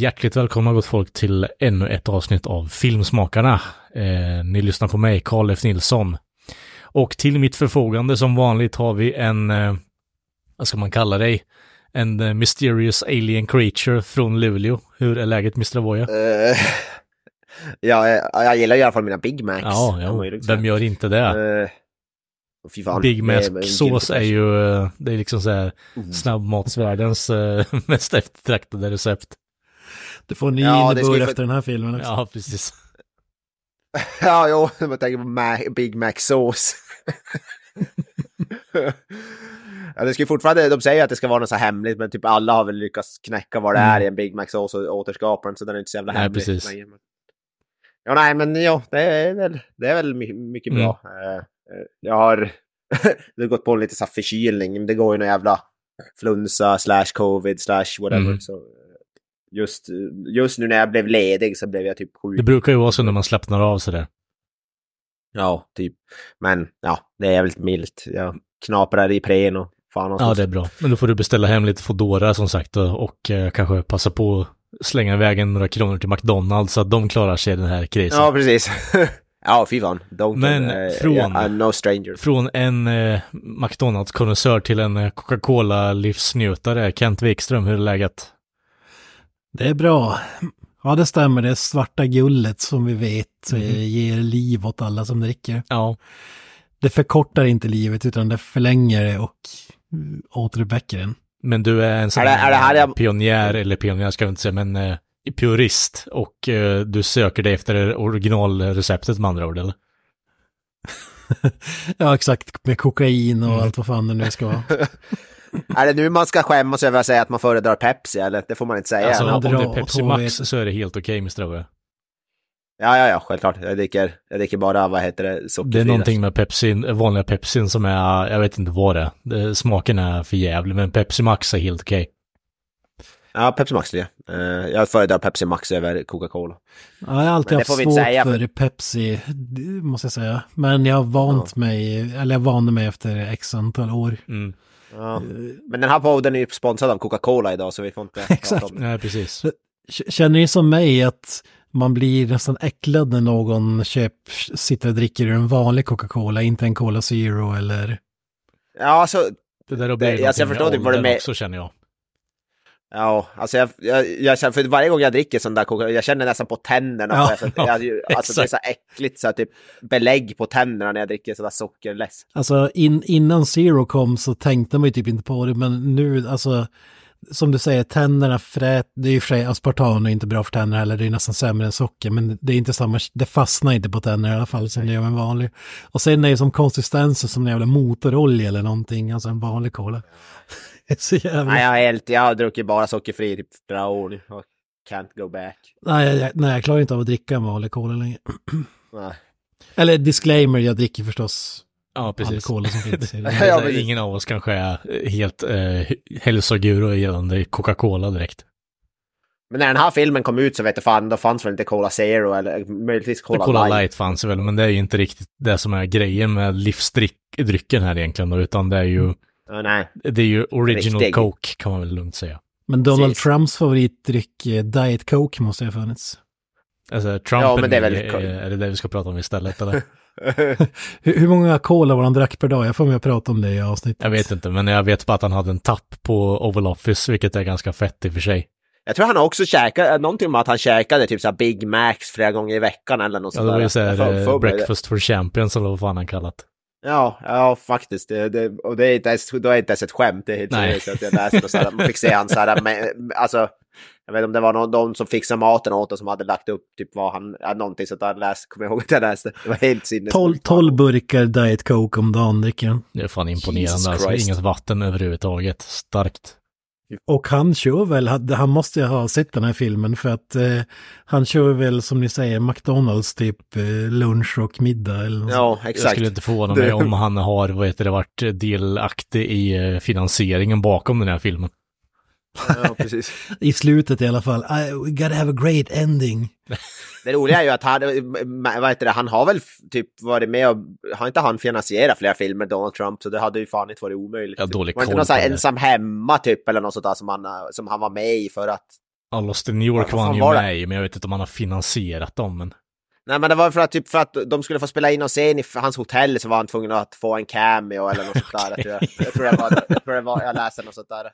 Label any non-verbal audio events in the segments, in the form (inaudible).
Hjärtligt välkomna gott folk till ännu ett avsnitt av Filmsmakarna. Eh, ni lyssnar på mig, Karl F. Nilsson. Och till mitt förfogande som vanligt har vi en, eh, vad ska man kalla dig? En eh, mysterious alien creature från Luleå. Hur är läget Mr. Voya? Uh, ja, jag, gillar i alla fall mina Big Macs. Ja, ja. vem gör inte det? Uh, fy fan, Big Mac-sås är ju, eh, det är liksom så här Mm. snabbmatsvärldens (laughs) mest eftertraktade recept. Du får ny Ja, det innebörd efter den här filmen också. Ja, precis. (laughs) Ja, jo, jag tänker på Ma- Big Mac-sås. (laughs) ja, det ska ju fortfarande, de säger att det ska vara något så hemligt, men typ alla har väl lyckats knäcka vad det är i en Big Mac-sås och återskapa den, så den är inte så jävla Mm. Nej, hemlig. precis. längre. Men- Ja, nej, men jo, det är väl, det är väl my- mycket Mm. bra. Eh, eh, jag har, (laughs) det har gått på lite så här förkylning, men det går ju någon jävla flunsa slash covid slash whatever. Mm. Så, just, just nu när jag blev ledig så blev jag typ sjuk. Det brukar ju vara så när man slappnar av sådär. Ja, typ. Men ja, det är jävligt milt. Jag knaprar i prén och fan och Ja, det är bra. Men då får du beställa hem lite Foodora som sagt och, och eh, kanske passa på att slänga iväg en några kronor till McDonalds så att de klarar sig i den här krisen. Ja, precis. (laughs) ja, fy fan. Don't, Men eh, från- I'm no stranger. Från en eh, McDonalds-konnässör till en eh, Coca-Cola-livsnjutare. Kent Wikström, hur är läget? Det är bra. Ja, det stämmer. Det svarta gullet som vi vet eh, ger liv åt alla som dricker. Ja, Det förkortar inte livet utan det förlänger det och mm, återuppväcker den. men du är en sån Är det- är det här jag- pionjär, eller pionjär ska jag inte säga, men eh, purist. Och eh, du söker dig efter originalreceptet med andra ord, eller? (laughs) ja, exakt. Med kokain och Mm. allt vad fan det nu ska vara. (laughs) Är det nu man ska skämmas över att säga att man föredrar Pepsi, eller? Det får man inte säga. Alltså, Ja, om det är Pepsi. Max så är det helt okej, Mr. Owe. ja, ja, ja, självklart. Jag dricker, jag dricker bara, vad heter det, sockerfri. Det är någonting med Pepsin, vanliga Pepsin som är, jag vet inte vad det är. Det, smaken är för jävlig, men Pepsi Max är helt okej. Ja, Pepsi Max, ja. Eh, jag föredrar Pepsi Max över Coca-Cola. Ja, jag har alltid det haft får vi inte svårt säga, för för- Pepsi, det måste jag säga. Men jag har vant mig, eller jag vande mig efter x antal år. Mm. Ja. Men den här podden är ju sponsrad av Coca-Cola idag, så vi får inte (laughs) Exakt. prata om det. Nej, precis. Känner ni som mig att man blir nästan äcklad när någon köp, sitter och dricker ur en vanlig Coca-Cola, inte en Cola Zero eller... Ja, alltså, Det där har Det- blivit alltså, jag förstår inte vad du med- också känner jag. Ja, alltså jag, jag, jag känner, för varje gång jag dricker sån där Coca-Cola, jag känner nästan på tänderna. Ja, jag, jag, (laughs) jag, alltså det är så äckligt så att typ belägg på tänderna när jag dricker sådär sockerless. Alltså in, innan Zero kom så tänkte man ju typ inte på det, men nu alltså... Som du säger, tänderna frät, det är ju för sig aspartam och inte bra för tänderna heller, det är nästan sämre än socker, men det är inte samma, det fastnar inte på tänderna i alla fall som det gör med en vanlig. Och sen är det som konsistensen som en jävla motorolja eller någonting, alltså en vanlig cola. Är (laughs) så jävla... Nej, jag, är helt, jag har druckit bara sockerfri i typ flera år nu. och Can't go back. Nej, jag, jag, nej, jag klarar inte av att dricka en vanlig cola längre. (clears throat) Nej. Eller disclaimer, jag dricker förstås Ja, precis. cola som finns. (laughs) Ja, precis. Ingen av oss kanske är helt eh, hälsoguru gällande Coca-Cola direkt. Men när den här filmen kom ut så vet jag fan, då fanns väl inte Cola Zero eller möjligtvis Cola, Cola, Light. Light. fanns väl, men det är ju inte riktigt det som är grejen med livsdrycken här egentligen utan det är ju, Ja, nej. det är ju original Riktig. Coke kan man väl lugnt säga. Men Donald Precis. Trumps favoritdryck, eh, Diet Coke, måste ha funnits. Alltså Trump Ja, men det är väl- är, är det det vi ska prata om istället eller? (laughs) Hur, hur många cola var han drack per dag? Jag får med prata om det i avsnittet. Jag vet inte, men jag vet bara att han hade en tapp på Oval Office, vilket är ganska fett i och för sig. Jag tror han har också käkat, någonting med att han käkade typ såhär Big Macs flera gånger i veckan eller något Ja, det var ju såhär eh, mig breakfast for champions eller vad fan han kallat. Ja, ja faktiskt. Det, det, och det är inte ens, då är inte ens ett skämt. Det är helt seriöst. att Jag läste och så här, man fick se han så här, med, alltså, jag vet inte om det var någon, de som fixade maten åt oss som hade lagt upp typ vad han, ja, någonting så att jag läste, kommer jag ihåg att jag läste. Det var helt sinnes. 12, 12 burkar Diet Coke om dagen dricker han. Det är fan imponerande Jesus alltså. Christ. Inget vatten överhuvudtaget. Starkt. Och han kör väl, han måste ju ha sett den här filmen för att eh, han kör väl som ni säger McDonalds typ eh, lunch och middag eller något Ja, Jag exakt. skulle inte förvåna mig Det- om han har, vad heter det, varit delaktig i eh, finansieringen bakom den här filmen. Ja, precis. (laughs) I slutet i alla fall. I, we gotta have a great ending. (laughs) Det roliga är ju att han, vad heter det, han har väl typ varit med och, har inte han finansierat flera filmer, Donald Trump, så det hade ju fan inte varit omöjligt. Har dålig var det inte koll någon sån här ensam hemma typ, eller något sånt där som han, eh, som han var med i för att... Ja, Lost in New York var han ju var med i, men jag vet inte om han har finansierat dem. Men... Nej men det var för att, typ, för att de skulle få spela in någon scen i hans hotell så var han tvungen att få en cameo eller något sånt där. Jag tror, jag, jag, tror det var, jag tror det var, jag läste något sånt där.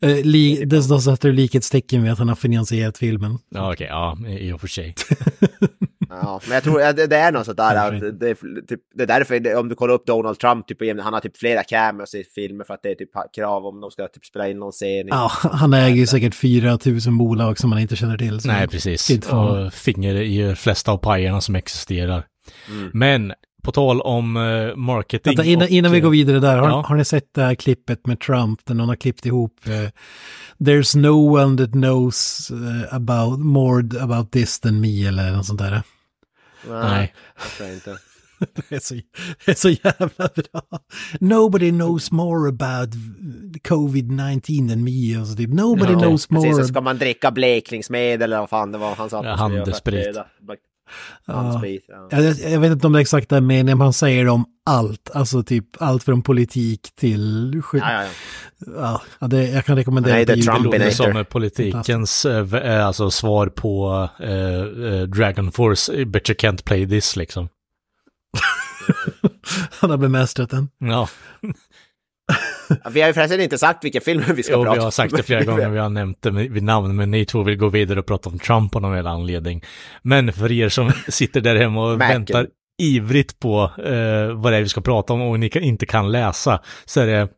Eh, li, det står sätter likhetstecken med att han har finansierat filmen. Ja, okej, ja, i och för sig. (laughs) Ja, men jag tror ja, det, det är något sånt där. Att det, är- typ, det är därför, om du kollar upp Donald Trump, typ, han har typ flera cameos i filmer för att det är typ krav om de ska typ spela in någon scen. Ja, han äger ju säkert 4 000 bolag som man inte känner till. Nej, precis. Och finger i de flesta av pajerna som existerar. Mm. Men på tal om uh, marketing. Vänta, innan, och, innan vi går vidare där, har, Ja. har ni sett det här klippet med Trump där någon har klippt ihop eh, There's no one that knows eh, about more about this than me eller något sånt där. Nej. jag tror inte. (laughs) Det är så, det är så jävla bra. Nobody knows more about covid-19 than me. Och så typ, Nobody Ja, knows Precis, more. så ska man dricka blekningsmedel eller vad fan det var han sa. Ja, handsprit. Ja. Jag, jag vet inte om det är exakt den meningen, men han säger om allt. Alltså typ allt från politik till... Ja, ja, ja. Ja, det, jag kan rekommendera Nej, det. Det låter som politikens eh, eh, alltså svar på eh, Dragon Force, But you can't play this liksom. (laughs) Han har bemästrat den. Ja, (laughs) (laughs) Ja, Vi har ju förresten inte sagt vilken film vi ska jo, prata vi har sagt det flera (laughs) gånger, vi har nämnt det vid namn, men ni två vill gå vidare och prata om Trump av någon jävla anledning. Men för er som (laughs) sitter där hemma och väntar ivrigt på eh, vad det är vi ska prata om och ni kan, inte kan läsa, så är det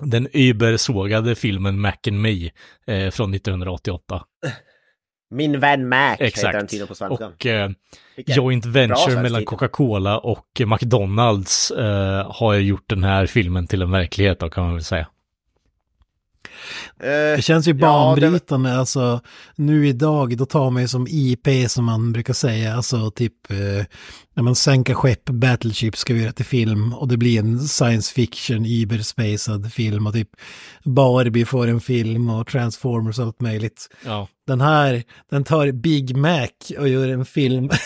den übersågade filmen Mac and Me eh, från 1988. Min vän Mac heter den Exakt. tydligen på svenska. Och eh, joint venture mellan. Coca-Cola och McDonalds eh, har gjort den här filmen till en verklighet då kan man väl säga. Eh, Det känns ju Ja, banbrytande, alltså nu idag, då tar man ju som IP som man brukar säga, alltså typ eh, när man sänker skepp, Battleship ska vi göra till film och det blir en science fiction, überspacad film och typ Barbie får en film och Transformers och allt möjligt. Ja. Den här, den tar Big Mac och gör en film. (laughs)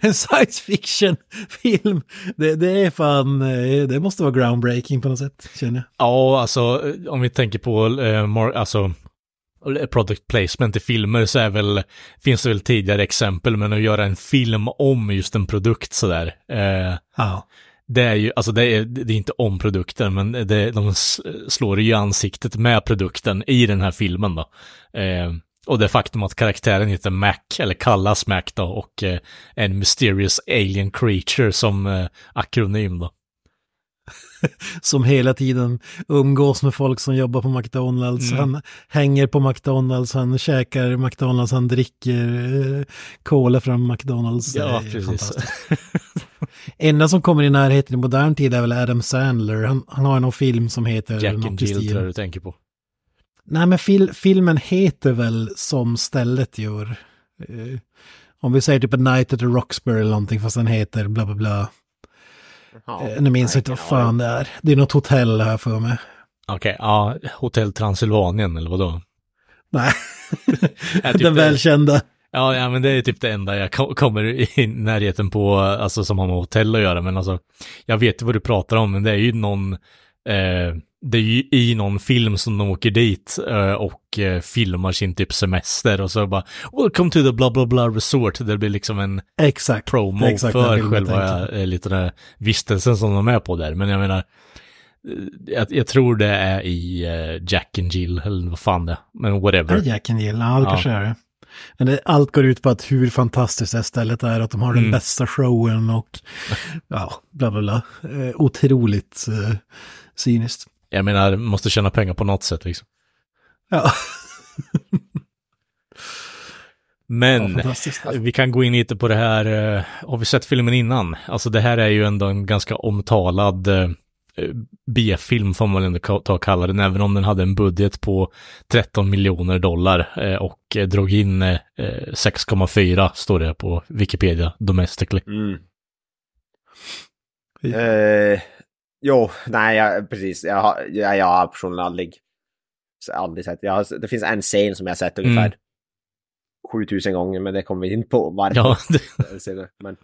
en science fiction film. Det, det är fan, eh, det måste vara groundbreaking på något sätt, känner jag. Ja, alltså eh, om vi tänker på eh, mar- alltså, eh, product placement i filmer så är väl, finns det väl tidigare exempel, men att göra en film om just en produkt sådär. Eh, Ja. det är ju, alltså det är, det är inte om produkten, men det, de slår ju ansiktet med produkten i den här filmen då. Eh, och det faktum att karaktären heter Mac, eller kallas Mac då, och eh, en mysterious alien creature som eh, akronym då. (laughs) som hela tiden umgås med folk som jobbar på McDonalds. Mm. Han hänger på McDonalds, han käkar McDonalds, han dricker eh, cola från McDonalds. Ja, precis. (laughs) Enda som kommer i närheten i modern tid är väl Adam Sandler. Han, han har någon film som heter... Jack and Jill tror jag du tänker på. Nej, men fil, filmen heter väl som stället gör. Eh, om vi säger typ A Night at the Roxbury eller någonting, fast den heter bla bla bla. ja, Eh, nu minns jag inte vad fan det är. Det är något hotell här för mig. Okej, ja, Hotell Transylvanien eller vadå? Nej, (laughs) Ja, typ (laughs) den välkända. Ja, ja, men det är typ det enda jag ko- kommer i närheten på, alltså som har med hotell att göra, men alltså, jag vet vad du pratar om, men det är ju någon, eh, det är ju i någon film som de åker dit eh, och eh, filmar sin typ semester och så bara, welcome to the bla bla bla resort, det blir liksom en Exakt. promo är exakt för själva eh, lite den här vistelsen som de är på där, men jag menar, jag, jag tror det är i Jack and Jill, eller vad fan det är, men Är whatever. det Jack and Jill? Ja, det Ja. kanske är det. Men det, allt går ut på att hur fantastiskt det här stället är, att de har den Mm. bästa showen och ja, bla bla bla. Eh, otroligt eh, cyniskt. Jag menar, måste tjäna pengar på något sätt liksom. Ja, ja Men fantastiskt. vi kan gå in lite på det här, eh, har vi sett filmen innan? Alltså det här är ju ändå en ganska omtalad, eh, B-film får man ändå ta och kalla den, även om den hade en budget på 13 miljoner dollar eh, och drog in eh, eh, 6,4 står det på Wikipedia domestically. Mm. Eh, jo, nej, jag, precis. Jag har, jag, jag har personligen aldrig, aldrig sett. Jag har, det finns en scen som jag har sett ungefär Mm. 7000 gånger, men det kommer vi in på varför. Ja, det, det, Men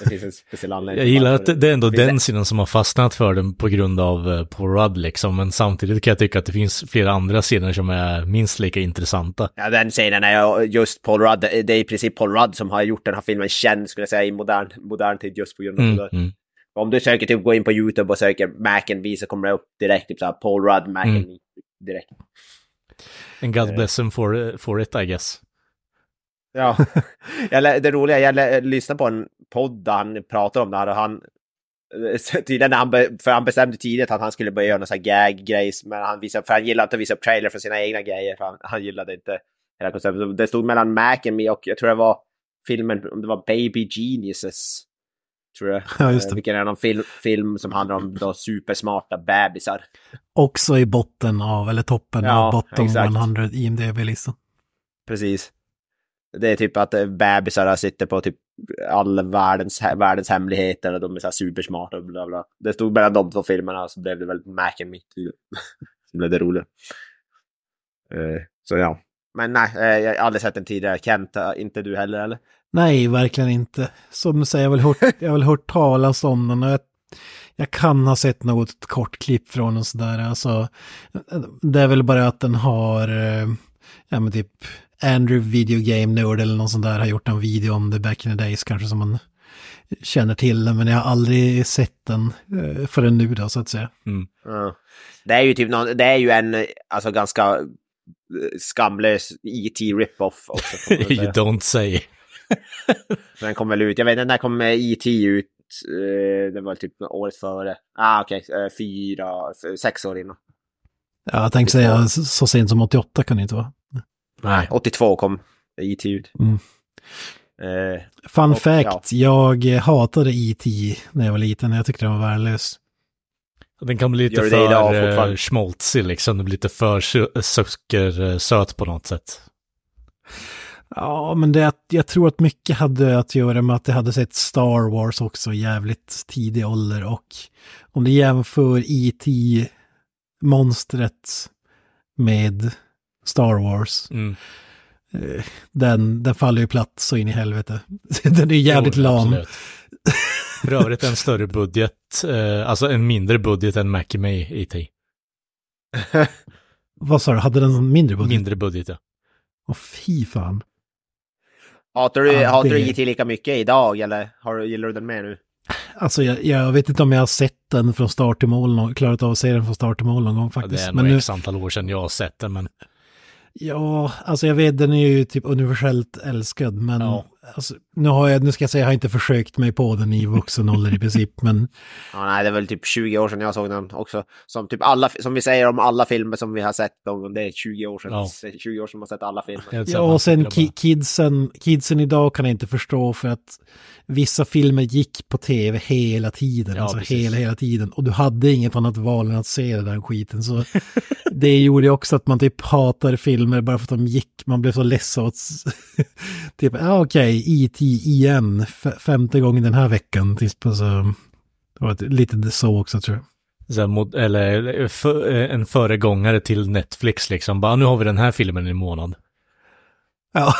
det finns en speciell anledning. jag gillar att det är ändå finns den sidan som har fastnat för den på grund av eh, Paul Rudd liksom, men samtidigt kan jag tycka att det finns flera andra scener som är minst lika intressanta. Ja, den scenen är ju just Paul Rudd. Det är i princip Paul Rudd som har gjort den här filmen känd, skulle jag säga, i modern, modern tid just på grund av Mm, det. mm. Om du söker, typ, gå in på YouTube och söker Mac and Me så kommer det upp direkt, typ såhär Paul Rudd, Mac Mm. direkt. And God Eh. bless him for, for it I guess. Ja, (laughs) jag, det roliga, jag lä- lyssnade på en podd där han pratar om det här och han (laughs) Tydligen när han, för han bestämde tidigt att han skulle börja göra någon sån här gag-grejs, men han visade, för han gillade inte att visa upp trailer för sina egna grejer, för han, han gillade inte hela konceptet. Det stod mellan Mac och jag tror det var filmen, om det var Baby Geniuses, tror jag. Ja, just Eh, det. Vilken är någon film, film som handlar om då supersmarta bebisar. Också i botten av, eller toppen Ja, av bottom exakt. 100 IMDB-listan. Precis. Det är typ att eh, bebisar sitter på typ all världens, världens hemligheter och de är så här supersmarta och bla bla. Det stod mellan de två filmerna så blev det väl Mac and Me. tydligen. (laughs) så blev det roligt. Eh, så ja. Men nej, jag har aldrig sett den tidigare. Kent, inte du heller eller? Nej, verkligen inte. Som du säger, jag har väl hört, jag har väl hört talas om den och jag, jag kan ha sett något kort klipp från den sådär. Alltså, det är väl bara att den har, eh, ja men typ Andrew Video Game Nerd eller någon sån där har gjort en video om det back in the days kanske som man känner till den. Men jag har aldrig sett den eh, förrän nu då så att säga. Ja. Det är ju typ någon, det är ju en alltså ganska eh, skamlös E.T. rip-off också. (laughs) you don't say. (laughs) Den kom väl ut, jag vet inte när kom E.T. ut? Eh, Det var typ året före. Ah okej, eh, fyra, sex år innan. Ja, jag tänkte säga så, sent som 88 kan det inte vara. Nej. 82 kom E.T. ut. Mm. Eh, Fun Och, fact, jag hatade E.T. när jag var liten. Jag tyckte den var värdelös. Den kan bli lite för uh, schmaltzig liksom, det blir lite för sö- sockersöt på något sätt. Ja, men det, jag tror att mycket hade att göra med att jag hade sett Star Wars också jävligt tidig ålder och om du jämför E.T. monstret med Star Wars, Mm. eh, den, den faller ju platt så in i helvete. (laughs) den är jävligt Jo, lam. För övrigt en större budget, eh, alltså en mindre budget än Mackie May E.T. (laughs) Vad sa du, hade den en mindre budget? Mindre budget ja. Åh fy fan. Hatar du, Ja, hatar det- du E.T. lika mycket idag eller har, du- gillar du den mer nu? Alltså jag, jag vet inte om jag har sett den från start till mål, någon- klarat av att se den från start till mål någon gång Ja, Det faktiskt. är men nog nu, x antal år sedan jag har sett den, men Ja, alltså jag vet, den är ju typ universellt älskad, men Ja. Alltså, nu, har jag, nu ska jag säga, jag har inte försökt mig på den i vuxen ålder i princip, men (laughs) Ja, nej, det är väl typ 20 år sedan jag såg den också. Som typ alla, som vi säger om alla filmer som vi har sett, de, det är 20 år sedan. Ja. 20 år sedan man har sett alla filmer. ja, och sen kidsen, kidsen idag kan jag inte förstå för att vissa filmer gick på tv hela tiden, Ja, alltså precis. hela, hela tiden, och du hade inget annat val än att se den där skiten, så (laughs) det gjorde ju också att man typ hatar filmer bara för att de gick, man blev så ledsen att (laughs) typ, ja okej, E.T. igen, femte gången den här veckan, typ, alltså, det var lite så också tror jag. Mod- eller för, eh, en föregångare till Netflix liksom. Bara, nu har vi den här filmen i månad. Ja,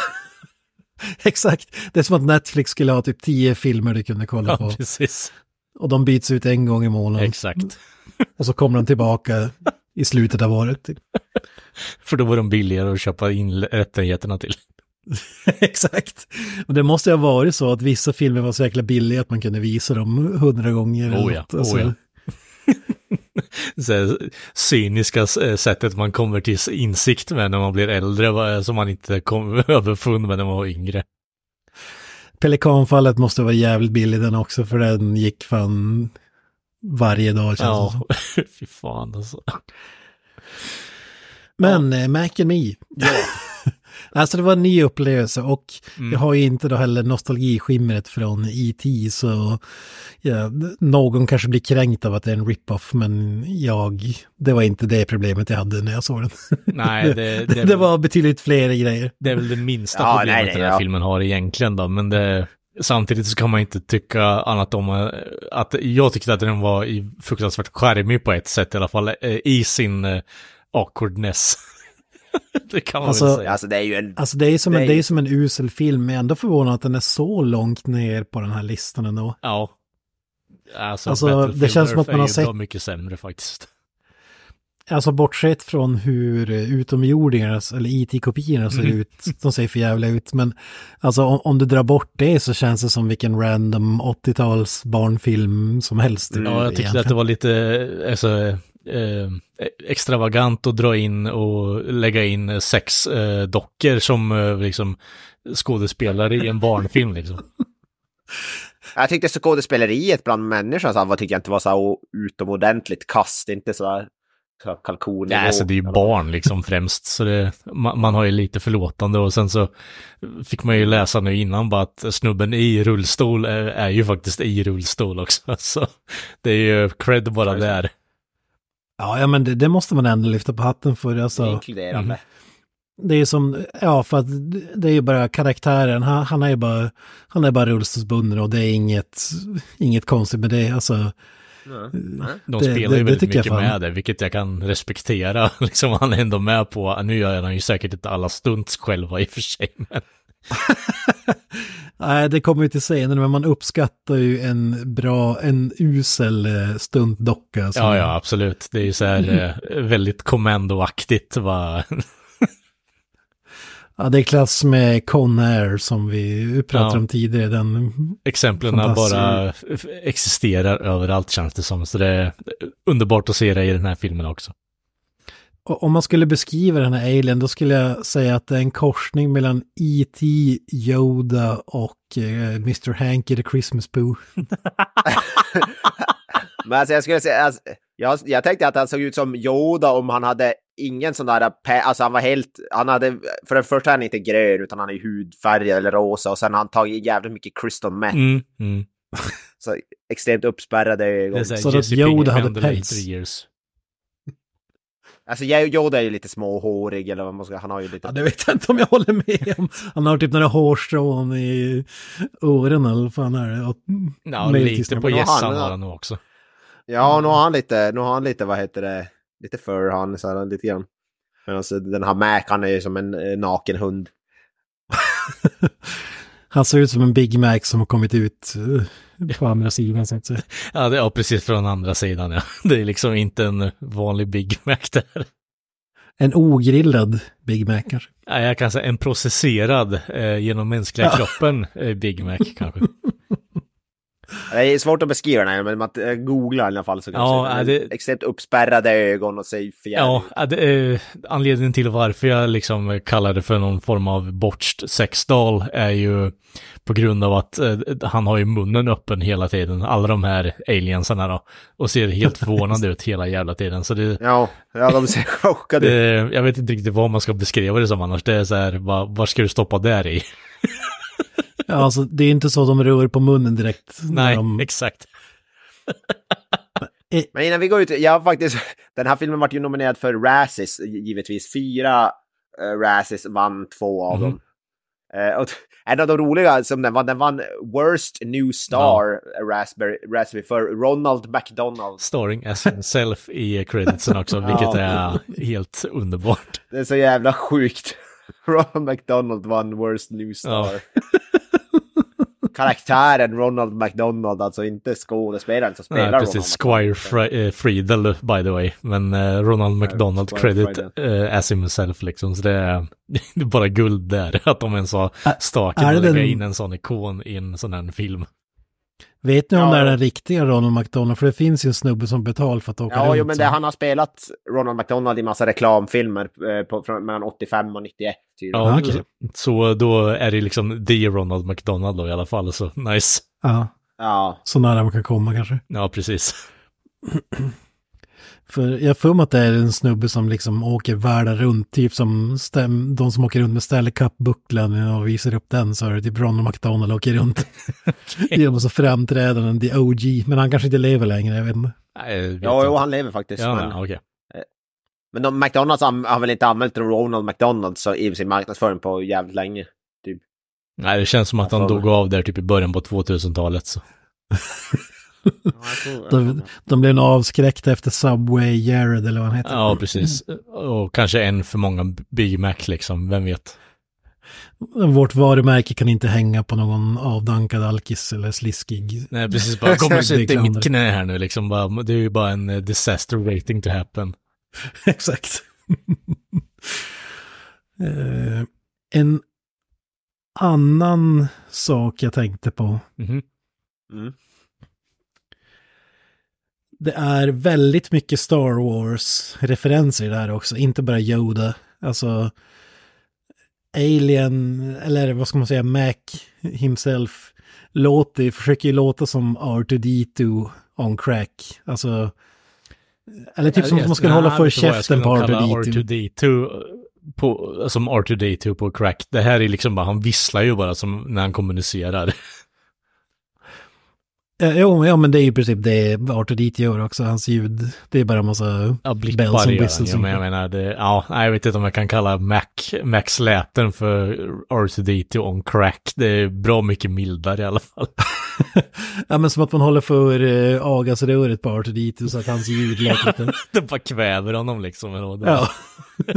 (laughs) exakt. Det är som att Netflix skulle ha typ tio filmer du kunde kolla Ja, på. precis. Och de byts ut en gång i månaden. Exakt. (laughs) Och så kommer de tillbaka i slutet av året. Typ. (laughs) För då var de billigare att köpa in rättigheterna till. (laughs) exakt. Och det måste ju ha varit så att vissa filmer var så jäkla billiga att man kunde visa dem hundra gånger. Oh ja, något. Alltså, oh ja. (laughs) Så cyniska eh, sättet man kommer till insikt med när man blir äldre, va, som man inte kom (laughs) överfund med när man var yngre. Pelikanfallet måste vara jävligt billig den också för den gick fan varje dag känns det Ja, som. fy fan alltså. Men eh, Mac and Me. Alltså det var en ny upplevelse och Mm. jag har ju inte då heller nostalgiskimret från E.T. så ja, någon kanske blir kränkt av att det är en rip-off men jag, det var inte det problemet jag hade när jag såg den. Nej, (laughs) det, det, Det, var betydligt fler grejer. det är väl det minsta Ja, problemet nej, nej, den här ja. filmen har egentligen då, men det, samtidigt så kan man inte tycka annat om eh, att jag tyckte att den var i fruktansvärt charmig på ett sätt i alla fall, eh, i sin eh, awkwardness. (laughs) (laughs) det kan man Alltså, väl säga. Alltså det är ju en... Alltså det är som, en, Nej. det är som en usel film, men jag är ändå förvånad att den är så långt ner på den här listan ändå. Ja. Alltså, Alltså, det känns som att man har sett- mycket sämre faktiskt. Alltså bortsett från hur eh, utomjordingarna, eller IT-kopiorna ser Mm. ut, (laughs) de ser för jävla ut, men alltså om, om du drar bort det så känns det som vilken random 80-tals barnfilm som helst. Mm, Ja, jag tyckte att det var lite alltså, eh, extravagant att dra in och lägga in sex eh, dockor som eh, liksom skådespelare i en barnfilm liksom. (laughs) Jag tyckte skådespeleriet bland människor så var, tyckte jag inte var så utomordentligt kast, inte så här så kalkon. Ja, alltså det är ju barn liksom främst, så det, man, man har ju lite förlåtande och sen så fick man ju läsa nu innan bara att snubben i rullstol är, är ju faktiskt i rullstol också. (laughs) Så det är ju cred bara där. Ja, ja men det, det måste man ändå lyfta på hatten för. Alltså, Inkluderande. det är som, ja för att det är ju bara karaktären, han, han är ju bara, han är bara rullstolsbunden och det är inget, inget konstigt med det. Alltså, De Det- spelar ju det väldigt mycket med det, vilket jag kan respektera. (laughs) Liksom han är ändå med på, nu gör han ju säkert inte alla stunts själva i och för sig. Men, (laughs) nej det kommer ju till senare, men man uppskattar ju en bra, en usel eh, stuntdocka. som- ja, ja, absolut. Det är ju så här (laughs) eh, väldigt kommandoaktigt. Va? (laughs) Ja, det är klass med Conair som vi pratade Ja. om tidigare. Den, Exemplen bara existerar överallt känns det som. Så det är underbart att se det i den här filmen också. Och om man skulle beskriva den här alien, då skulle jag säga att det är en korsning mellan E.T., Yoda och eh, Mr. Hanky the Christmas Pooh. (laughs) Men alltså jag skulle säga, alltså, jag, jag tänkte att han såg ut som Yoda om han hade ingen sån där, alltså han var helt, han hade, för det första är han inte grön utan han är hudfärgad eller rosa och sen har han tagit jävligt mycket crystal meth. Mm, mm. Så extremt uppspärrade ögon. är så, Så att Yoda hade päls. Alltså jag- Yoda är ju lite småhårig eller vad man ska, han har ju lite... Ja, det vet jag inte om jag håller med om. Han har typ några hårstrån i öronen eller vad fan är det? Ja, möjligtvis lite på gässan har han nog också. Ja, nu har han lite, nu har han lite, vad heter det, lite för han så här, lite grann. Men alltså den här Mac, han är ju som en eh, naken hund. (laughs) Han ser ut som en Big Mac som har kommit ut eh, (laughs) på andra sidan så. Ja, det, ja, precis från andra sidan ja. (laughs) Det är liksom inte en vanlig Big Mac där. En ogrillad Big Mac kanske. Ja, jag kan säga en processerad eh, genom mänskliga kroppen eh, Big Mac kanske. (laughs) Det är svårt att beskriva den här, men man eh, googlar i alla fall så kan Ja, man se. Det... Extremt uppspärrade ögon och för jävligt Ja, det är, anledningen till varför jag liksom kallar det för någon form av botched sexdoll är ju på grund av att eh, han har ju munnen öppen hela tiden, alla de här aliensarna då, och ser helt (laughs) förvånade ut hela jävla tiden. Så det, Ja, ja, de ser (laughs) chockade ut. det, jag vet inte riktigt vad man ska beskriva det som annars. Det är så här, vad, vad ska du stoppa där i? (laughs) Ja, alltså det är inte så de rör på munnen direkt. när Nej, de, exakt. Men innan vi går ut, jag har faktiskt, den här filmen vart ju nominerad för Razzies, givetvis. Fyra uh, Razzies vann två av Mhm. dem. Eh, och en av de roliga som den vann, den vann Worst New Star Raspberry, Raspberry för Ronald McDonald. Starring as himself i creditsen också, (laughs) vilket är helt underbart. Det är så jävla sjukt. (laughs) Ronald McDonald vann Worst New Star. (laughs) Karaktären Ronald McDonald, alltså inte skådespelaren som spelar Nej, precis. Squire Fri- eh, Friedel, by the way. Men eh, Ronald McDonald Squire credit eh, as himself liksom. Så det är, (laughs) det är bara guld där. (laughs) Att de ens har att det lägga den- in en sån ikon i en sån här film. Vet ni om Ja. det är den riktiga Ronald McDonald? För det finns ju en snubbe som betalar för att åka Ja, runt. jo, men det, han har spelat Ronald McDonald i massa reklamfilmer eh, på, från, mellan 85 och 91. Tydligen. Ja, okej. så då är det liksom the Ronald McDonald då i alla fall. Så nice. Ja, Ja. så nära man kan komma kanske. Ja, precis. (clears throat) För jag får mig att det är en snubbe som liksom åker världen runt, typ som stäm, de som åker runt med Stanley Cup-bucklan och visar upp den så är det typ Ronald McDonald åker runt. (laughs) Genom så framträder han, the OG, men han kanske inte lever längre, jag vet inte. Nej, jag vet Ja, jo, han lever faktiskt. Ja, men, nej, okej. men de, McDonalds har väl inte använt Ronald McDonald så, i sin marknadsföring på jävligt länge. Typ. Nej, det känns som att han dog av där typ i början på 2000-talet. Så. (laughs) De, de blev nog avskräckta efter Subway Jared eller vad han heter. Ja, precis. Och kanske en för många Big Mac liksom, vem vet. Vårt varumärke kan inte hänga på någon avdankad alkis eller sliskig. Nej, precis. Bara kom och sitt i mitt knä här nu liksom. Bara, det är ju bara en eh, disaster waiting to happen. (laughs) Exakt. (laughs) Eh, en annan sak jag tänkte på. Mhm. Mm. Det är väldigt mycket Star Wars-referenser där också, inte bara Yoda. Alltså Alien, eller vad ska man säga, Mac himself, låter, försöker ju låta som R2D2 on crack. Alltså, eller typ som att man skulle hålla för käften på nog kalla R2D2. R2D2 på, som R2D2 på crack. Det här är liksom bara, han visslar ju bara som när han kommunicerar. (laughs) Eh, Jo, ja, men det är ju i princip det R2D2 gör också, hans ljud. Det är bara en massa Ja, bells han whistles. ju, men jag menar, det, ja, jag vet inte om jag kan kalla Mac, Max läten för R2D2 on crack. Det är bra mycket mildare i alla fall. (laughs) ja, men som att man håller för uh, agasröret på R2D2 så att hans ljud låter lite... (laughs) Det bara kväver honom liksom. eller vad det är. Ja. (laughs)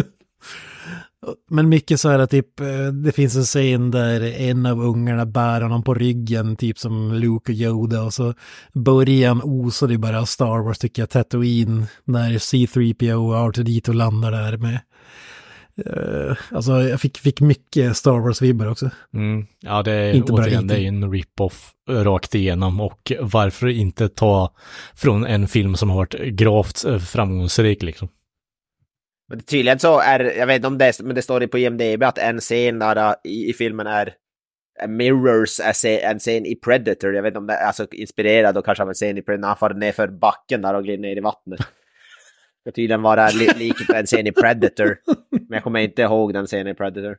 Men mycket så här att typ, eh, det finns en scen där en av ungarna bär honom på ryggen, typ som Luke och Yoda. Och så början osar det bara Star Wars tycker jag, Tatooine, när C3PO och R2D2 landar där med. eh, alltså jag fick, fick mycket Star Wars-vibbar också. Mm. Ja, det är Inte bara återigen, det är en rip-off rakt igenom och varför inte ta från en film som har varit gravt eh, framgångsrik liksom. Men tydligen så är, jag vet inte om det men det står det på IMDB att en scen där äh, i, i filmen är är mirrors är en scen i Predator. Jag vet inte om det är alltså inspirerad och kanske av en scen i Predator när han far ner för backen där och glider ner i vattnet. Det (laughs) ska tydligen vara li, likt en scen i Predator. Men jag kommer inte ihåg den scenen i Predator.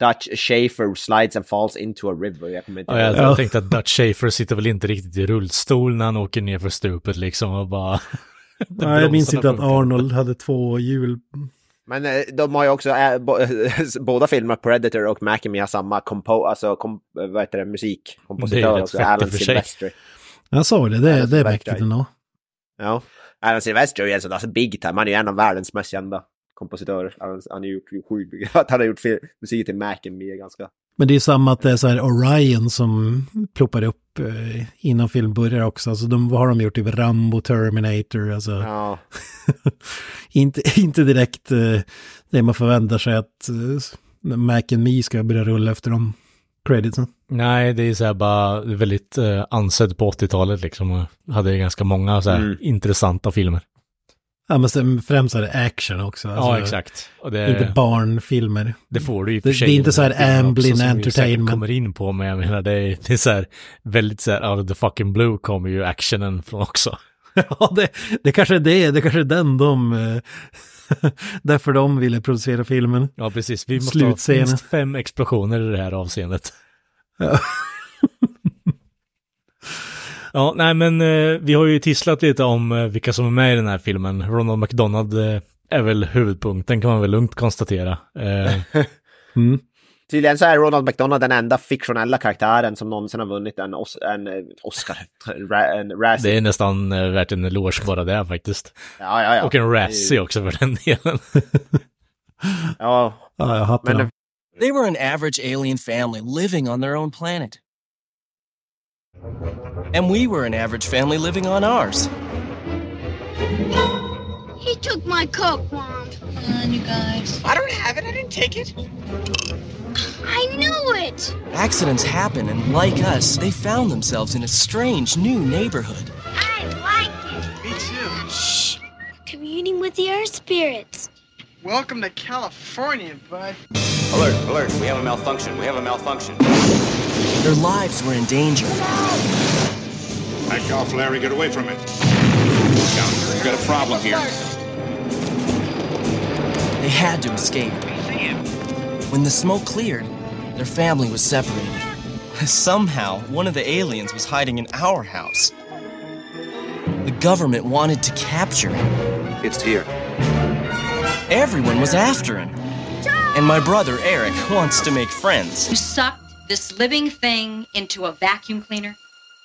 Dutch Schaefer slides and falls into a river. Jag kommer inte Ja, jag tänkte att Dutch Schaefer sitter väl inte riktigt i rullstol när han åker ner för stupet liksom och bara... Nej, jag minns inte att. Arnold hade två hjul. Men eh, de har ju också, äh, bo, (laughs) båda filmer, Predator och Mackie har samma kompo, alltså, kom, vad heter det, musik. Det också, Alan. Silvestri. Jag sa det, det, Alan det är mäktigt ändå. Ja. Alan Silvestri är ju en sån, alltså big time, han är ju en av världens mest kända kompositörer. Han, han har gjort (laughs) att han har gjort musik till Mackie är ganska... Men det är samma att det är så här Orion som ploppar upp eh, innan film börjar också. Alltså de, vad har de gjort? Typ Rambo, Terminator, alltså. Ja. (laughs) inte, inte direkt eh, det man förväntar sig att eh, Mac and Me ska börja rulla efter de creditsen. Nej, det är så här bara väldigt eh, ansedd på 80-talet liksom. Och hade ganska många så här Mm. intressanta filmer. Ja, men sen främst är det action också. ja, alltså, exakt. Och det, Inte barnfilmer. det får du ju i och för sig det är inte så här Amblin Entertainment. kommer in på, men jag menar det är, det är så här väldigt så här out of the fucking blue kommer ju actionen från också. (laughs) Ja, det, det kanske är det. Det kanske är den de... Eh, (laughs) därför de ville producera filmen. Ja, precis. Vi måste ha Slutscenen. minst fem explosioner i det här avseendet. Ja. Ja, nej men eh, vi har ju tisslat lite om eh, vilka som är med i den här filmen. Ronald McDonald eh, är väl huvudpunkten kan man väl lugnt konstatera. Eh, (laughs) Mm. Tydligen så är Ronald McDonald den enda fiktionella karaktären som någonsin har vunnit en, os en eh, Oscar, (laughs) en Razzie. det är nästan eh, värt en eloge bara det faktiskt. Ja, ja, ja. Och en Razzie också för den delen. Ja, (laughs) Ja, jag hatar men. They were an average alien family living on their own planet. And we were an average family living on ours. He took my Coke, Mom. Come on, you guys. I don't have it. I didn't take it. I knew it! Accidents happen, and like us, they found themselves in a strange new neighborhood. I like it. Me too. Shh. Communing with the earth spirits. Welcome to California, bud. Alert, alert. We have a malfunction. We have a malfunction. Their lives were in danger. Back off, Larry. Get away from it. Down. We've got a problem here. They had to escape. When the smoke cleared, their family was separated. Somehow, one of the aliens was hiding in our house. The government wanted to capture him. It's here. Everyone was after him. And my brother Eric wants to make friends. You sucked this living thing into a vacuum cleaner?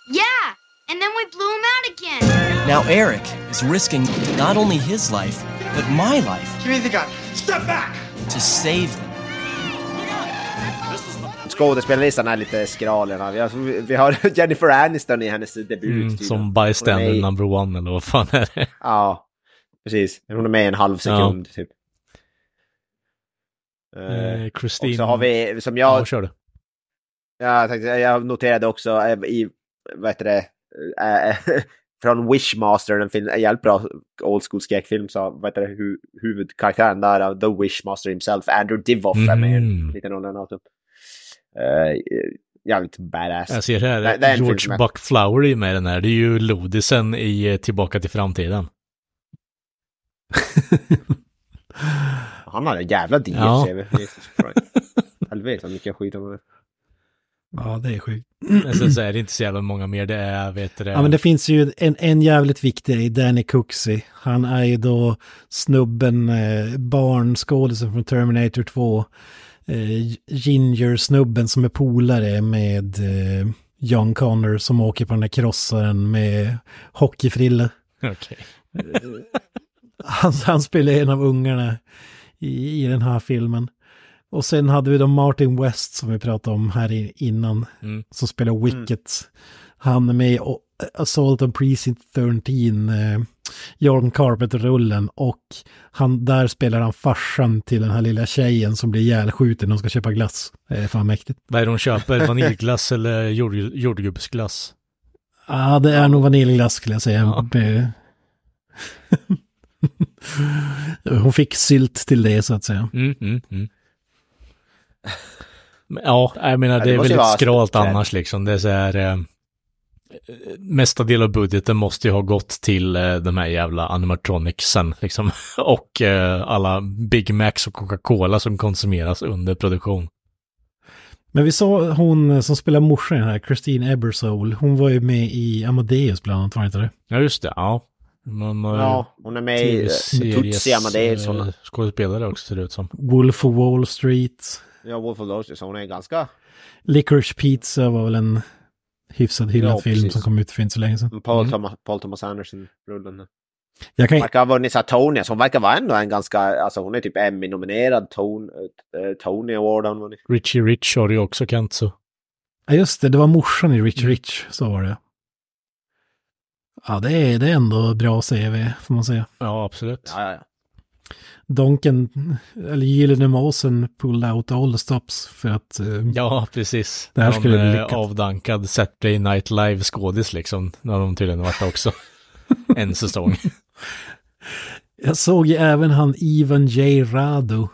Yeah, and then we blew him out again. Now Eric is risking not only his life, but my life Give me the gun. Step back! to save them. Skådespelarlistan är lite skral. ja. Vi har, vi har (laughs) Jennifer Aniston i hennes debut. Mm, tydligen. som Hon är bystander number one eller vad fan är det? Ja, precis. Hon är med i en halv sekund typ. Eh, Eh, och Christine... så har vi, som Ja, jag, kör du. jag, jag noterade också eh, i, vad heter det, eh, (laughs) från Wishmaster, en, film, en jävligt bra old school skräckfilm, så vad heter det, hu, huvudkaraktären där, av The Wishmaster himself, Andrew Divoff är med i Mhm. en liten roll där också. Uh, jävligt badass. Jag ser här, Det- det är George är- Buckflower är med i den här. Det är ju Lodisen i Tillbaka till framtiden. (laughs) Han har en jävla diger Ja. (laughs) Helvete vad mycket skit om det. Ja, det är sjukt. Sen så är det inte så jävla många mer. Det är, vet du det. Ja, men det finns ju en, en jävligt viktig i Danny Cooksey. Han är ju då snubben, eh, barnskådisen från Terminator 2. Eh, Ginger-snubben som är polare med eh, John Connor som åker på den där krossaren med hockeyfrilla. Okej. Han, han spelar en av ungarna i, i den här filmen. Och sen hade vi då Martin West som vi pratade om här innan. Mm. Som spelar Wicket. Han är med i Assault on Precinct 13, eh, John Carpenter-rullen. Och han, där spelar han farsan till den här lilla tjejen som blir ihjälskjuten och ska köpa glass. Det är fan mäktigt. Vad är det hon köper? (laughs) Vaniljglass eller jord, jordgubbsglass? Ja, det är nog vaniljglass skulle jag säga. Ja. Hon fick sylt till det så att säga. Mm, mm, mm. Ja, jag menar det det är väldigt skralt annars liksom. Det är så här... Eh, mesta del av budgeten måste ju ha gått till eh, de här jävla animatronicsen liksom. (laughs) Och eh, alla Big Macs och Coca-Cola som konsumeras under produktion. Men vi sa hon som spelar morsan här, Christine Ebersole, hon var ju med i Amadeus bland annat, var inte det? Ja, just det. Ja. Man, man, Ja, hon är med i eh, Tutsi Amadeus. Hon, eh, skådespelare också ser det ut som. Wolf of Wall Street, ja, Wolf of Wall Street, så hon är ganska... Licorice Pizza var väl en hyfsat hyllad Ja, film precis. som kom ut för inte så länge sedan. Paul, Mm. Thomas, Paul Thomas Anderson-rullen. Jag kan, Verkar ha vunnit så här Tony, så hon verkar vara ändå en ganska, alltså hon är typ Emmy-nominerad, Tony, eh, Tony Award har hon vunnit. Richie Rich har ju också Kent så. ja just det, det var morsan i Rich Rich, så var det. Ja, det är, det är ändå bra CV, får man säga. Ja, absolut. Ja, ja, ja. Donken, eller Gyllene Måsen pulled out all the stops för att... eh, Ja, precis. Det här skulle bli eh, lyckat. avdankad Saturday Night Live-skådis liksom. När de tydligen varit också. (laughs) en säsong. Jag såg ju även han Ivan J. Rado.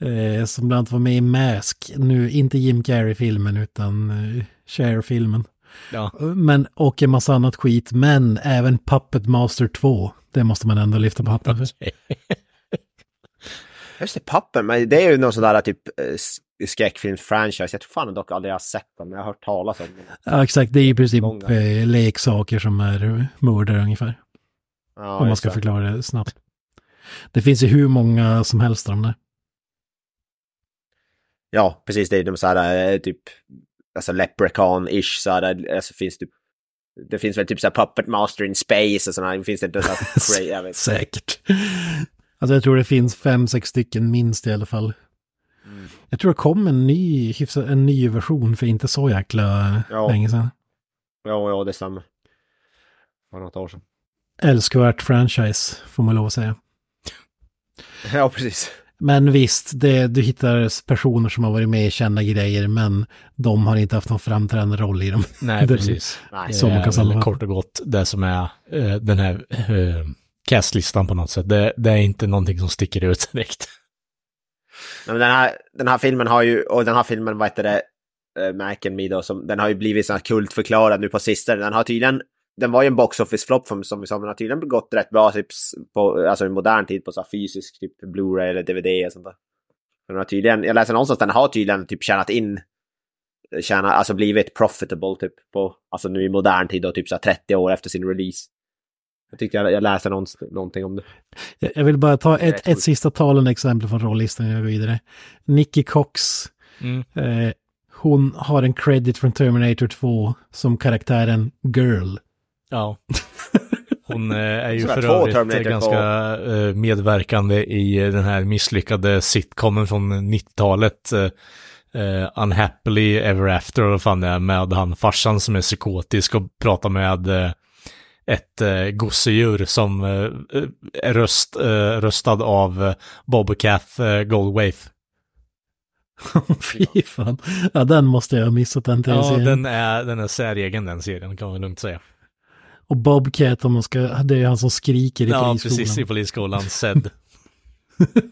Eh, som bland annat var med i Mask. Nu inte Jim Carrey-filmen utan eh, Cher-filmen. Ja. Men, och en massa annat skit. Men även Puppet Master 2. Det måste man ändå lyfta på hatten för. Just det, Pappen, men det är ju någon sån där typ eh, s- skräckfilms-franchise. Jag tror fan dock aldrig jag har sett dem, men jag har hört talas om dem. Ja, exakt. Det är i princip Långa. eh, leksaker som är mördare ungefär. Ja, om man ska förklara det snabbt. Det finns ju hur många som helst av dem där. Ja, precis. Det är de så här eh, typ, alltså Leprechaun-ish så här, alltså finns typ det finns väl typ så här Puppet Master in Space och sådana, finns det inte så här (laughs) jag vet. Säkert. Alltså jag tror det finns fem, sex stycken minst i alla fall. Mm. Jag tror det kom en ny, en ny version för inte så jäkla Ja. länge sedan. Ja, ja, det stämmer. För något år sedan. Älskvärt franchise, får man lov att säga. Ja, precis. Men visst, det, du hittar personer som har varit med i kända grejer, men de har inte haft någon framträdande roll i dem. Nej, (laughs) precis. Nej. Så man kan sammanfatta. kort och gott det som är eh, den här eh, castlistan på något sätt. Det, det är inte någonting som sticker ut (laughs) direkt. Nej, men den, här, den här filmen har ju, och den här filmen, vad heter det, uh, Mac and Me då, som, den har ju blivit sån här kultförklarad nu på sistone. Den har tydligen den var ju en box office flopp som, som vi sa, men har tydligen gått rätt bra typ, på, alltså i modern tid på så här fysisk typ Blu-ray eller DVD och sånt där. Den har tydligen, jag läser någonstans den har tydligen typ tjänat in, tjänat, alltså blivit profitable typ på, alltså nu i modern tid och typ så här 30 år efter sin release. Jag tyckte jag, jag läste någon, någonting om det. Jag jag vill bara ta ett, ett sista talande exempel från rollistan innan jag går vidare. Nicky Cox. Mm. Eh, hon har en credit från Terminator 2 som karaktären Girl. Ja. (laughs) Hon eh, är ju för övrigt ganska eh, medverkande i eh, den här misslyckade sitcomen från 90-talet. eh, eh, Unhappily Ever After, vad fan det är, med han farsan som är psykotisk och pratar med eh, ett eh, gosedjur som eh, är röst, eh, röstad av eh, Bobcat eh, Goldwaith. (laughs) Fy fan. Ja, den måste jag ha missat den Ja, tv-serien. den är, den är säregen den serien, kan man lugnt säga. Och Bobcat, om man ska, det är han som skriker i Ja, polisskolan. precis, i polisskolan, sedd. (laughs)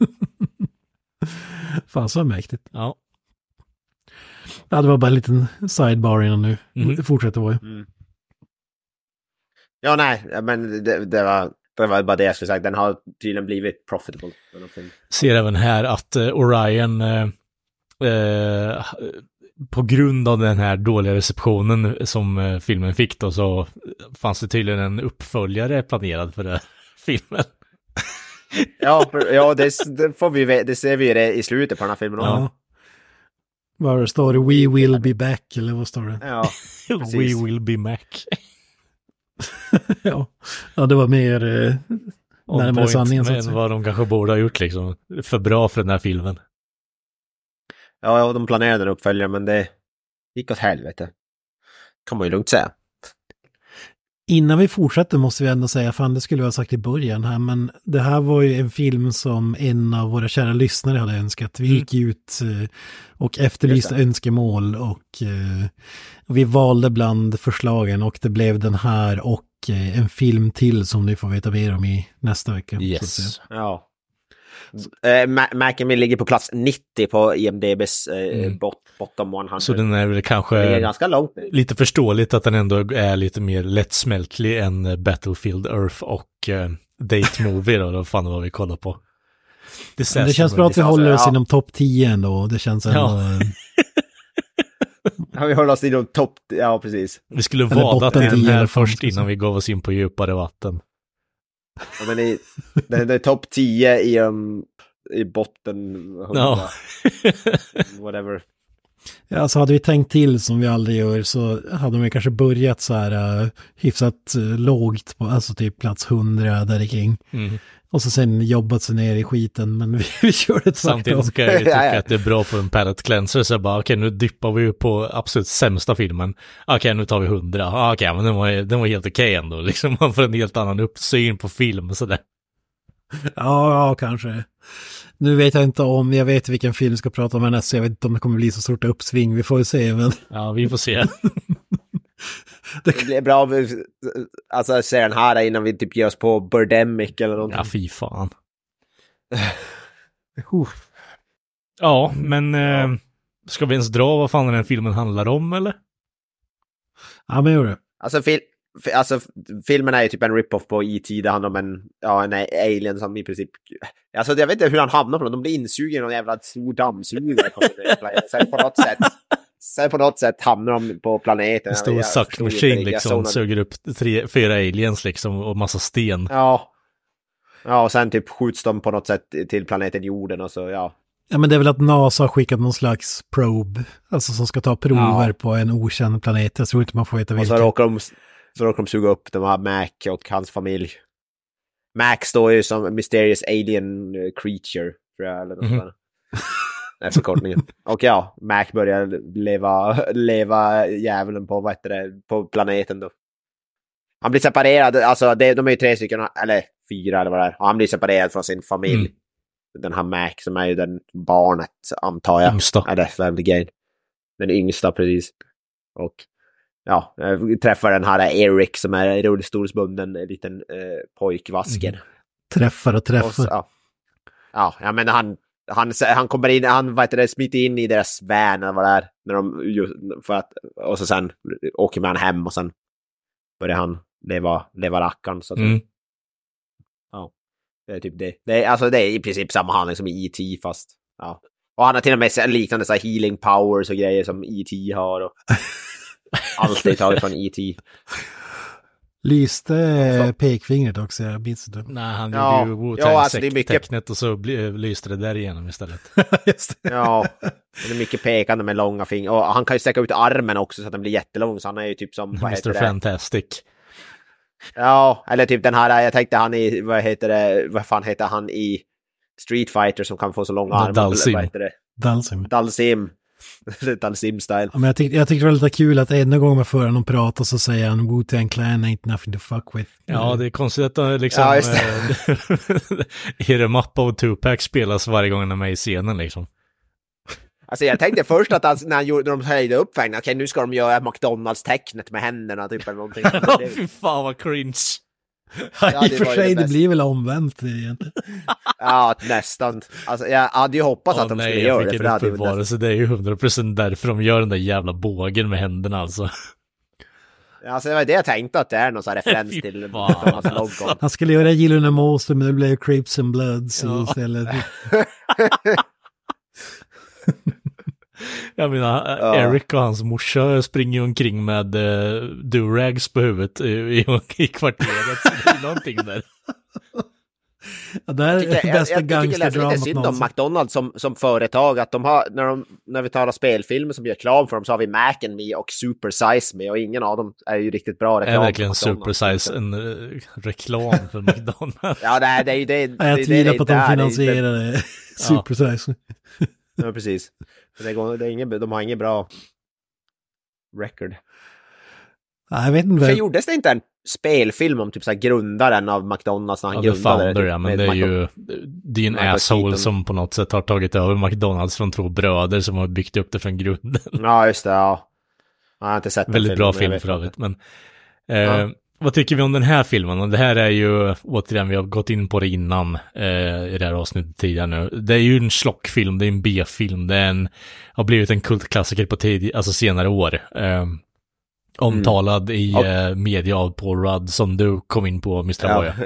Fan så mäktigt. Ja. Ja, det var bara en liten sidebar innan nu. Mhm. Det fortsätter vara. Mm. Ja, nej, men det, det, var, det var bara det jag skulle säga. Den har tydligen blivit profitable. ser även här att eh, Orion eh, eh, på grund av den här dåliga receptionen som eh, filmen fick då så fanns det tydligen en uppföljare planerad för den här (laughs) filmen. (laughs) Ja, ja det, det, får vi, det ser vi det i slutet på den här filmen. Ja. Vad står det? We will be back, eller vad står det? Ja. (laughs) We will be Mac. ja. ja, det var mer eh, närmare sanningen så att med säga. vad de kanske borde ha gjort liksom. För bra för den här filmen. Ja, de planerade en uppföljare, men det gick åt helvete. Kan man ju lugnt säga. Innan vi fortsätter måste vi ändå säga, fan det skulle vi ha sagt i början här, men det här var ju en film som en av våra kära lyssnare hade önskat. Vi Mm. gick ut eh, och efterlyste önskemål och eh, vi valde bland förslagen och det blev den här och eh, en film till som ni får veta mer om i nästa vecka. så att säga. Yes. Ja. Eh, Ma- Mac and Me ligger på plats 90 på IMDBs eh, Mm. bot, bottom 100. Så den är väl det är kanske ganska långt lite förståeligt att den ändå är lite mer lättsmältlig än eh, Battlefield Earth och eh, Date Movie då, då fan vad vi kollar på. Det, det känns bra att vi håller oss ja. inom topp 10 ändå. Det känns ändå... Ja. eh, Ja, vi håller oss i de topp... Ja, precis. Vi skulle Eller vada botten till den här först innan säga. vi gav oss in på djupare vatten. Ja, men i, det är topp 10 i, um, i botten 100. Ja. (laughs) Whatever. Ja, alltså hade vi tänkt till som vi aldrig gör så hade vi kanske börjat så här uh, hyfsat uh, lågt på, alltså typ plats 100 där kring. Mm. Och så sen jobbat sig ner i skiten, men vi, (laughs) vi kör det Samtidigt ska jag ju (laughs) tycka att det är bra för en palette cleanser, så jag bara okej nu dippar vi på absolut sämsta filmen. Okej nu tar vi 100, Ah, okej men den var, den var helt okej ändå, (laughs) liksom man får en helt annan uppsyn på film och sådär. Ja, ja, kanske. Nu vet jag inte om, jag vet vilken film vi ska prata om härnäst, så jag vet inte om det kommer bli så stort uppsving, vi får ju se, men Ja vi får se. Det blir bra om vi alltså, ser den här innan vi typ ger oss på Birdemic eller någonting. Ja fy fan. (laughs) Ja men eh, ska vi ens dra vad fan den här filmen handlar om eller? ja, men gör det. Alltså, fil, fi- alltså, filmen är ju typ en rip-off på E.T. Det handlar om en, ja, en alien som i princip... Alltså jag vet inte hur han hamnar på det. De blir insugna i någon jävla stor dammsugare. den på något sätt... (laughs) Sen på något sätt hamnar de på planeten. En stor suck machine liksom, någon- suger upp tre, fyra aliens liksom och massa sten. Ja. Ja, och sen typ skjuts de på något sätt till planeten jorden och så, ja. Ja, men det är väl att NASA har skickat någon slags probe, alltså som ska ta prover Ja. på en okänd planet. Jag tror inte man får veta Och så vilken. råkar, de, så råkar de suga upp de här Mac och hans familj. Mac står ju som mysterious alien eh, creature, tror jag. Eller något Mhm. sånt. (laughs) Det är förkortningen. (laughs) Och ja, Mac börjar leva, leva djävulen på, vad heter det, på planeten då. Han blir separerad, alltså det, de är ju tre stycken, eller fyra eller vad det är. Och han blir separerad från sin familj. Mm. Den här Mac som är ju den barnet, antar jag. Yngsta. Family Gain. Den yngsta precis. Och ja, träffar den här Eric som är rullstolsbunden liten eh, pojkvasker. Mm. Träffar och Och så, träffar. ja. ja, menar han, han, han kommer in, han vad heter det, smiter in i deras van eller vad det är. När de, för att, och så sen åker man hem och sen börjar han leva, leva rackaren. Så att Mm. Ja, det är typ det. Det är, alltså det är i princip samma handling som i E.T. fast ja. Och han har till och med liknande så här healing powers och grejer som E.T. har. Och (laughs) allt är taget från E E.T. Lyste pekfingret också, jag minns inte. Nej, han Ja, gjorde ju ja, alltså det är mycket- Wu-Tang-tecknet och så lyste det där igenom istället. (laughs) Just det. Ja, det är mycket pekande med långa fingrar. Och han kan ju sträcka ut armen också så att den blir jättelång. Så han är ju typ som, vad heter Mr det? Fantastic. Ja, eller typ den här, jag tänkte han i, vad heter det, vad fan heter han i Street Fighter som kan få så långa armar? Dalsim. Vad heter (laughs) det? Dalsim. Dalsim. Dalsim-style. Ja, men jag, tyckte, jag tyckte det var lite kul att enda gång man för honom pratar så säger han Wu-Tang Clan ain't nothing to fuck with. Ja, det är konstigt att det liksom... Ja, just eh, Hit 'em up och Tupac spelas varje gång han är med i scenen liksom. Alltså jag tänkte först att han, när, han gjorde, när de höjde upp fängen, okej nu ska de göra McDonalds-tecknet med händerna typ eller någonting. (laughs) Ja, Det- fy fan vad cringe. Ja, (laughs) I och för sig, det det blir väl omvänt egentligen. (laughs) Ja, nästan. Alltså jag hade ju hoppats Åh att de nej, skulle göra det. För det hade ju nästan... Det är ju 100% därför de gör den där jävla bågen med händerna alltså. Alltså det var det jag tänkte att det är någon sån (laughs) referens till McDonalds alltså. logon. Han skulle göra Gyllene Monster men det blev Crepes and Bloods Ja. istället. Jag menar, Ja. Eric och hans morsa springer ju omkring med uh, durags på huvudet i, i, i kvarteret. Så det är någonting där. (laughs) Ja, det här Jag tycker, är jag, bästa jag, jag tycker det är lite synd om någonsin. McDonalds som, som företag. Att de har, när, de, när vi talar spelfilmer som gör reklam för dem så har vi Mac and Me och Super Size Me och ingen av dem är ju riktigt bra Det reklam. är verkligen McDonald's. supersize en eh, reklam för McDonalds. Ja, det är, det är ju det. Ja, jag det, tvivlar det, på att det de är- det är- finansierar det. Ja, precis. Men Det går, det är ingen, de har ingen bra record. Nej, jag vet inte. För gjordes det inte en spelfilm om typ så här grundaren av McDonalds när han Ja, grundade Founder, typ, ja, men med det är ju, det är en Michael asshole Keaton. som på något sätt har tagit över McDonalds från två bröder som har byggt upp det från grunden. Ja, just det. Ja. Jag har inte sett Väldigt bra film jag vet för övrigt, men eh, Ja. Vad tycker vi om den här filmen? Och det här är ju, återigen, vi har gått in på det innan eh, i det här avsnittet tidigare nu. Det är ju en slockfilm, det är en B-film, det är en, har blivit en kultklassiker på tid, alltså senare år. Eh, omtalad i Och- eh, media av Paul Rudd som du kom in på, Mr. Ja. Boya. (laughs)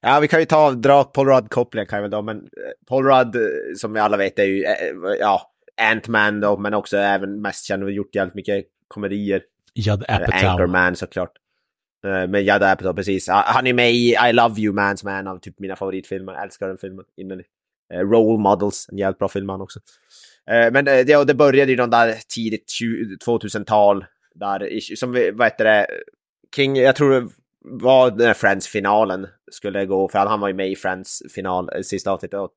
Ja, vi kan ju ta dra Paul Rudd-kopplingen kan vi då, men eh, Paul Rudd, eh, som vi alla vet, är ju, eh, ja, Ant-Man då, men också även mest känd och gjort jävligt mycket komedier. Judd Apatow. Anchorman såklart. Eh, men jag är Apatow, precis. Ah, han- är med i I Love You Man's Man av typ mina favoritfilmer. Jag älskar den filmen innerligt. Eh, Role Models, en jävligt bra film han också. Eh, men det, det började ju någon där tidigt 2000-tal. Där, som vi, vad heter det, King, jag tror det var den Friends-finalen skulle gå, för han, var ju med i Friends-final, sista avsnittet. Och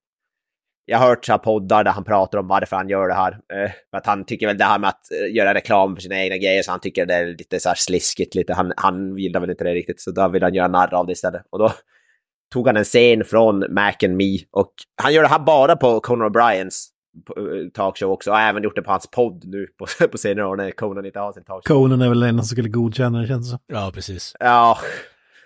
jag har hört så här poddar där han pratar om varför han gör det här. Eh, för att han tycker väl det här med att eh, göra reklam för sina egna grejer, så han tycker det är lite så här sliskigt, lite. Han, han gillar väl inte det riktigt, så då vill han göra narr av det istället. Och då tog han en scen från Mac and Me och han gör det här bara på Conan O'Briens eh, talkshow också och har även gjort det på hans podd nu på, (laughs) på senare år när Conan inte har sin talkshow. Conan är väl den som skulle godkänna det känns det. Ja, precis. Ja,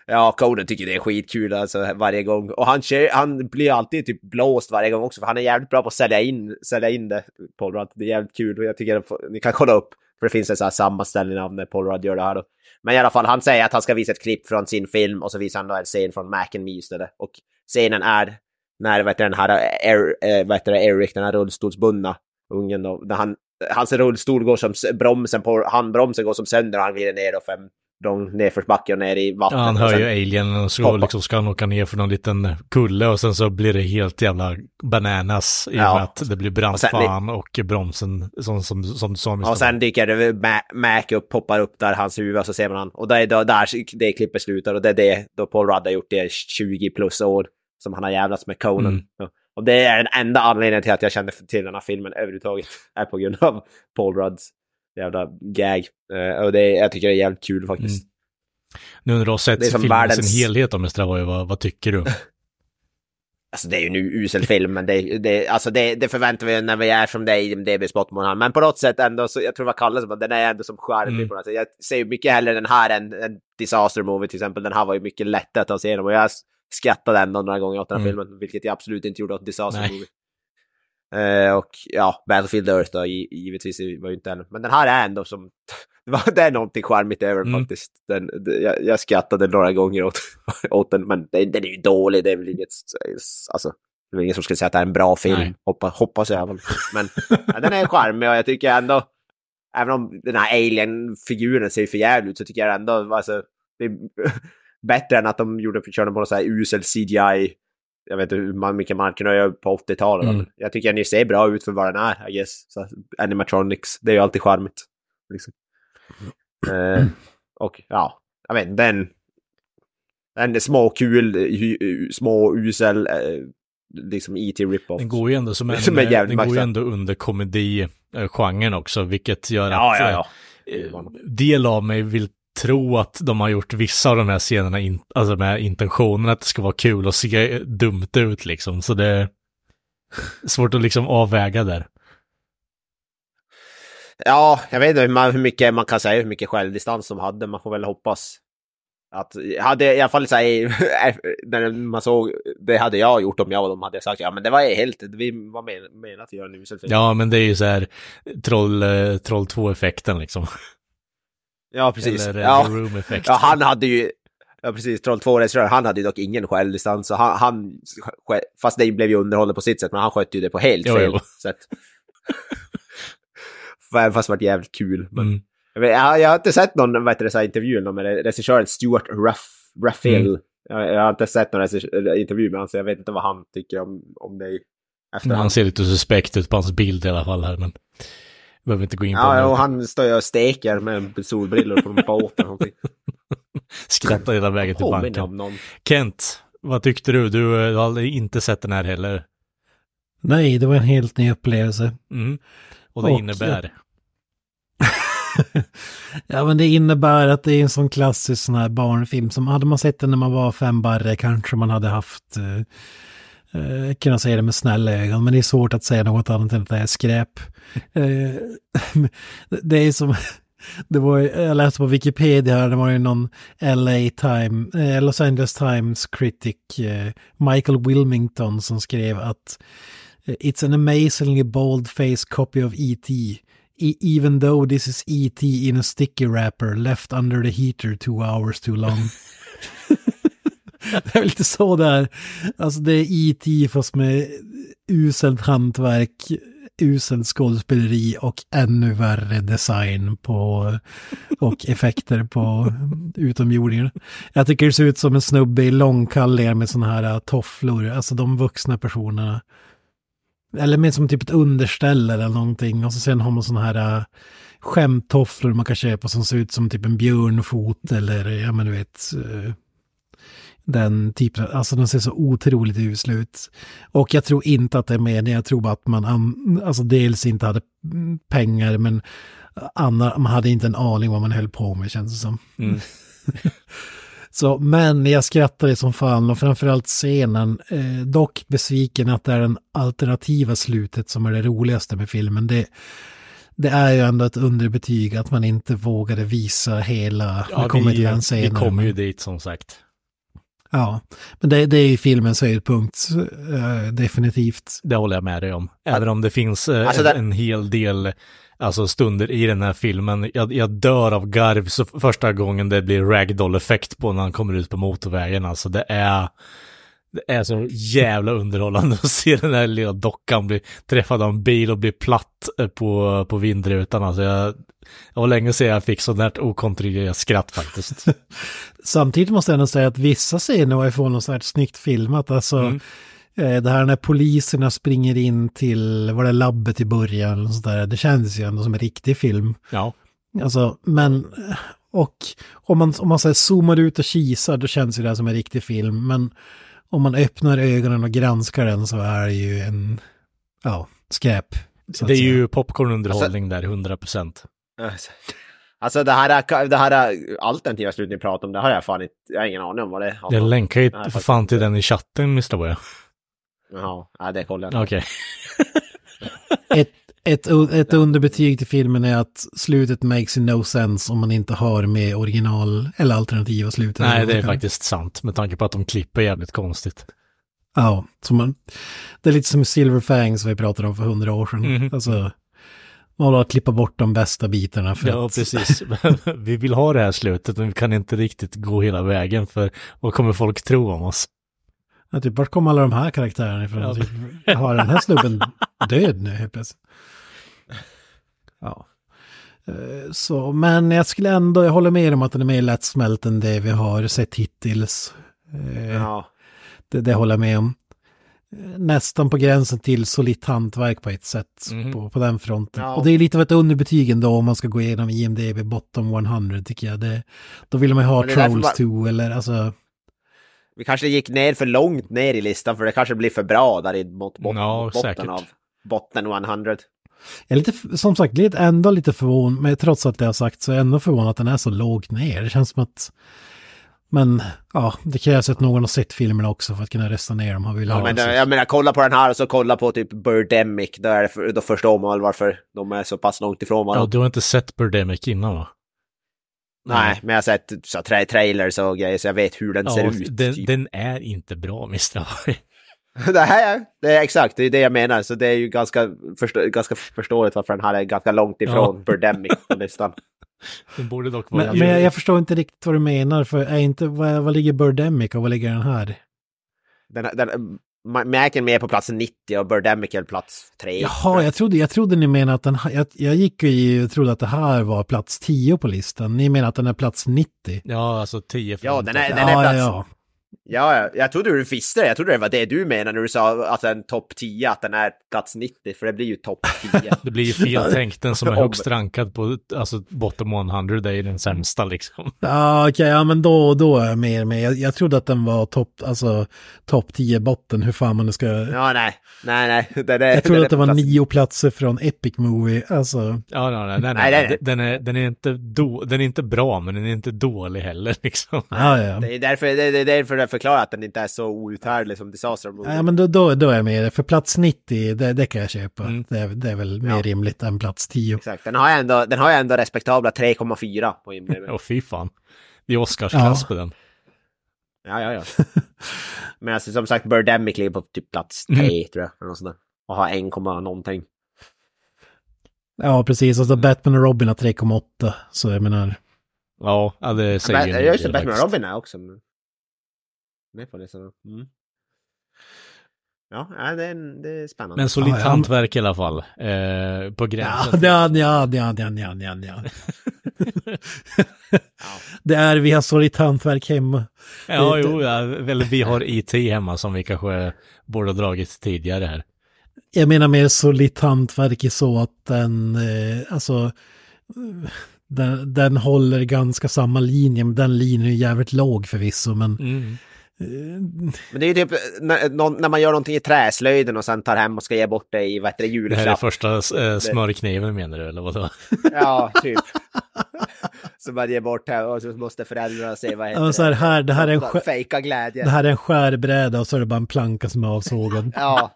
ja Conan tycker det är skitkul alltså varje gång. Och han, kör, han blir alltid typ blåst varje gång också för han är jävligt bra på att sälja in, sälja in det, Paul Rudd. Det är jävligt kul och jag tycker att ni kan kolla upp för det finns en sån här sammanställning av när Paul Rudd gör det här då. Men i alla fall, han säger att han ska visa ett klipp från sin film och så visar han då en scen från Mac and Me istället. Och scenen är när vet du, den här er, vet du, Eric, den här rullstolsbundna ungen då, när han, hans rullstol går som bromsen på, handbromsen går som sönder och han glider ner då fem lång nedförsbacke och ner i Ja, vattnet. han och hör ju alien och så liksom ska han åka ner för någon liten kulle och sen så blir det helt jävla bananas i och Ja. med att det blir brant Och fan och bromsen som, som, som. Mr. Och sen dyker det Ma- Mac upp, poppar upp där, hans huvud, och så ser man han. Och det är då, där det klippet slutar. Och det är det då Paul Rudd har gjort det i 20 plus år. Som han har jävlats med Conan. Mm. Ja. Och det är den enda anledningen till att jag kände till den här filmen överhuvudtaget. Är på grund av Paul Rudds jävla gag. Eh, och det, jag tycker det är jävligt kul faktiskt. Nu när du har sett filmen i världens- sin helhet om. Boy, vad, vad tycker du? (laughs) Alltså det är ju en usel film, men det, det, alltså det, det förväntar vi när vi är som det är i DB Spotman. Men på något sätt ändå, så, jag tror vad kallas det, den är ändå som charmig Mm. på något sätt. Jag ser ju mycket hellre den här än en Disaster Movie till exempel. Den här var ju mycket lättare att ta sig igenom och jag skrattade ändå några gånger åt den här Mm. filmen, vilket jag absolut inte gjorde åt Disaster Nej. Movie. Eh, och ja, Battlefield Earth då, gi- givetvis var ju inte den. Men den här är ändå som, (laughs) det, är någonting charmigt över Mm. faktiskt. Den, jag, jag skrattade några gånger åt, (laughs) åt den, men den, den är ju dålig. Det är väl inget, alltså, det är ingen som skulle säga att det är en bra film. Nej. Hoppa, hoppas jag. Men (laughs) ja, den är charmig och jag tycker ändå, även om den här alien-figuren ser för jävligt ut så tycker jag ändå, alltså, det är bättre än att de gjorde, körde på någon så här usel CGI. Jag vet inte hur mycket man kunde göra på 80-talet. Mm. Jag tycker den ser bra ut för vad den är, I guess. Så, animatronics, det är ju alltid charmigt. Liksom. Eh, och ja, jag vet den... Den är små kul, hu- små usel, eh, liksom E.T. rip-off. Den går ju ändå som en, (laughs) Som är jävligt den går ju ändå under komedi-genren också, vilket gör Ja, att ja, eh, ja. eh, del av mig vill tro att de har gjort vissa av de här scenerna, in, alltså med intentionen att det ska vara kul och se dumt ut liksom, så det är svårt att liksom avväga där. Ja, jag vet inte hur man- hur mycket man kan säga, hur mycket självdistans de hade. Man får väl hoppas. Att, hade i alla fall så här, (laughs) när man såg, det hade jag gjort om jag och de hade sagt ja men det var helt, vi var men- menat att göra en usel film. Ja, men det är ju så här troll, eh, troll 2-effekten liksom. (laughs) ja precis. Eller ja. The Room-effekt. ja, han hade ju, ja precis, Troll 2-regissör, han hade ju dock ingen självdistans. Så han, han, fast det blev ju underhållande på sitt sätt, men han skötte ju det på helt Jo, fel jo. sätt. (laughs) Fast det var jävligt kul. Men... Mm. Jag, jag, har inte sett någon vad heter det, så här, intervju med regissören Stuart Ruff, Ruffield. Mm. Jag, jag har inte sett någon intervju med honom, så jag vet inte vad han tycker om, om det Han ser lite suspekt ut på hans bild i alla fall här, men behöver inte gå in på Ja, det. och han står och steker med solbrillor på någon båt eller någonting. Skrattar hela vägen till banken. Kent, vad tyckte du? Du, eh, du har aldrig inte sett den här heller. Nej, det var en helt ny upplevelse. Mm. Och det Och- innebär? (laughs) Ja, men det innebär att det är en sån klassisk sån här barnfilm som hade man sett den när man var fem barre kanske man hade haft eh, eh, kunnat säga det med snälla ögon, men det är svårt att säga något annat än att det är skräp. (laughs) Eh, (laughs) det är som, (laughs) det var, jag läste på Wikipedia här, det var ju någon LA Time, eh, Los Angeles Times critic, eh, Michael Wilmington, som skrev att eh, It's an amazingly bold-faced copy of E.T. E- even though this is E.T. in a sticky wrapper left under the heater two hours too long det är lite så där. Alltså det är IT fast med uselt hantverk, uselt skådespeleri och ännu värre design på och effekter på utomjordingar. Jag tycker det ser ut som en snubbe i långkallingar med sådana här äh, tofflor, alltså de vuxna personerna. Eller med som typ ett underställ eller någonting. Och så sen har man sådana här äh, skämttofflor man kan köpa som ser ut som typ en björnfot eller ja men du vet. Äh, den typen, alltså de ser så otroligt usla ut. Och jag tror inte att det är meningen, jag tror bara att man, an- alltså dels inte hade pengar men Anna, man hade inte en aning vad man höll på med känns det som. Mm. (laughs) Så, men jag skrattade som fan och framförallt scenen, eh, dock besviken att det är den alternativa slutet som är det roligaste med filmen. Det, det är ju ändå ett underbetyg att man inte vågade visa hela, Ja, vi kommer vi, till den vi scenen. kommer ju dit som sagt. Ja, men det, det är ju filmens höjdpunkt, eh, definitivt. Det håller jag med dig om. Även om det finns eh, Alltså det- en hel del alltså, stunder i den här filmen. Jag, jag dör av garv så första gången det blir ragdoll-effekt på när han kommer ut på motorvägen. Alltså det är, det är så jävla underhållande (laughs) att se den här lilla dockan bli träffad av en bil och bli platt eh, på, på vindrutan. Alltså jag, det var länge sedan jag fick sånt där okontrollerat skratt faktiskt. (laughs) Samtidigt måste jag ändå säga att vissa scener var ifrån något så här snyggt filmat. Alltså, Mm. eh, det här när poliserna springer in till, var det labbet i början, eller sånt där, det kändes ju ändå som en riktig film. Ja. Alltså, men, och om man, om man så här zoomar ut och kisar, då känns det här som en riktig film. Men om man öppnar ögonen och granskar den så är det ju en, ja, skräp. Det är säga. ju popcornunderhållning där, 100 procent. Alltså det här, det här alternativa slutet ni pratar om, det har jag fan inte, jag har ingen aning om vad det handlar Jag länkar ju för fan till den i chatten, Mr. Boy. Jaha, nej det kollar jag inte. Okej. ett, ett, ett underbetyg till filmen är att slutet makes no sense om man inte har med original eller alternativa slutet. Nej, det är faktiskt sant med tanke på att de klipper jävligt konstigt. Ja, så man, det är lite som Silver Fangs vi pratade om för hundra år sedan. Mhm. Alltså, Man vill klippa bort de bästa bitarna. För Ja, att, precis. (laughs) vi vill ha det här slutet, men vi kan inte riktigt gå hela vägen, för vad kommer folk tro om oss? Ja, typ, vart kom alla de här karaktärerna ifrån? Ja. Typ, har den här snubben död nu helt plötsligt? Ja. Eh, Så, men jag skulle ändå, jag håller med om att den är mer lättsmält än det vi har sett hittills. Eh, Ja. Det, det håller jag med om. Eh, Nästan på gränsen till solitt hantverk på ett sätt Mhm. på, på den fronten. Ja. Och det är lite av ett underbetyg ändå om man ska gå igenom IMDB bottom 100 tycker jag. Det, då vill man ju ha Trolls man- 2 eller alltså... Vi kanske gick ner för långt ner i listan för det kanske blir för bra där i mot, bot, Ja, mot botten säkert. av botten 100. Jag är lite, som sagt, lite, ändå lite förvånad, men trots att det har sagt så är jag ändå förvånad att den är så lågt ner. Det känns som att, men ja, det krävs att någon har sett filmerna också för att kunna rösta ner dem. Har vi Ja, men jag menar, kolla på den här och så kolla på typ Birdemic. Då, är det för, då förstår man väl varför de är så pass långt ifrån Ja, varandra. du har inte sett Birdemic innan va? Nej, men jag har sett så, tra trailers och grejer så jag vet hur den ser Ja, ut. den, typ. den är inte bra, Mr. Hawaii. (laughs) det här är, det är exakt, det är det jag menar. Så det är ju ganska, förstå, ganska förståeligt varför den här är ganska långt ifrån Birdemic (laughs) på listan. Den borde dock vara Men, men jag, jag förstår inte riktigt vad du menar, för är inte, vad, vad ligger Birdemic och vad ligger den här? Den, den, Ma- Mac är med på plats 90 och Birdemic är plats 3. Jaha, jag trodde, jag trodde ni menade att den jag, jag gick ju och trodde att det här var plats 10 på listan. Ni menar att den är plats 90? Ja, alltså 10 Ja, den är, den ja, är plats... ja. Ja, ja, jag trodde du visste det. Jag trodde det var det du menade när du sa att en topp 10, att den är plats 90, för det blir ju topp 10. (laughs) Det blir ju fel tänkt. Den som är (laughs) högst rankad på alltså, bottom 100 det är ju den sämsta liksom. Ja, okej, ja men då, då är jag mer med. Jag, jag trodde att den var topp, alltså topp 10 botten, hur fan man nu ska... ja, nej. Nej, nej. (laughs) Den är, jag trodde den att det var plats- nio platser från Epic Movie, alltså. Ja, nej, nej, nej, Nej, nej. nej. Den, är, den, är inte do, den är inte bra, men den är inte dålig heller liksom. Ja, ja. Det är därför, det, det är därför jag förklarar att den inte är så outhärdlig som Disaster Movie. Ja, men då, då, då är jag med. För plats 90, det, det kan jag köpa. Mm. Det, är, det är väl mer Ja. rimligt än plats 10. Exakt. Den har ju ändå, den har ju ändå respektabla 3,4 på IMDb. Åh, fy fan. Det är Oscarsklass Ja. på den. Ja, ja, ja. (laughs) Men alltså, som sagt, Birdemic ligger på typ plats 3, Mm. tror jag. Eller något sånt där. Och har 1, någonting. Ja, precis. Alltså Batman och Robin har 3,8. Så jag menar, Ja, ja det säger ju just det, Batman och. Robin är också. Med på listan. Mm. Ja, det är, det är spännande. Men solitt Ja, ja. hantverk i alla fall. Eh, på gränsen. ja, ja, ja, ja, ja, ja, ja. (laughs) (laughs) Det är, vi har solitt hantverk hemma. Ja, det- jo, ja, väl vi har IT hemma som vi kanske borde ha dragit tidigare här. Jag menar mer solitt hantverk i så att den, eh, alltså, den, den håller ganska samma linje, men den linjen är jävligt låg förvisso, men Mm. Men det är ju typ när, man gör någonting i träslöjden och sen tar hem och ska ge bort det i vad heter det, Det här är julklapp. första eh, smörkniven menar du, eller vadå? (laughs) Ja, typ. så man ger bort det och så måste föräldrarna se vad heter Ja, så här, här, det här är en skär- Fejka glädje. det här är en skärbräda och så är det bara en planka som är avsågad. Ja,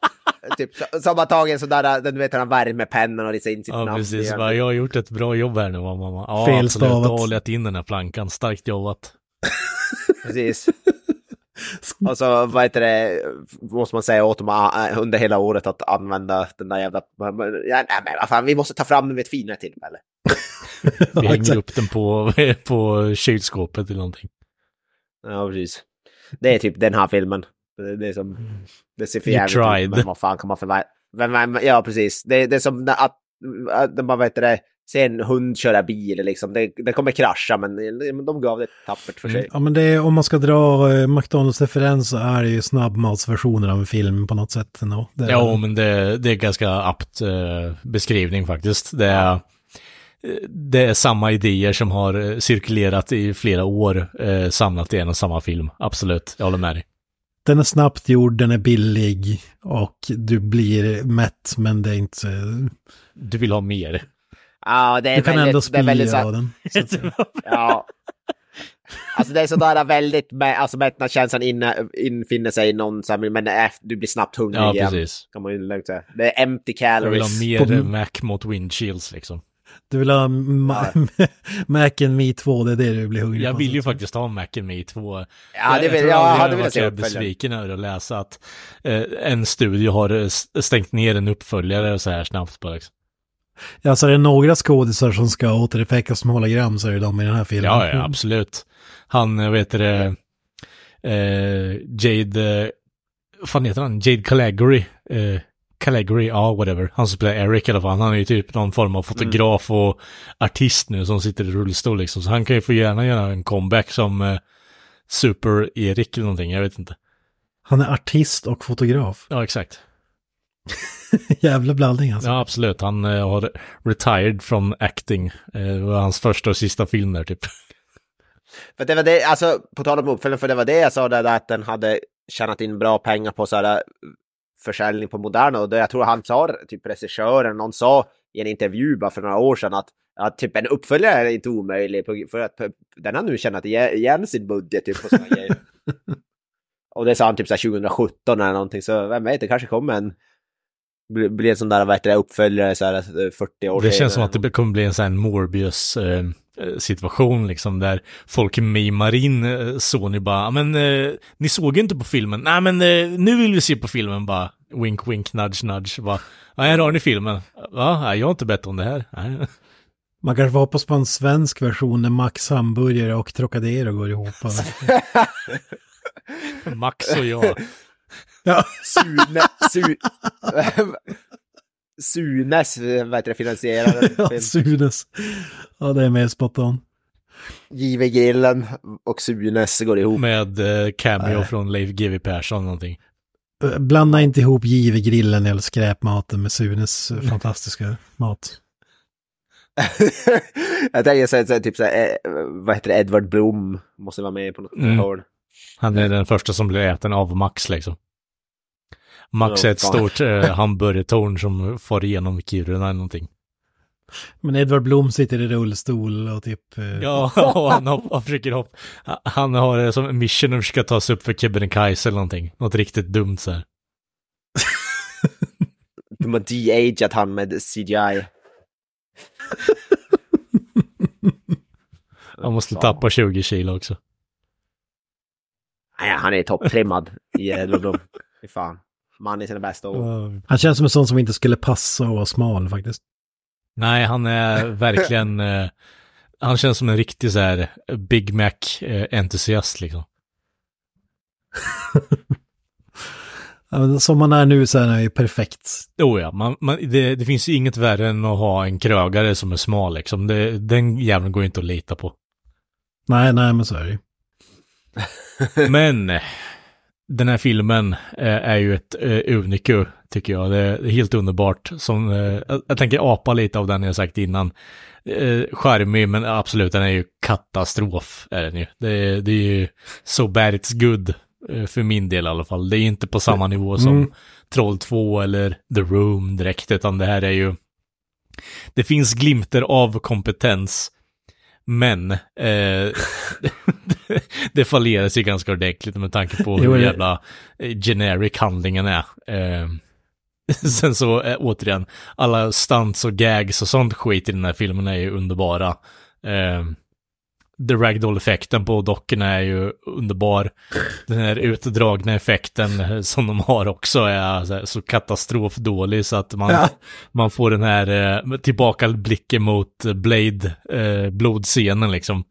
typ så, så har man tagit en sån där, den du vet, den värmepennan och ristat in sitt Ja, namn. precis. i Bara, jag har gjort ett bra jobb här nu, mamma. Ja, Felstavat. absolut. Du har hållit in den här plankan. Starkt jobbat. Precis. (laughs) Och så, vad heter det, måste man säga åt dem under hela året att använda den där jävla... Ja, nej, men vad fan, vi måste ta fram den vid ett finare tillfälle. (laughs) Vi hänger upp den på, (laughs) på kylskåpet eller någonting. Ja, precis. Det är typ den här filmen. Det, är som... Det ser för jävligt ut, men vad fan kan man förvänta... Ja, precis. Det, det är som att... att de bara, heter det, ser en hund köra bil liksom. Det, det kommer krascha, men men de gav det tappert försök. Ja men det är, om man ska dra eh, McDonalds-referens så är det ju snabbmatsversionen av en film på något sätt. ändå. Det är- Ja, men det, det är ganska apt eh, beskrivning faktiskt. Det är, det är samma idéer som har eh, cirkulerat i flera år, eh, samlat i en och samma film. Absolut, jag håller med dig. Den är snabbt gjord, den är billig och du blir mätt men det är inte... Du vill ha mer. Ja, det är Du kan väldigt, ändå det är väldigt så spy av den. (laughs) Ja. Alltså det är sådär väldigt, mä- alltså mättnadskänslan inne, infinner sig i någon, så här, men äh, du blir snabbt hungrig Ja, igen. precis. Kan man ju lugnt säga. Det är empty Jag vill calories. ha mer På- Mac mot windshields liksom. Du vill ha ma- (laughs) Mac and Me 2, det är det du blir hungrig Jag på. vill ju faktiskt ha Mac and Me 2. Ja, det jag vill, tror jag aldrig hade jag velat se uppföljaren. besviken över att läsa att eh, en studio har eh, stängt ner en uppföljare så här snabbt på liksom. Ja, så är det några skådisar som ska återuppväckas som hologram så är det de i den här filmen. Ja, ja, absolut. Han, eh, vad heter det, eh, Jade, eh, vad fan heter han? Jade Calagry. Eh, Calagry, ja, whatever. Han som spelar Eric i alla fall. Han är ju typ någon form av fotograf och artist nu som sitter i rullstol liksom. Så han kan ju få gärna göra en comeback som eh, Super-Erik eller någonting, jag vet inte. Han är artist och fotograf. Ja, exakt. (laughs) Jävla blandning alltså. Ja, absolut. Han eh, har retired from acting. Eh, det var hans första och sista film där typ. (laughs) För det var det, alltså på tal om uppföljaren, för det var det jag sa där, att den hade tjänat in bra pengar på så här äh, försäljning på Moderna och det, jag tror han sa, typ regissören, någon sa i en intervju bara för några år sedan att, att typ en uppföljare är inte omöjlig på- för att den har nu tjänat igen igen sin budget typ grejer. (laughs) Och det sa han typ så här 2017 eller någonting, så vem vet, det kanske kommer en bli, bli en sån där, vad heter det, uppföljare så här äh, 40 år Det känns som att det kommer bli en sån här Morbius eh, eh, situation liksom där folk mimar in eh, Sony bara, "Ja, men eh, ni såg ju inte på filmen, nej men eh, nu vill vi se på filmen. Bara, wink wink nudge nudge, bara, ja här har ni filmen, va, Nej, jag har inte bett om det här, nej. Man kanske får hoppas på en svensk version där Max hamburgare och Trocadero går ihop. (laughs) (laughs) Max och jag, ja. Sune, su, Sunes, vad heter det, finansierade (laughs) ja. Sunes. Ja, det är mer spot on. J.V. Gillen och Sunes går ihop. med eh, cameo från Leif GW Persson någonting. Eh, Blanda inte ihop Give-grillen eller skräpmaten med Sunes eh, fantastiska mat. (laughs) jag tänker så så typ så här, eh, vad heter det, Edward Blom måste vara med på något Mm. hörn. Han är den första som blir äten av Max liksom. Max är ett stort eh, hamburgertorn som far igenom Kiruna eller någonting. Men Edvard Blom sitter i rullstol och typ... eh, Ja, (laughs) och han, hopp, han försöker hoppa. Han har det som mission att försöka ta sig upp för Kebnekaise eller någonting. Något riktigt dumt så här. (laughs) De har de-ageat han med CGI. (laughs) Han måste tappa 20 kilo också. Nej, han är topptrimmad i Edward Blom. Fy fan. Man i sina bästa år. Han känns som en sån som inte skulle passa och vara smal faktiskt. Nej, han är (laughs) verkligen... Eh, han känns som en riktig så här Big Mac-entusiast liksom. (laughs) Ja, men som man är nu så är han ju perfekt. Oh ja, man, man, det, det finns ju inget värre än att ha en krögare som är smal liksom. Det, den jäveln går ju inte att lita på. Nej, nej, men så är det ju. Men eh, (laughs) den här filmen eh, är ju ett eh, uniku, tycker jag. Det är helt underbart. Som, eh, jag, tänker apa lite av den jag sagt innan. Charmig, men absolut, den är ju katastrof, är den ju. Det, det är ju so bad it's good, för min del i alla fall. Det är inte på samma nivå som Mm. Troll 2 eller The Room direkt, utan det här är ju... Det finns glimter av kompetens, men eh, (laughs) (laughs) (laughs) det fallerar sig ganska ordentligt med tanke på hur jävla eh, generic handlingen är. Eh, (laughs) sen så eh, återigen, alla stunts och gags och sånt skit i den här filmen är ju underbara. Eh, the ragdoll-effekten på dockorna är ju underbar. Den här utdragna effekten eh, som de har också är så, här, så katastrofdålig så att man, Ja. man får den här eh, tillbakablicken mot Blade, eh, blodscenen liksom.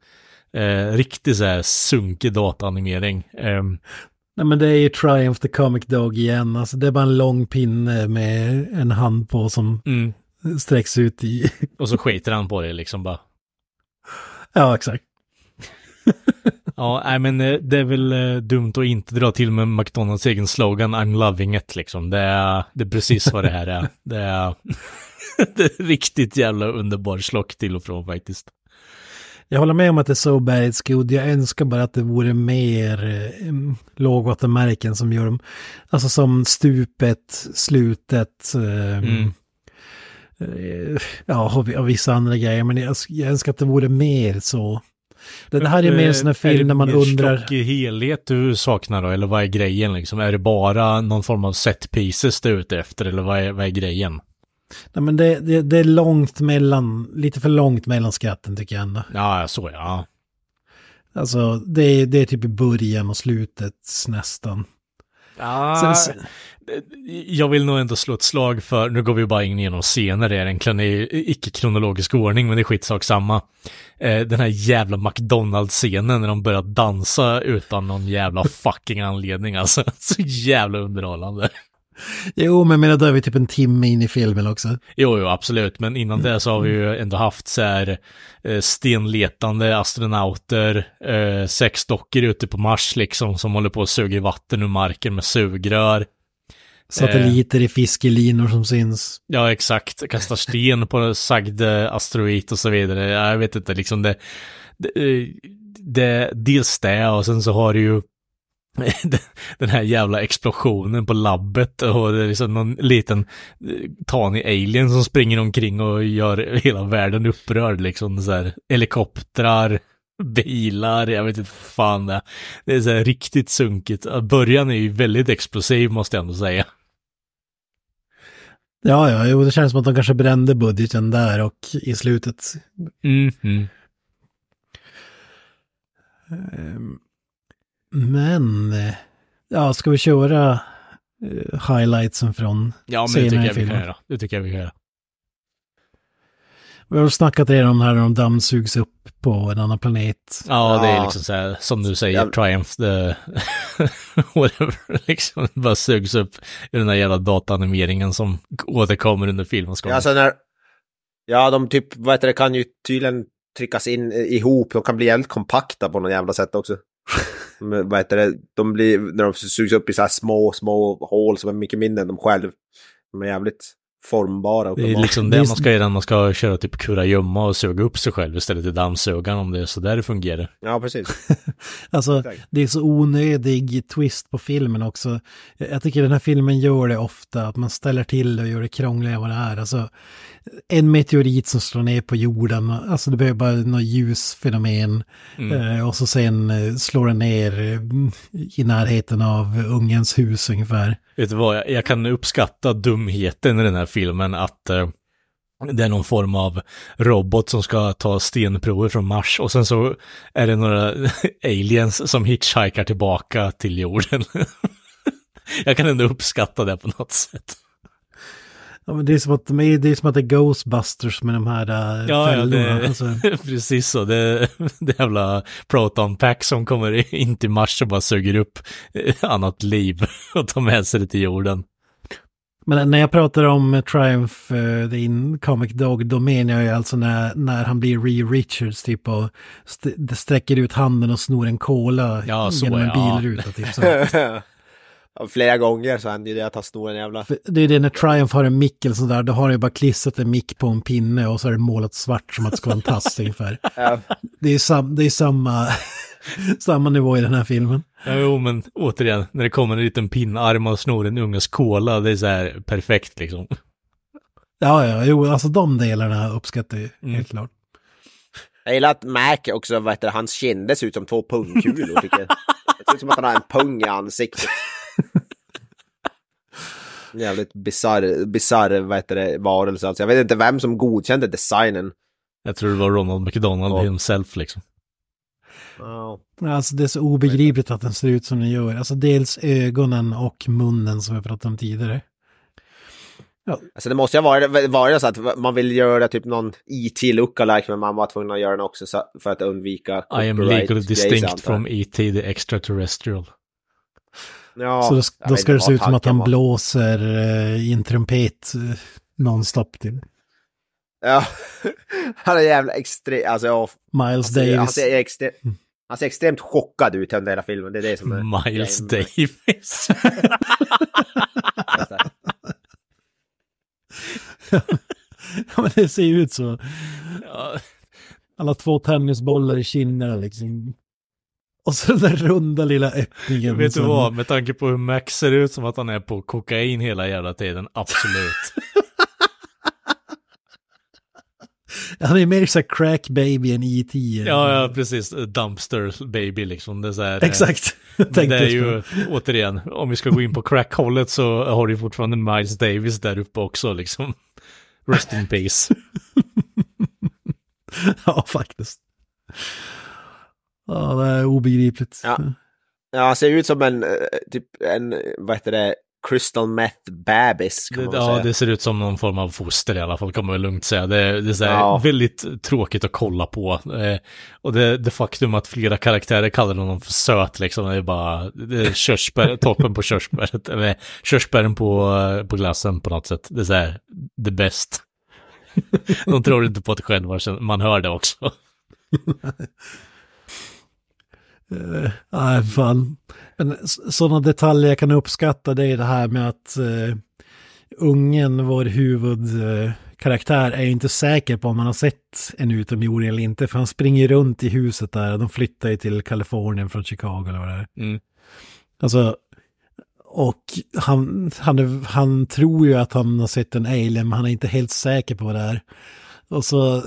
Eh, riktigt så här sunkig dataanimering. Eh, Nej, men det är ju Triumph the Comic Dog igen. Alltså det är bara en lång pinne med en hand på som mm. sträcks ut i... Och så skiter han på det liksom bara. ja, exakt. (laughs) Ja, nej men eh, det är väl eh, dumt att inte dra till med McDonalds egen slogan I'm loving it liksom. Det är, det är precis vad det här är. (laughs) Det är, (laughs) det är riktigt jävla underbar slock till och från faktiskt. Jag håller med om att det är it's good. Jag önskar bara att det vore mer eh, lågvattenmärken som gör dem. Alltså som stupet, slutet. Eh, Mm. eh, ja, och vi- och vissa andra grejer. Men jag, jag önskar att det vore mer så. Det, det här är mer en sån här Eh, Är det film när man mer undrar. slock i helhet du saknar då? Eller vad är grejen liksom? Är det bara någon form av set pieces du är ute efter? Eller vad är, vad är grejen? Nej, men det, det, det är långt mellan, lite för långt mellan skratten tycker jag ändå. Ja, så ja. Alltså det är, det är typ i början och slutet nästan. Ah, Sen- jag vill nog ändå slå ett slag för, nu går vi bara in genom scener egentligen i icke-kronologisk ordning, men det är skitsak samma. Eh, den här jävla McDonalds-scenen när de börjar dansa utan någon jävla fucking anledning alltså. (laughs) Så jävla underhållande. Jo, men menar, då är vi typ en timme in i filmen också. Jo, jo, absolut, men innan det så har vi ju ändå haft så här eh, stenletande astronauter, eh, sex dockor ute på Mars liksom, som håller på att suga vatten ur marken med sugrör. Satelliter i fiskelinor som syns. Ja, exakt. Kastar sten på sagd eh, asteroid och så vidare. Ja, Jag vet inte, liksom det, det, eh, det, dels det och sen så har du ju (laughs) den här jävla explosionen på labbet och det är liksom någon liten eh, tanig alien som springer omkring och gör hela världen upprörd liksom så här helikoptrar, bilar, jag vet inte fan det är. Det är så här riktigt sunkigt. Början är ju väldigt explosiv måste jag ändå säga. Ja, ja, jo, det känns som att de kanske brände budgeten där och i slutet. Mm, mm. Ehm, Men, eh, ja, ska vi köra eh, highlightsen från Ja, men det tycker jag vi kan filmen? göra. Det tycker jag vi kan göra. Vi har snackat redan om det här när de dammsugs upp på en annan planet. Ja, det är liksom så här, som du säger, Jag- Triumph, the... (laughs) whatever, liksom, (laughs) bara sugs upp i den här jävla dataanimeringen som återkommer under filmens gång. Ja, alltså när... Ja, de typ, vad heter det, kan ju tydligen tryckas in eh, ihop. De kan bli jävligt kompakta på något jävla sätt också. (laughs) Vad heter det, de blir, när de sugs upp i så här små, små hål som är mycket mindre än de själv. De är jävligt formbara. det är liksom Det man ska göra när man ska köra typ kurragömma och suga upp sig själv istället för dammsugaren om det är så där det fungerar. Ja, precis. (laughs) Alltså, Exakt. det är så onödig twist på filmen också. Jag jag tycker den här filmen gör det ofta, att man ställer till det och gör det krångligare än vad det är. Alltså, en meteorit som slår ner på jorden, alltså det behöver bara något ljusfenomen. Eh, och så sen eh, slår den ner eh, i närheten av ungens hus ungefär. Vet du vad, jag, kan uppskatta dumheten i den här filmen att det är någon form av robot som ska ta stenprover från Mars och sen så är det några (laughs) aliens som hitchhikar tillbaka till jorden. (laughs) jag kan ändå uppskatta det på något sätt. Ja, men det, är som att de är, det är som att det är Ghostbusters med de här äh, Ja, ja fällorna. det, Alltså, (laughs) precis så. Det, (laughs) det jävla proton pack som kommer (laughs) in till Mars och bara suger upp eh, annat liv och tar med sig det till jorden. Men när jag pratar om Triumph, uh, The In Comic Dog, då menar jag ju alltså när, när han blir Ree Richards typ och st sträcker ut handen och snor en cola Ja, så genom en ja. bilruta. Typ, så. Flera gånger så händer ju det att han snor en jävla... Det är det när Triumph har en mick eller sådär, då har ju bara klistrat en mick på en pinne och så är det målat svart som att det ska vara en tass (laughs) ungefär. Ja. Det är, sam, det är samma, (laughs) samma nivå i den här filmen. Ja, jo, men återigen, när det kommer en liten pinnarm och snor en unges cola, det är så här perfekt liksom. Ja, ja, jo, alltså de delarna uppskattar jag Mm. helt klart. Jag gillar att Mac också, vad heter det, hans kinder ser ut som två pungkulor tycker jag. Det ser ut som att han har en pung i ansiktet. Jävligt bisarr, bisarr, vad heter det, varelse alltså. Jag vet inte vem som godkände designen. Jag tror det var Ronald McDonald Ja. himself liksom. Ja. Alltså det är så obegripligt att den ser ut som den gör. Alltså dels ögonen och munnen som vi pratade om tidigare. Alltså det måste ju ha varit, varit så att man vill göra typ någon IT lookalike men man var tvungen att göra den också så, för att undvika I am legally distinct from E.T. the extraterrestrial. Ja, så då, då ska det se ut som att han var. blåser eh, i en trumpet eh, nonstop till Ja, (laughs) han är jävla extrem, alltså ja, Miles ser, han Davis. ser, extre, han ser extremt chockad ut under hela filmen, det är det som är... Miles. Davis. (laughs) (laughs) Ja, men det ser ju ut så. Alla två tennisbollar i kinderna liksom. Och så den där runda lilla öppningen. vet du vad, med tanke på hur Max ser ut som att han är på kokain hela jävla tiden, absolut. (laughs) Han är mer så här crack baby än E.T. ja, ja, precis. Dumpster baby liksom. Det är så här, eh, Exakt. (laughs) Det är ju, återigen, om vi ska gå in på crackhållet så har du fortfarande Miles Davis där uppe också liksom. Rest in peace. (laughs) Ja, faktiskt. Ja, det är obegripligt. Ja. Ja, han ser ut som en, eh, typ en, vad heter det, crystal meth bebis kan Det, man väl ja, det ser ut som någon form av foster i alla fall, kan man väl lugnt säga. Det, det är så här Ja. väldigt tråkigt att kolla på. Eh, och det, det faktum att flera karaktärer kallar honom för söt, liksom, det är bara det är körsbär, (laughs) toppen på körsbäret, eller körsbären på, på glassen på något sätt. Det är så här, the best. (laughs) De tror inte på det själva, man hör det också. (laughs) Eh, Nej, fan. Men sådana detaljer jag kan uppskatta det är det här med att eh, ungen, vår huvudkaraktär, är ju inte säker på om han har sett en utomjording eller inte. För han springer runt i huset där. De flyttar ju till Kalifornien från Chicago eller vad det är. Mm. Alltså, och han, han, är- han tror ju att han har sett en alien, men han är inte helt säker på vad det är. Och så (laughs)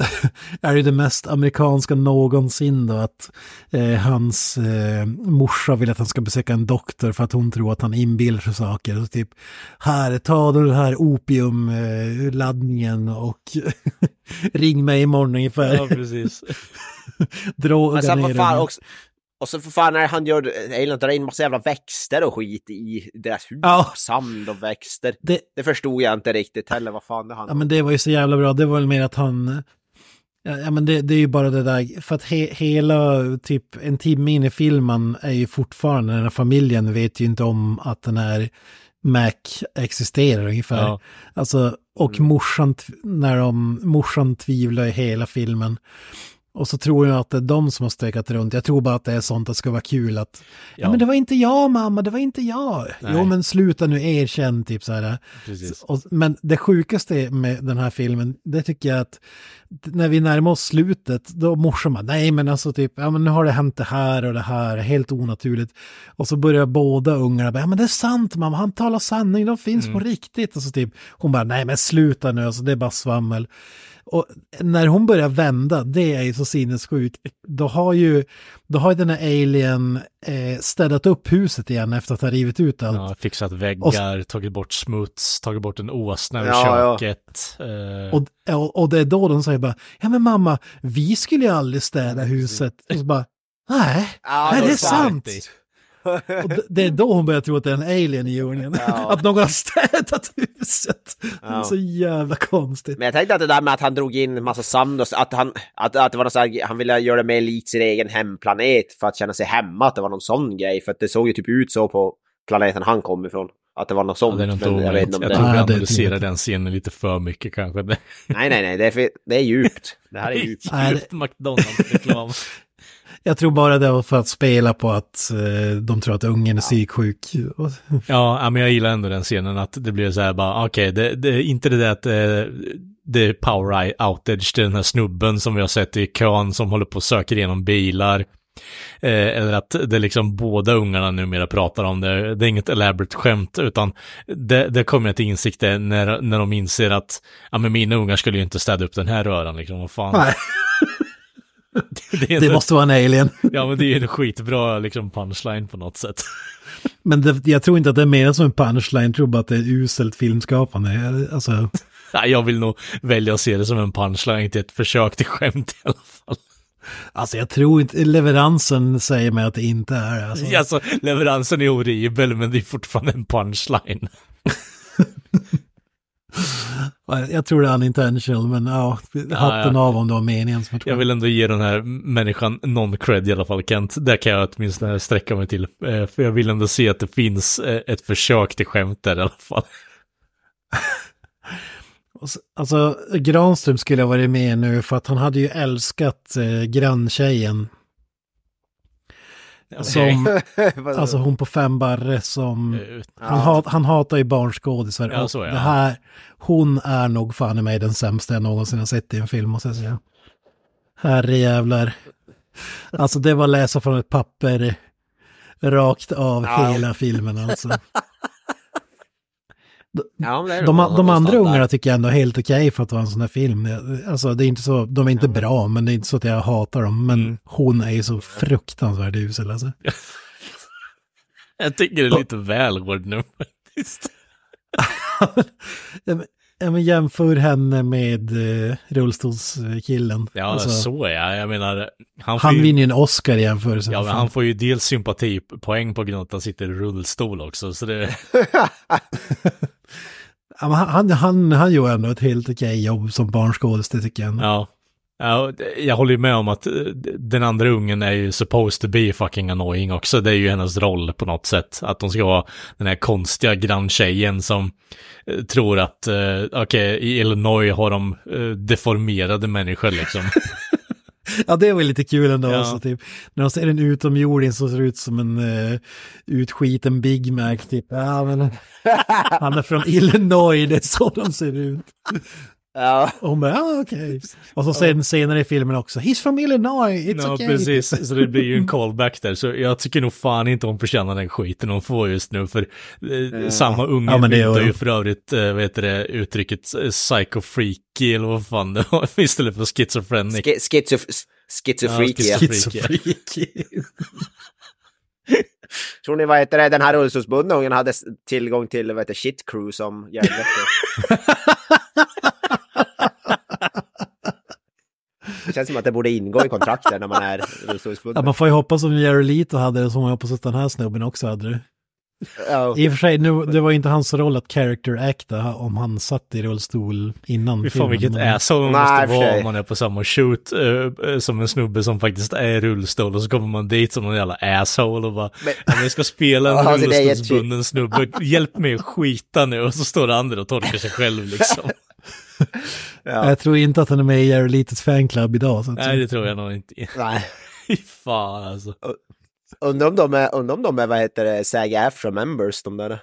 är det det mest amerikanska någonsin då att eh, hans eh, morsa vill att han ska besöka en doktor för att hon tror att han inbillar sig saker. Och typ, här, ta den här opiumladdningen och (laughs) ring mig imorgon ungefär. Ja, precis. (laughs) Droga Men sen vad fan också, och så för fan när han gör, Alien drar in massa jävla växter och skit i deras hus, Ja. sand och växter. Det, Det förstod jag inte riktigt heller vad fan det Ja handlar men det var ju så jävla bra, det var väl mer att han... Ja ja, men det, det är ju bara det där, för att he, hela typ en timme in i filmen är ju fortfarande, den här familjen vet ju inte om att den här Mac existerar ungefär. Ja. Alltså, och morsan, tv- när de, morsan tvivlar i hela filmen. Och så tror jag att det är de som har stökat runt. Jag tror bara att det är sånt att det ska vara kul att... Ja, men det var inte jag mamma, det var inte jag. Nej. Jo men sluta nu, erkänn typ så här. Precis. Och, men det sjukaste med den här filmen, det tycker jag att när vi närmar oss slutet, då morsan bara, nej men alltså typ, ja men nu har det hänt det här och det här, helt onaturligt. Och så börjar båda ungarna bara, ja men det är sant mamma, han talar sanning, de finns på riktigt. Och så typ, hon bara, nej men sluta nu, alltså det är bara svammel. Och när hon börjar vända, det är ju så sinnessjukt. Då har ju, då har ju den här alien eh, städat upp huset igen efter att ha rivit ut allt. Ja, fixat väggar, tagit bort smuts, tagit bort en åsna ur Ja, ja. köket. Eh, Och, och, och det är då de säger bara, ja men mamma, vi skulle ju aldrig städa huset. Och så bara, nej, Ja, nej det är är det sant. Och det- är då hon börjar tro att det är en alien i djungeln. Ja. (laughs) Att någon har städat huset. Det är Ja. så jävla konstigt. Men jag tänkte att det där med att han drog in massa sand och så- att han, att, att det var något så här, han ville göra det mer likt sin egen hemplanet för att känna sig hemma, att det var någon sån grej. För att det såg ju typ ut så på planeten han kom ifrån. Att det var något ja, sånt. det är men jag vet inte om Jag det... tror vi analyserar inte den scenen lite för mycket kanske. Nej, nej, nej, det är, för, det är djupt. Det här är (laughs) djupt. Är McDonalds-reklam. (laughs) Jag tror bara det var för att spela på att eh, de tror att ungen är psyksjuk. Ja, men jag gillar ändå den scenen att det blir så här bara, okej, det, det är inte det där att eh, det är power outage till den här snubben som vi har sett i kön som håller på och söker igenom bilar. Eh, eller att det liksom båda ungarna numera pratar om det. Det är inget elaborate skämt, utan det, det kommer jag till insikt när, när de inser att, ja men mina ungar skulle ju inte städa upp den här röran liksom, vad fan. Det, det inte, måste vara en alien. (laughs) Ja men det är ju en skitbra liksom punchline på något sätt. (laughs) Men det, jag tror inte att det är mer som en punchline, jag tror bara att det är uselt filmskapande. Alltså, (laughs) Nej, jag vill nog välja att se det som en punchline till ett försök till skämt i alla fall. alltså jag tror inte, leveransen säger mig att det inte är det, alltså. Alltså, leveransen är horribel, men det är fortfarande en punchline. Jag tror det är unintentional, men ja, hatten av om det var meningen som jag vill ändå ge den här människan non-cred i alla fall, Kent. Där kan jag åtminstone sträcka mig till. Eh, För jag vill ändå se att det finns eh, ett försök till skämt där i alla fall. (laughs) Alltså, Granström skulle ha varit med nu för att han hade ju älskat eh, granntjejen. Som, (laughs) alltså hon på fem barre som... Eh, Han, hat, han hatar ju barnskådisar. Ja, så, ja. det här, hon är nog fan i mig den sämsta jag någonsin har sett i en film, måste jag säga. Herre jävlar. Alltså det var läsa från ett papper rakt av Ja. hela filmen alltså. (laughs) Ja, De, nog de andra ungarna tycker jag ändå är helt okej för att vara en sån här film. Alltså det är inte så, de är inte bra, men det är inte så att jag hatar dem. Men Mm. hon är ju så fruktansvärt usel alltså. (laughs) Jag tycker det är lite väl hård nu faktiskt. (laughs) Ja, men Ja, jämför henne med eh, rullstolskillen. Ja, Alltså, så är jag. Jag menar, han han ju... vinner ju en Oscar i jämförelse. Ja, men han får ju dels sympatipoäng på grund av att han sitter i rullstol också, så det... (laughs) Ja, han, han, han, han gör ändå ett helt okej jobb som barnskådespelare tycker jag. Ja. Ja. Jag håller ju med om att eh, den andra ungen är ju supposed to be fucking annoying också. Det är ju hennes roll på något sätt. Att hon ska vara den här konstiga granntjejen som eh, tror att, eh, okej, i Illinois har de eh, deformerade människor liksom. (laughs) Ja, det var lite kul ändå. Ja. Alltså, typ, när de ser en utomjording som ser ut som en uh, utskiten Big Mac. Typ. Ja, men, (laughs) han är från Illinois, det är så de ser ut. Ja. Och (laughs) hon bara, ja okej. Och så sen senare i filmen också, he's from Illinois, it's Ja, okay. precis. (laughs) Så det blir ju en callback där. Så jag tycker nog fan inte hon förtjänar den skiten hon får just nu. För eh, samma unge Ja, men myntar ju för övrigt, eh, vad heter det, uttrycket eh, psycho-freaky eller vad fan det var, (laughs) istället för schizophrenic. Sk- schizof- schizofreaky. Ja, schizofreaky. Tror ni vad heter det, den här rullstolsbundna ungen hade tillgång till vad heter shit crew som hjälpte? Det känns som att det borde ingå i kontrakten när man är Ja, rullstolsbunden. man får ju hoppas som Jerry Leto hade det, som jag hoppas att den här snubben också hade det. Ja. I och för sig, nu, det var inte hans roll att character acta om han satt i rullstol innan Fy fan vilket men- asshole man måste vara om man är på samma shoot eh, som en snubbe som faktiskt är i rullstol och så kommer man dit som någon jävla asshole och bara Men- "Ja, men jag ska spela en Ja, är rullstolsbunden snubbe, hjälp mig att skita nu och så står det andra och torkar sig själv liksom. (laughs) (laughs) Ja. Jag tror inte att han är med i Jerry Letos fanclub idag. Så Nej det tror jag nog inte. (laughs) Nej. Fan alltså. Undrar om de är, undrar om de är, vad heter det, SAG afro members, de där.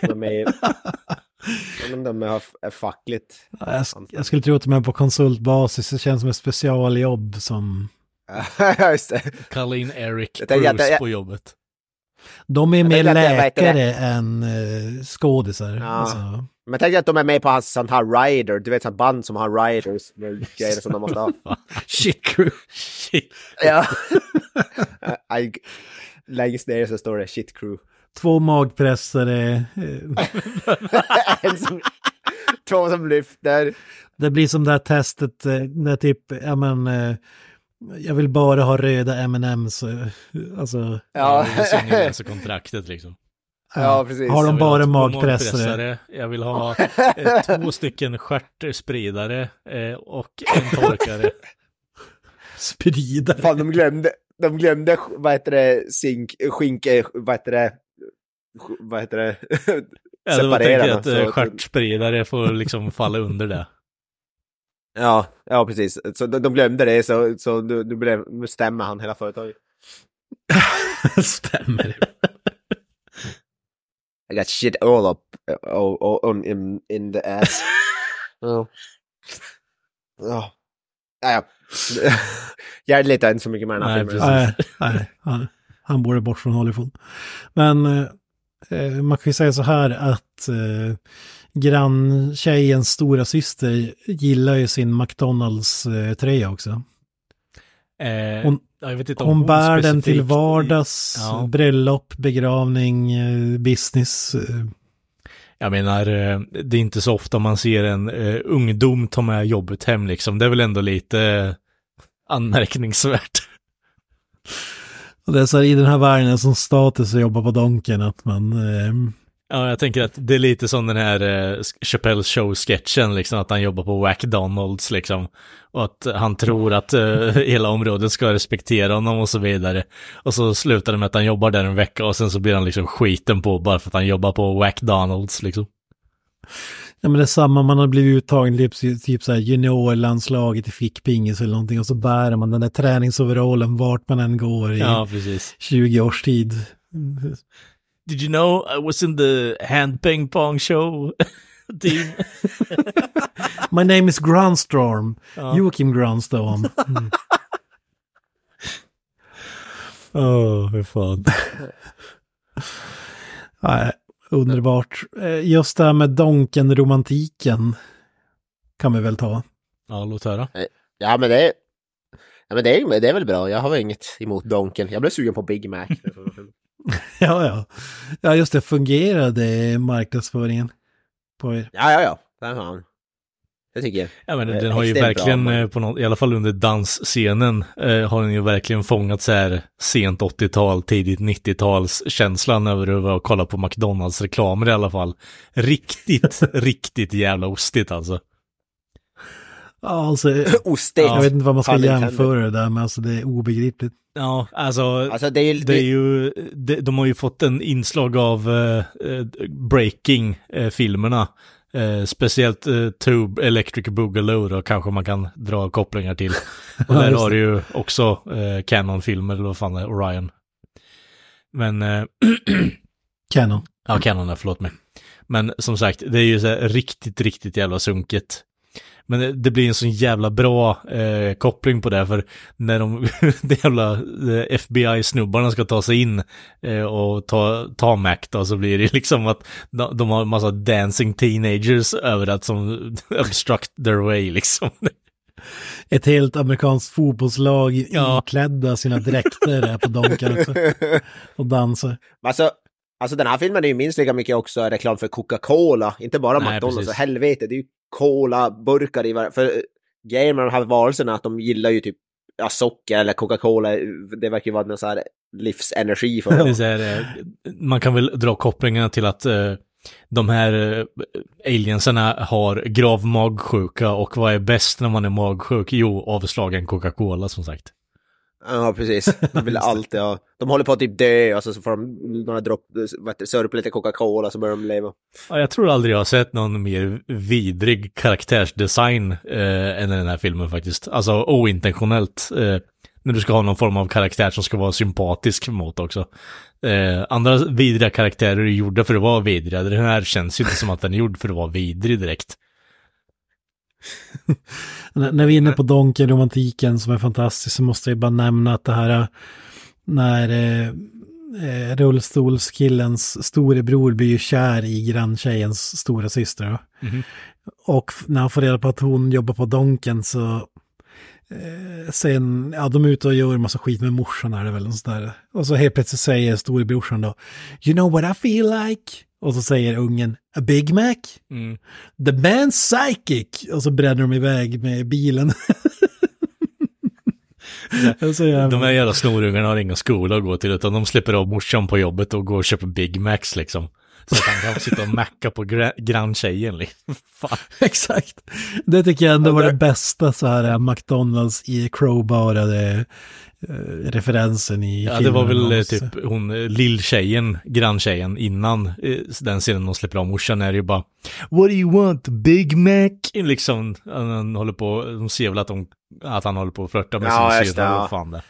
De är, (laughs) undrar om de är, är fackligt. Ja, jag, sk- jag skulle tro att de är på konsultbasis, det känns som ett specialjobb som... Ja, just det. Colleen Eric Jag tänkte att Bruce jag- på jobbet. De är mer läkare än uh, skådisar. Ja. Alltså. Men tänk att de är med på hans sånt här rider, du vet sånt band som har riders med (laughs) grejer som de måste ha. (laughs) Shit crew. Shit. Ja. (laughs) I, längst ner så står det shit crew. Två magpressare. en som, två som lyfter. Det blir som det här testet eh, när typ, ja men, eh, jag vill bara ha röda M&M's. eh, Alltså, Ja, Det är kontraktet liksom. Ja precis. har Jag de bara två magpressare? Jag vill ha eh, två stycken stjärtspridare eh, och en torkare. Spridare. Fan, de glömde, de glömde, vad heter det, zink, skinke, vad heter det, vad heter det, Separera tänker dem, att eh, så- stjärtspridare får liksom falla under det. Ja, ja precis. Så de, de glömde det, så, så nu, nu, blev, nu stämmer han hela företaget. (laughs) Stämmer. I got shit all up uh, all, all, on, in, in the ass. (laughs) Ja. Ja. Ja, ja. (laughs) Jag är lite inte så mycket med den här Nej, filmen. precis. Nej, nej han, han borde bort från Hollywood. Men eh, eh, man kan ju säga så här att eh, granntjejens stora syster gillar ju sin McDonalds-tröja också. Eh, Hon- om Hon bär den till vardags, Ja. bröllop, begravning, eh, business. eh. Jag menar, eh, det är inte så ofta man ser en uh, ungdom ta med jobbet hem liksom. Det är väl ändå lite anmärkningsvärt. Och det är så här, i den här världen som status att jobba på Donken att man... Eh, Ja, jag tänker att det är lite som den här uh, Chappelle Show-sketchen, liksom att han jobbar på McDonalds liksom. Och att han tror att eh, (laughs) hela området ska respektera honom och så vidare. Och så slutar det med att han jobbar där en vecka och sen så blir han liksom skiten på bara för att han jobbar på McDonalds liksom. ja men det är samma, man har blivit uttagen typ, typ så här juniorlandslaget i fickpingis eller någonting och så bär man den där träningsoverallen vart man än går i Ja, precis. 20 års tid. Did you know I was in the hand ping pong show (laughs) team? My name is Grundstorm. Ja. Joakim Grundstorm. (laughs) Mm. Åh, oh, hur fan. Nej, underbart. Eh, Just det här med Donken-romantiken kan vi väl ta. Ja, låt höra. Ja, men det är, ja, men det är, det är väl bra. Jag har väl inget emot Donken. Jag blev sugen på Big Mac. (laughs) (laughs) Ja, ja. Ja, just det. Fungerade marknadsföringen på er? Ja, ja, ja. där har han. Det tycker jag. Ja men den har ju verkligen, bra. eh, på något, i alla fall under dansscenen, eh, har den ju verkligen fångat så här sent 80-tal, tidigt 90-tals känslan över att kolla på McDonalds-reklamer i alla fall. Riktigt, (laughs) riktigt jävla ostigt alltså. Ja, alltså, (laughs) Ostigt. jag vet inte vad man ska jämföra det där med, alltså det är obegripligt. Ja, alltså, Alltså det är, det är ju, de, de har ju fått en inslag av eh, eh, breaking-filmerna. Eh, speciellt eh, Tube Electric Boogaloo då kanske man kan dra kopplingar till. (laughs) Och där har det. du ju också eh, Canon-filmer, eller vad fan det är, Orion. Men, eh, (clears throat) Canon. ja Canon är, förlåt mig. Men som sagt, det är ju så här riktigt, riktigt jävla sunket. Men det, blir en sån jävla bra eh, koppling på det, för när de, (laughs) de jävla eh, FBI-snubbarna ska ta sig in eh, och ta, ta Mac då, så blir det (laughs) liksom att de, de har en massa dancing teenagers överallt som (laughs) obstruct their way liksom. Ett helt amerikanskt fotbollslag Ja. iklädda sina dräkter är på Donken också. Och dansar. Alltså, alltså den här filmen är ju minst lika mycket också reklam för Coca-Cola, inte bara Nej, McDonalds. precis. Så helvete, det är ju Cola-burkar i varje... För eh, grejen med de här varelserna att de gillar ju typ ja, socker eller Coca-Cola. Det verkar ju vara någon så här livsenergi för (laughs) dem. här, eh, man kan väl dra kopplingarna till att eh, de här eh, aliensarna har grav magsjuka och vad är bäst när man är magsjuk? Jo, avslagen Coca-Cola som sagt. Ja, precis. De vill (laughs) alltid ha... De håller på att typ dö och så får de några dropp, sörpla lite Coca-Cola så börjar de leva. Ja, jag tror aldrig jag har sett någon mer vidrig karaktärsdesign eh, än i den här filmen faktiskt. Alltså ointentionellt. Eh, när du ska ha någon form av karaktär som ska vara sympatisk mot också. Eh, andra vidriga karaktärer är gjorda för att vara vidriga. Den här känns ju inte som att den är gjord för att vara vidrig direkt. (laughs) När vi är inne på Donken, romantiken som är fantastisk, så måste jag bara nämna att det här när eh, eh, rullstolskillens storebror blir kär i granntjejens stora syster. då. Mhm. Och när han får reda på att hon jobbar på Donken så eh, sen, ja de är ute och gör massa skit med morsan är det väl. Och, sådär. och så helt plötsligt säger storebrorsan då, you know what I feel like? Och så säger ungen, a Big Mac? Mm. The man's psychic! Och så bränner de iväg med bilen. (laughs) De här jävla snorungarna har ingen skola att gå till utan de släpper av morsan på jobbet och går och köper Big Macs liksom. Så att han kan sitta och macka på gra- granntjejen liksom. (laughs) Exakt. Det tycker jag ändå var det bästa så här McDonalds i crowbarade eh, referensen i Ja, det filmen. var väl eh, också. typ hon, eh, lilltjejen, granntjejen innan eh, den scenen de släpper av morsan är det ju bara What do you want, Big Mac? Liksom, han håller på, de ser väl att, de, att han håller på att flörta med Ja, sin syrra, vad fan det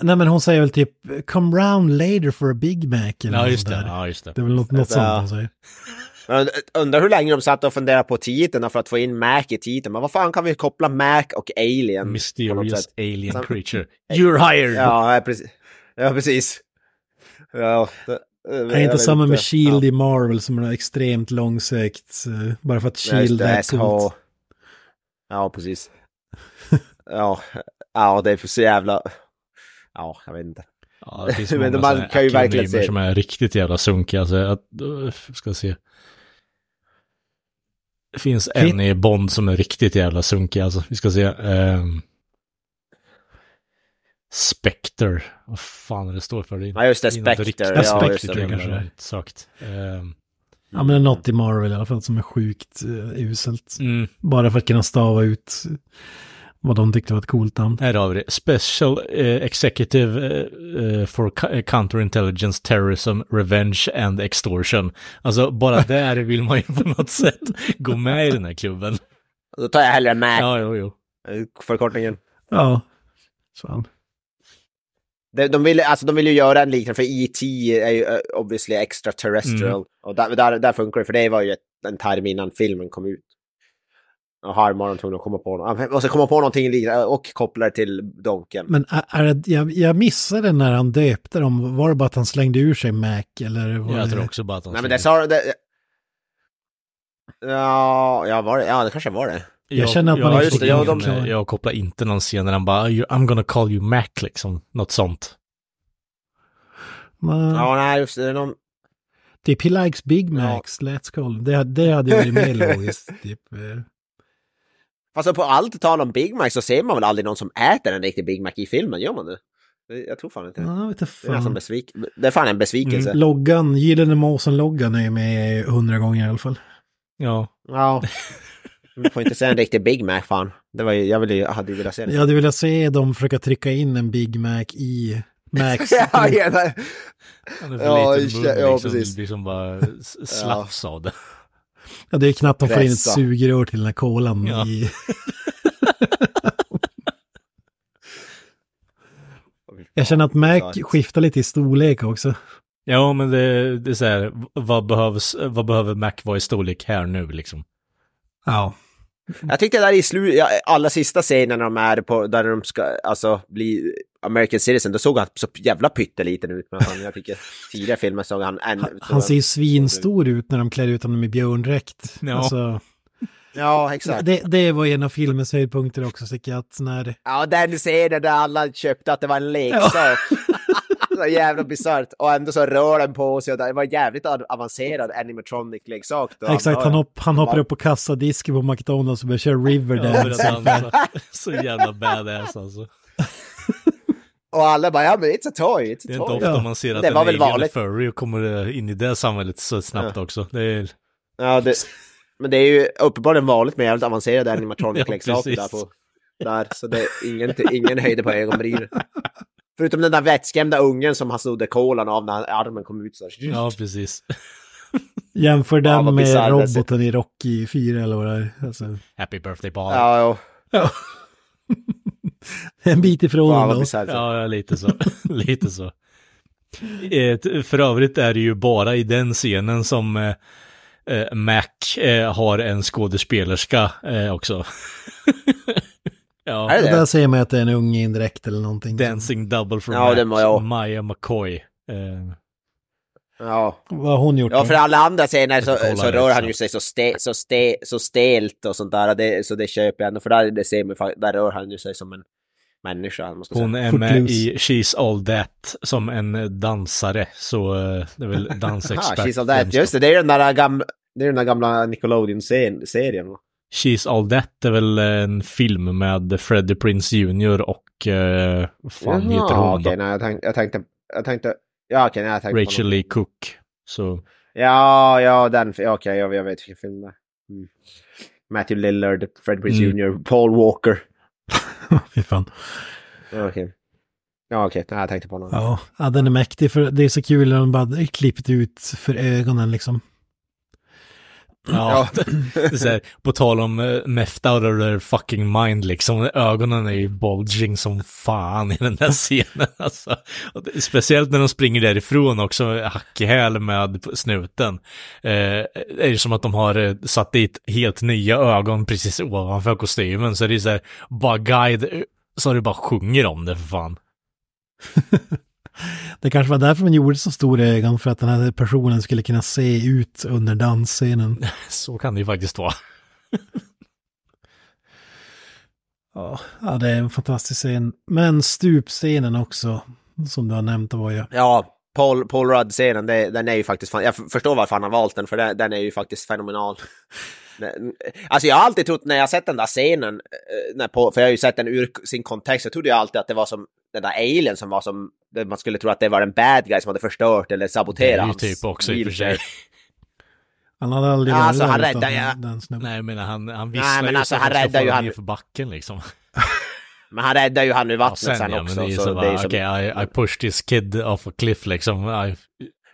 Nej men hon säger väl typ come round later for a Big Mac. Eller Ja, något just det, där. ja just det. Det är väl något, något Ja. sånt hon säger. Men undrar hur länge de satt och funderade på titeln för att få in Mac i titeln. Men vad fan kan vi koppla Mac och Alien? Mysterious alien Sam- creature. You're hired! Ja, ja, precis. Ja, precis. Ja, det, Det är jag inte samma med. Shield i Marvel som är extremt långsökt. eh, Bara för att Ja, Shield det, är SH. coolt. Ja, precis. ja, ja, det är så jävla... Ja, jag vet inte. Ja, det finns (laughs) Men många man kan ju verkligen se- som är riktigt jävla sunkiga. Alltså, att, uh, ska se. Det finns en i Bond som är riktigt jävla sunkig. Alltså, vi ska se. Um, Spectre. Vad fan är det står för? Det är Ja, just det, Spectre. riktigt Ja, Spectre just det. kanske det sagt. Um, Ja men något i Marvel i alla fall som är sjukt uh, uselt. mm, Bara för att kunna stava ut eh, vad de tyckte var ett coolt namn. här har vi det. Special eh, Executive eh, eh, for Co- Counterintelligence, Terrorism, Revenge and Extortion. Alltså bara där vill man ju på något sätt gå med i den här klubben. Då tar jag hellre Mac, Ja, jo, jo. förkortningen. Ja. Fan. De, de, vill, alltså, de vill ju göra en liknande, för E.T. är ju uh, obviously extraterrestrial. Mm. Och där, där, där funkar det, för det var ju ett, en term innan filmen kom ut. Harmon var tvungen att komma på något. Han måste komma på någonting liknande och koppla det till Donken. Men är, är det, jag, jag missade när han döpte dem. Var det bara att han slängde ur sig Mac eller? Var Jag det... tror också bara att han Nej men det sa det... Ja, ja, var det, ja, det kanske var det. Jag känner att man jag, inte får jag, jag, jag kopplar inte någon scen när han bara "You- I'm gonna call you Mac liksom, något sånt. Men, Ja, nej, just det. det är Någon, Typ He likes Big Macs, let's call. Det, det hade ju varit mer (laughs) logiskt. Typ, eh. Fast på allt tal om Big Mac så ser man väl aldrig någon som äter en riktig Big Mac i filmen, gör man det? Jag tror fan inte det. Ja, vet inte Det är, fan. besvik... det är fan en besvikelse. Mm, loggan, Gyllene Måsen-loggan är ju med hundra gånger i alla fall. Ja, Ja. Du får inte säga en riktig Big Mac fan. Det var ju, jag ville, jag hade ju velat se det. Jag hade velat se dem försöka trycka in en Big Mac i Max. (laughs) ja, ja, Ja, ja, liksom. precis. Det blir som bara slafs av det. Ja, det är knappt de får in ett sugrör till den här kolan Ja. i... (laughs) Jag känner att Mac skiftar lite i storlek också. Ja, men det, det är så här, vad, behövs, vad behöver Mac vara i storlek här nu liksom? Ja. Jag tyckte där i slu, ja, alla sista scenerna de är på, där de ska alltså bli American Citizen, då såg han så jävla pytteliten ut. Men han, jag tycker tidigare filmer såg han än... Han, han ser ju svinstor ut när de klär ut honom i björndräkt. Ja. Alltså, Ja, exakt. det, det var en av filmens höjdpunkter också, tycker jag. Att när, Ja, den scenen där alla köpte att det var en leksak. (laughs) så jävla bisarrt. Och ändå så rör den på sig och det var jävligt av- avancerad animatronic-leksak. då. exakt, han, hopp, han hoppar upp på kassadisken på McDonalds och börjar köra Ja, Riverdance. han- så jävla badass alltså. Och alla bara, ja men it's a toy, it's a Det är inte toy. ofta man ser att Det en var väl alien är vanligt. furry och kommer in i det samhället så snabbt också. Det är, Ja, det, men det är ju uppenbarligen vanligt med jävligt avancerade (laughs) Ja, animatronic-leksaker där, precis. på, där. Så det är ingen, ingen höjde på ögonbrynen. (laughs) Förutom den där vettskrämda ungen som han snodde kolan av när armen kom ut. Så. ja, precis. (laughs) Jämför Ja, den vad med roboten i Rocky 4 eller vad det är. Alltså, Happy birthday Paul. Ja, ja. (laughs) en bit ifrån Fan ändå. Ja, ja, lite så. (laughs) lite så. Eh, För övrigt är det ju bara i den scenen som eh, eh, Mac har en skådespelerska också. Ja, Är det det? där ser man att det är en unge indirekt eller någonting. Dancing double from Ja, Mac, jag. Maya McCoy. Eh, Ja. Vad har hon gjort ja, då? för alla andra scener så, så det rör han ju sig så, ste, så, ste, så stelt och sånt där. Det, så det köper jag ändå. För där, det ser man, där rör han ju sig som en människa. ska hon säga. är med i She's All That som en dansare, så eh, det är väl dansexpert. (laughs) she's all that. Just det, det är den där gamla, det är den där gamla Nickelodeon-serien. She's All That är väl en film med Freddie Prince Jr. och, eh, vad fan heter hon okej, då? nej, jag tänkte, jag tänkte, jag tänkte, ja okej, nej, jag tänkte Rachel Lee Cook. Så, Ja, ja, den, okej, jag, jag vet vilken film det är. Mm. Matthew Lillard, Fred Prinze Mm. Jr., Paul Walker. (laughs) Fy fan. Okej. Ja, okej, nej, jag tänkte på någon. Ja, ja, den är mäktig för det är så kul när de bara klippt ut för ögonen liksom. Ja, (laughs) det är här, på tal om uh, meft out of their fucking mind liksom, ögonen är ju bulging som fan i den där (laughs) scenen alltså. Det, speciellt när de springer därifrån också, hack i häl med snuten. Eh, är det som att de har eh, satt dit helt nya ögon precis ovanför kostymen, så det är så här, bara guide, eh, så det bara sjunger om det för fan. (laughs) Det kanske var därför man gjorde så stora ögon för att den här personen skulle kunna se ut under dansscenen. (laughs) Så kan det ju faktiskt vara. Ja, det är en fantastisk scen. Men stupscenen också, som du har nämnt, var ju... Ja, Paul, Paul Rudd-scenen, den är ju faktiskt, fan, jag förstår varför han har valt den, för den, den är ju faktiskt fenomenal. (laughs) Alltså jag har alltid trott när jag sett den där scenen, eh, när på, för jag har ju sett den ur sin kontext, jag trodde ju alltid att det var som den där alien som var som, man skulle tro att det var en bad guy som hade förstört eller saboterat hans typ också i och för sig. (laughs) Han hade aldrig Ja, varit alltså, han räddar ju- den- snubben. Nej, men han, han Nej, visslar men ju alltså, så att han räddar ju han- ner för backen liksom. (laughs) Men han räddar ju han ur Ja, vattnet sen, sen, ja, också. men det är ju så så bara, okej, som- I, I pushed this kid off a cliff liksom. I,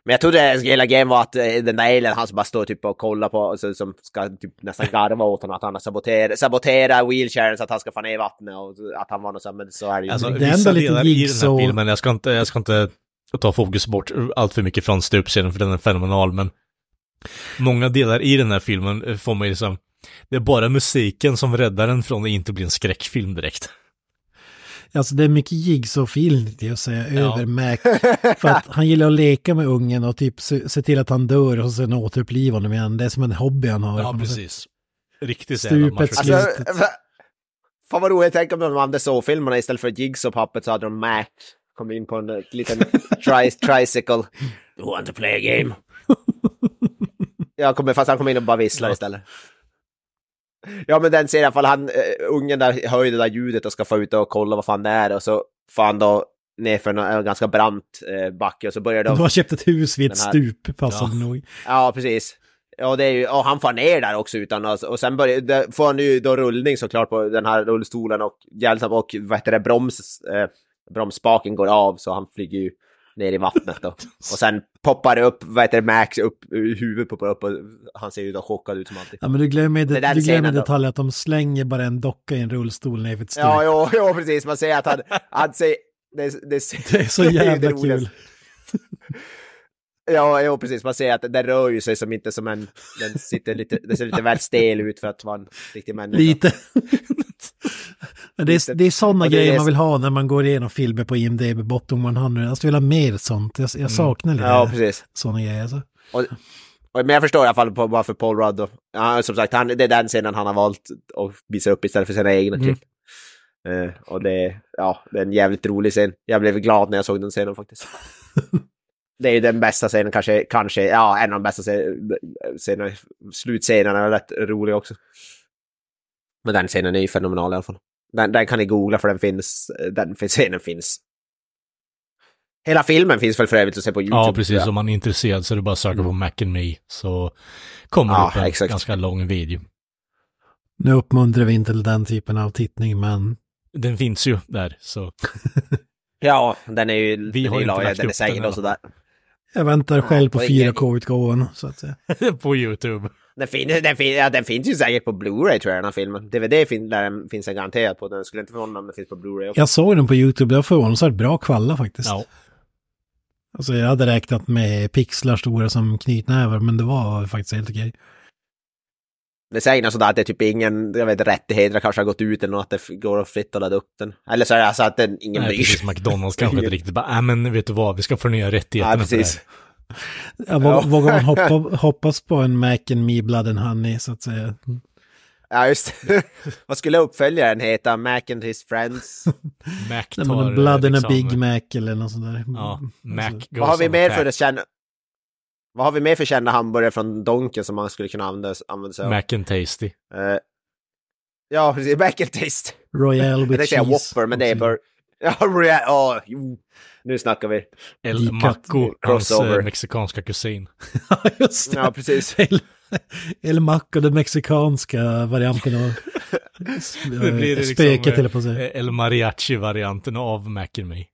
Men jag trodde hela grejen var att eh, den där alien, han som bara står typ och kollar på, alltså, som ska typ nästan garva åt honom, att han har saboterat, saboterat wheelchairen så att han ska få ner vattnet och att han var något sånt, men så är det ju Alltså, inte. Vissa delar i den här filmen, jag ska inte, jag ska inte ta fokus bort allt för mycket från stupscenen för den är fenomenal, men många delar i den här filmen eh, får mig liksom, det är bara musiken som räddar den från att inte bli en skräckfilm direkt. Alltså det är mycket jigsaw-film till att säga Ja. över Mac. För att han gillar att leka med ungen och typ se, se till att han dör och sen återuppliva honom igen. Det är som en hobby han har. Ja, precis. Riktigt Stupet. Alltså, (laughs) fan vad roligt, tänk om de hade så filmerna istället för Jigsaw Puppet så hade de Mac. Kom in på en eh, liten (laughs) tri tricycle. You want to play a game? (laughs) Ja, kommer, fast han kommer in och bara visslar istället. Ja, men den ser i alla fall han, uh, ungen där hör ju det där ljudet och ska få ut och kolla vad fan det är och så får han då nerför en ganska brant uh, backe och så börjar de... De har köpt ett hus vid ett stup, passande Ja. nog. Ja, precis. Ja, det är ju, och han får ner där också utan att- och sen börjar, där får han ju då rullning såklart på den här rullstolen och hjälp och vad heter det, broms, eh, bromsspaken går av så han flyger ju ner i vattnet då. Och sen poppar det upp, vad heter det, Max upp huvudet poppar upp och han ser ju då chockad ut som alltid. Ja, men du glömmer, Det det, du glömmer detaljen att de slänger bara en docka i en rullstol ner för ett stup. Ja, jo, jo, precis, man ser att han, han ser, det, det, (laughs) Det är så (laughs) jävla det roligaste. kul. (laughs) Ja, jo, precis. Man ser att den rör ju sig som inte som en... Den sitter lite, det ser lite väl stel ut för att vara en riktig människa. Lite. (laughs) Men det är, det är sådana Och är grejer det man vill ha när man går igenom filmer på IMDB, bottom 100. Jag skulle vilja ha mer sånt. Jag, jag saknar lite Mm. Ja, precis. sådana grejer. Alltså. Och, och, men jag förstår i alla fall på, varför Paul Rudd då. Ja, som sagt, han, det är den scenen han har valt att visa upp istället för sina egna Mm. klipp. Eh, och det, ja, det är en jävligt rolig scen. Jag blev glad när jag såg den scenen faktiskt. (laughs) det är ju den bästa scenen, kanske, kanske, ja, en av de bästa scen- scenerna. Slutscenen är rätt rolig också. Men den scenen är ju fenomenal i alla fall. Den, den kan ni googla för den finns, den scenen finns. Hela filmen finns väl för övrigt att se på YouTube. Ja, precis. Om man är intresserad så är det bara att söka på Mac and Me så kommer det Ja, upp en exakt. ganska lång video. Nu uppmuntrar vi inte till den typen av tittning, men Den finns ju där, så (laughs) Ja, den är ju... Vi den har ju inte la- lagt den är upp den alla och sådär. Jag väntar själv på och ingen- 4K-utgåvan, så att säga. (laughs) på YouTube. Den, fin, den, fin, ja, den finns ju säkert på Blu-ray tror jag, den här filmen. DVD fin, där den finns den garanterat på. Den skulle inte förvåna mig om den finns på Blu-ray också. Jag såg den på YouTube, det var förvånansvärt bra kvalla faktiskt. Ja, Alltså jag hade räknat med pixlar stora som knytnävar, men det var faktiskt helt okej. Det säger något sådär att det är typ ingen, jag vet rättigheter kanske har gått ut eller något, att det går att fritt att ladda upp den. Eller så är det alltså att den, ingen Nej, bryr sig. precis. McDonalds kanske inte (laughs) riktigt bara, äh, men vet du vad, vi ska förnya rättigheterna Ja, för det precis. här. Ja, vågar, man hoppa, (laughs) hoppas på en Mac and Me Blood and Honey, så att säga. Ja, just det. (laughs) Vad skulle uppföljaren heta? Mac and his friends? Mac Nej, men tar Blood and a liksom, Big Mac eller något sånt där. Ja, Mac Alltså, Vad har vi mer för kända... Vad har vi mer för kända hamburgare från Donken som man skulle kunna använda, använda sig av? Mac and Tasty. Eh, ja, (laughs) precis. Mac and taste. Royale Jag with tänkte säga cheese. Whopper, men det är bara... (laughs) Ja, Royal... Jo. Nu snackar vi. El. Maco, hans Crossover. eh, mexikanska kusin. Ja, (laughs) just det. Ja, precis. El, El Maco, den mexikanska varianten av Det blir det spöket, liksom, eller på säga. eh, El Mariachi-varianten av Mac and Me.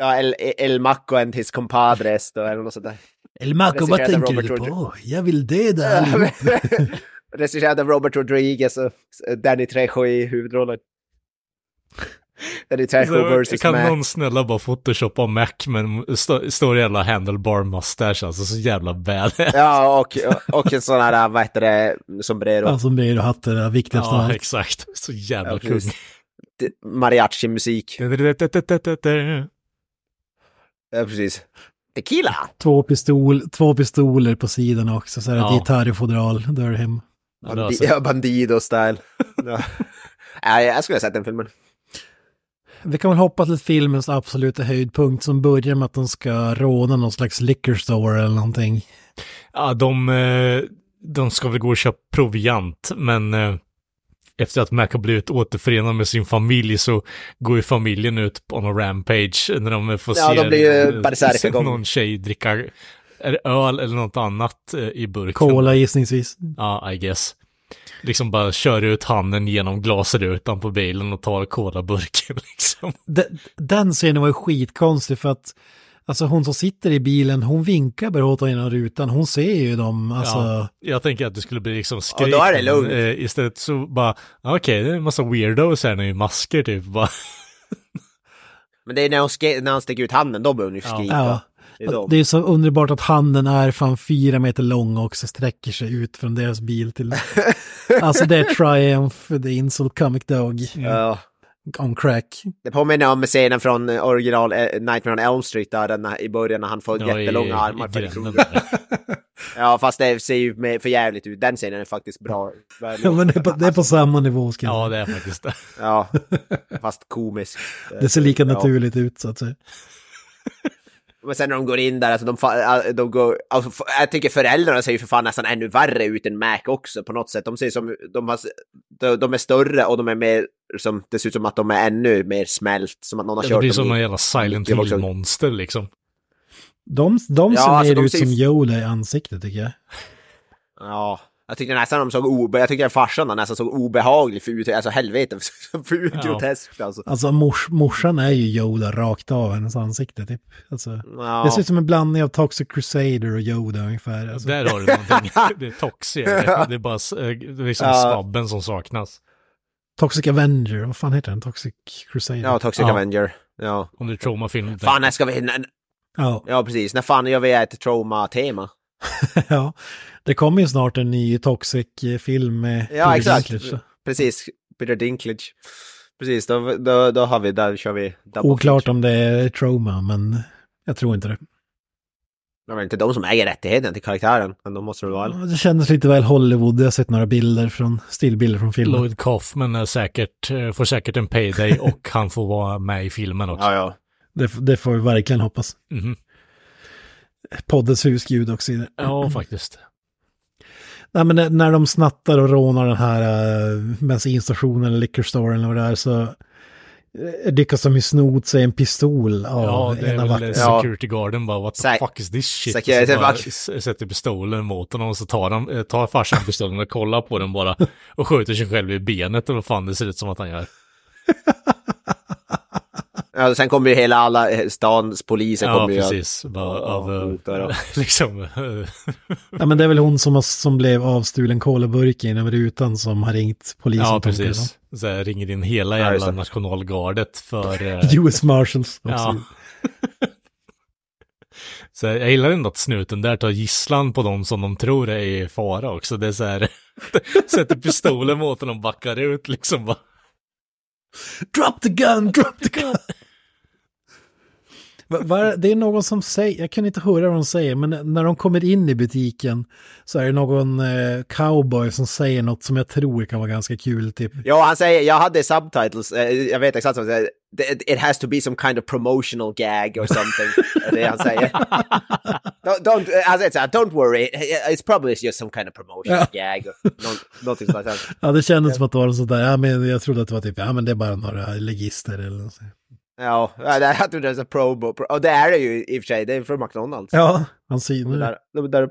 Ja, El, El Maco and his compadres då, eller något sånt där. El Maco, vad tänker du Robert på? Jag vill döda allihop. (laughs) Regisserad av Robert Rodriguez och Danny Trejo i huvudrollen. Danny Trejo Så, versus kan Mac. någon snälla bara photoshoppa Mac men st står jävla handlebar mustache alltså, så jävla bad. Ja, och, och en sån här, vad heter det, sombrero. Ja, som blir och hatten, det viktigaste ja, exakt. Så jävla Ja, kung. Mariachi-musik. Ja, precis. Tequila! Två, pistol, två pistoler på sidan också, så är det Ja. gitarrfodral, då är det hem. Ja, Bandi- ja, Bandido-style. (laughs) ja. Nej, jag skulle ha sett den filmen. Vi kan väl hoppas till filmens absoluta höjdpunkt som börjar med att de ska råna någon slags liquor store eller någonting. Ja, de, eh, de ska väl gå och köpa proviant, men eh, efter att Mac har blivit återförenad med sin familj så går ju familjen ut på någon rampage när de får Ja, se de blir ju eh, någon tjej dricka öl eller något annat eh, i burken. Cola gissningsvis. Ja, I guess. Liksom bara kör ut handen genom glasrutan på bilen och tar colaburken (laughs) liksom. Den, den scenen var ju skitkonstig för att Alltså hon som sitter i bilen, hon vinkar bara åt genom rutan. Hon ser ju dem, alltså. Ja, jag tänker att det skulle bli liksom Ja, skrik. då är det lugnt. Eh, istället så bara, okej, det är en massa weirdos här nu i masker typ. (laughs) Bara, Men det är när hon, ske- när han sticker ut handen, då börjar hon ju Ja. skrika. Ja. Det är de. Det är så underbart att handen är fan fyra meter lång och också sträcker sig ut från deras bil till... (laughs) alltså det är Triumph, the insult comic dog Ja. On crack. Det påminner om scenen från eh, original eh, Nightmare on Elm Street där den, i början när han får Ja, i- jättelånga i armar. För Krueger. (laughs) där. ja, fast det ser ju för jävligt ut. Den scenen är faktiskt bra. (laughs) Ja, men det är på, det är på samma nivå ska jag ja, det är faktiskt det. (laughs) Ja, fast komisk. Det ser lika Ja. naturligt ut så att säga. Men sen när de går in där, alltså de, fa- de går, alltså, jag tycker föräldrarna ser ju för fan nästan ännu värre ut än Mac också på något sätt. De ser som, de, har, de, de är större och de är mer, som, det ser ut som att de är ännu mer smält, som att någon har Det kört blir dem som i- en jävla Silent Det Hill-monster liksom. De, de Ja, ser alltså, mer de ut ser som Yoda i ansiktet tycker jag. Ja, jag tyckte nästan de såg obe... Jag tycker farsan nästan såg obehaglig för ut, alltså helvete, (laughs) för Ja. groteskt alltså. Alltså mors, morsan är ju Yoda rakt av hennes ansikte typ. Alltså, Ja. Det ser ut som en blandning av Toxic Crusader och Yoda ungefär. Alltså. Där har du någonting. (laughs) Det är toxi. Det är bara eh, det är liksom Ja. svabben som saknas. Toxic Avenger, vad fan heter den? Toxic Crusader? Ja, Toxic Ja. Avenger. Ja. Om det är traumafilm. Fan, när ska vi... När, Ja. ja, precis. När fan gör vi ett trauma-tema? (laughs) ja. Det kommer ju snart en ny Toxic-film med Ja, Peter exakt. Dinklage. Precis. Peter Dinklage. Precis, då, då, då har vi, där kör vi Oklart om det är trauma, men jag tror inte det. Det är väl inte de som äger rättigheten till karaktären, men de måste det vara. Det kändes lite väl Hollywood. Jag har sett några bilder från, stillbilder från filmen. Lloyd Kaufman är säkert, eh, får säkert en payday (laughs) och han får vara med i filmen också. Ja, ja. Det, det får vi verkligen hoppas. Mhm. Poddens husgud och så vidare. Ja, faktiskt. Nej, men när- de snattar och rånar den här uh, bensinstationen eller liquor store eller vad det är så lyckas de ju sno åt sig en pistol av Ja, det är en av väl vakterna. Ja. security guarden bara what the Sä- fuck is this shit? Security Och så bara sätter pistolen mot honom och så tar, han, eh, tar farsan pistolen och kollar på den bara och skjuter sig själv i benet eller vad fan det ser ut som att han gör. (laughs) ja sen kommer ju hela alla eh, stans poliser Ja, kommer ju att- precis. Bara Ja, av, eh, hotar och- (laughs) liksom, Ja, men det är väl hon som, har, som blev avstulen kolaburken över rutan som har ringt polisen. ja, precis. Så här, ringer in hela Ja, jävla det. nationalgardet för... eh, (laughs) US Marshals. Ja. (laughs) Så jag gillar ändå att snuten där tar gisslan på dem som de tror är i fara också. Det är så här, sätter pistolen mot honom och backar ut liksom bara. Drop the gun, drop the gun! Va- va- Det är någon som säger, jag kan inte höra vad de säger, men när de kommer in i butiken så är det någon eh, cowboy som säger något som jag tror kan vara ganska kul. Typ. Ja, han säger, jag hade subtitles, eh, jag vet exakt vad han säger. "It- has to be some kind of promotional gag or something. det han säger. (laughs) don't, don't, eh, han säger så här, don't worry, it's probably just some kind of promotional gag. Nå- Någonting sånt. (laughs) Ja, det kändes som att det var sånt där, ja men jag trodde att det var typ, ja men det är bara några legister eller något. sånt. Ja, jag tror det är en promo. Och det är det ju i och för sig, det är från McDonalds. Ja, han synar där, de där,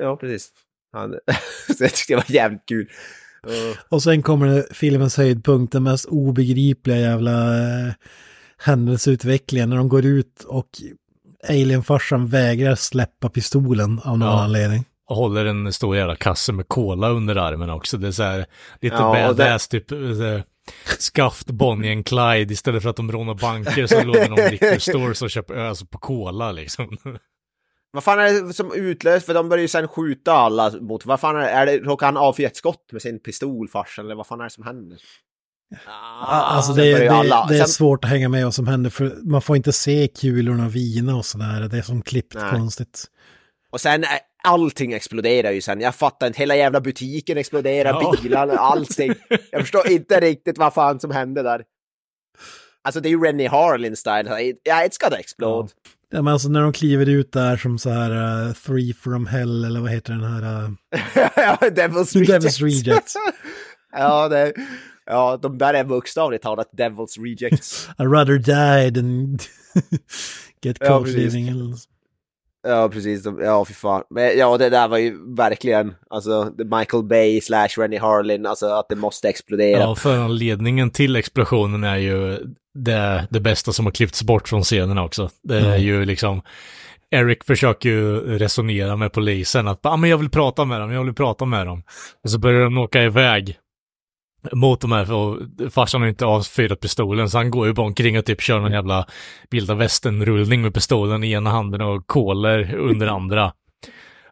ja, precis. Han, (laughs) så jag tyckte det var jävligt kul. Uh, Och sen kommer det filmens höjdpunkt, den mest obegripliga jävla eh, händelseutvecklingen när de går ut och alienfarsan vägrar släppa pistolen av någon Ja. anledning. Och håller en stor jävla kasse med cola under armen också. Det är så här lite Ja, och det- badass typ. Eh, Skaft Bonnie and Clyde istället för att de rånar banker så lånar de (laughs) liquor stores och köper öl på cola liksom. vad fan är det som utlöst? För de börjar ju sen skjuta alla mot... Vad fan är det? Är det råkar han avfyra ett skott med sin pistol, farsan? Eller vad fan är det som händer? Alltså sen det, det, alla- det är sen- svårt att hänga med vad som händer för man får inte se kulorna vina och sådär. Det är som klippt Nej. konstigt. Och sen, är- allting exploderar ju sen. Jag fattar inte, hela jävla butiken exploderar, Ja. bilarna, allting. Jag förstår inte riktigt vad fan som hände där. Alltså det är ju Rennie Harlin style. Ja, it's gotta explode. Ja, men alltså när de kliver ut där som så här uh, Three from Hell eller vad heter den här? Uh, (laughs) ja, Devil's Rejects. Devil's Rejects. (laughs) ja, det, ja, de där är bokstavligt talat Devil's Rejects. (laughs) I rather die than get Ja, caught precis. living. eller. Ja, precis. Ja, fy fan. Men ja, det där var ju verkligen, alltså, Michael Bay slash Rennie Harlin, alltså att det måste explodera. Ja, föranledningen till explosionen är ju det, det bästa som har klippts bort från scenerna också. Det är Mm. ju liksom, Eric försöker ju resonera med polisen att ah, men jag vill prata med dem, jag vill prata med dem. Och så börjar de åka iväg mot de här, för farsan har inte avfyrat pistolen, så han går ju bara omkring och typ kör någon jävla vilda västern-rullning med pistolen i ena handen och koler under (laughs) andra.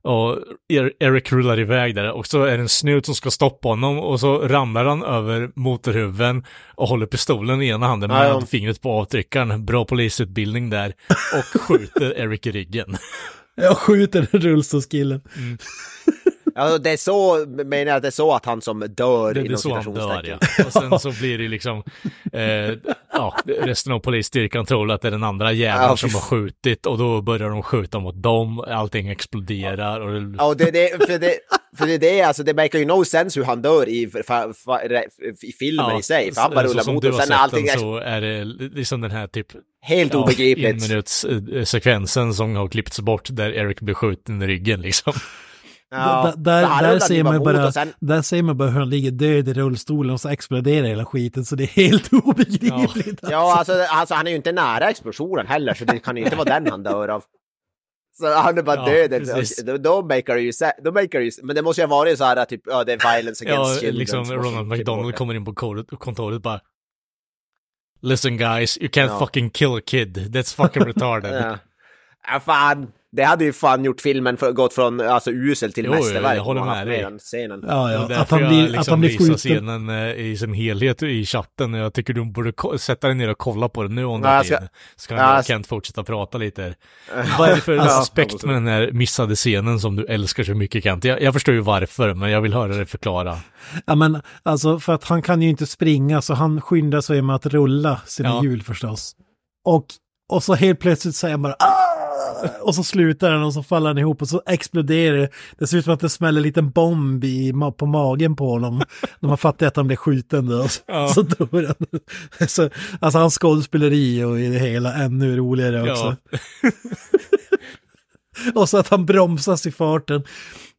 Och Er- Eric rullar iväg där och så är det en snut som ska stoppa honom och så ramlar han över motorhuven och håller pistolen i ena handen med ja. fingret på avtryckaren. Bra polisutbildning där. Och skjuter (laughs) Eric i ryggen. Jag skjuter rullstolskillen. (laughs) Ja, det är så, menar jag det är så att han som dör Det inom dör ja. citationstecken. Och sen så blir det liksom, eh, ja, resten av polisstyrkan tror att det är den andra jäveln Ja, som har skjutit och då börjar de skjuta mot dem, allting exploderar och det, Ja, och det, det, för det, för det, det, alltså, det make ju no sense hur han dör i, fa, fa, i filmen i sig. För han bara rullar mot och sen sett allting den så är det liksom den här typ helt obegripligt. sekvensen som har klippts bort där Eric blir skjuten i ryggen liksom. Ja, där, ser man bara, sen, där ser man bara hur han ligger död i rullstolen och så exploderar hela skiten så det är helt (laughs) obegripligt. Ja, alltså, alltså han är ju inte nära explosionen heller, så det kan ju inte vara den han dör av. Så han är bara Ja, död. Då, då makar det ju, då ju, men det måste ju ha varit så här typ, ja det är violence Ja, against children. liksom Ronald bort McDonald kommer in på kontoret, kontoret bara Listen guys, you can't Ja. fucking kill a kid, that's fucking (laughs) retarded. Ja. ja, fan. Det hade ju fan gjort filmen för, gått från alltså, usel till Jo, jo, mästerverk. jag håller med dig. den scenen. Ja, ja. Att han jag blir, att liksom han blir skjuten. scenen eh, i sin helhet i chatten. Jag tycker du borde sätta dig ner och kolla på den nu om du Ja, jag ska-. Så kan Ja, jag jag Kent fortsätta prata lite. (laughs) Vad är det för aspekt med den här missade scenen som du älskar så mycket Kent? Jag, jag förstår ju varför, men jag vill höra dig förklara. Ja men alltså för att han kan ju inte springa så han skyndar sig med att rulla sina Ja. hjul förstås. Och, och så helt plötsligt säger han bara "Ah!" Och så slutar han och så faller han ihop och så exploderar det. Det ser ut som att det smäller en liten bomb i, på magen på honom. När man fattar att han blir skjuten då. Ja. (laughs) Så dör han. (laughs) Så, alltså hans skådespeleri och i det hela ännu roligare också. Ja, (laughs) Och så att han bromsas i farten.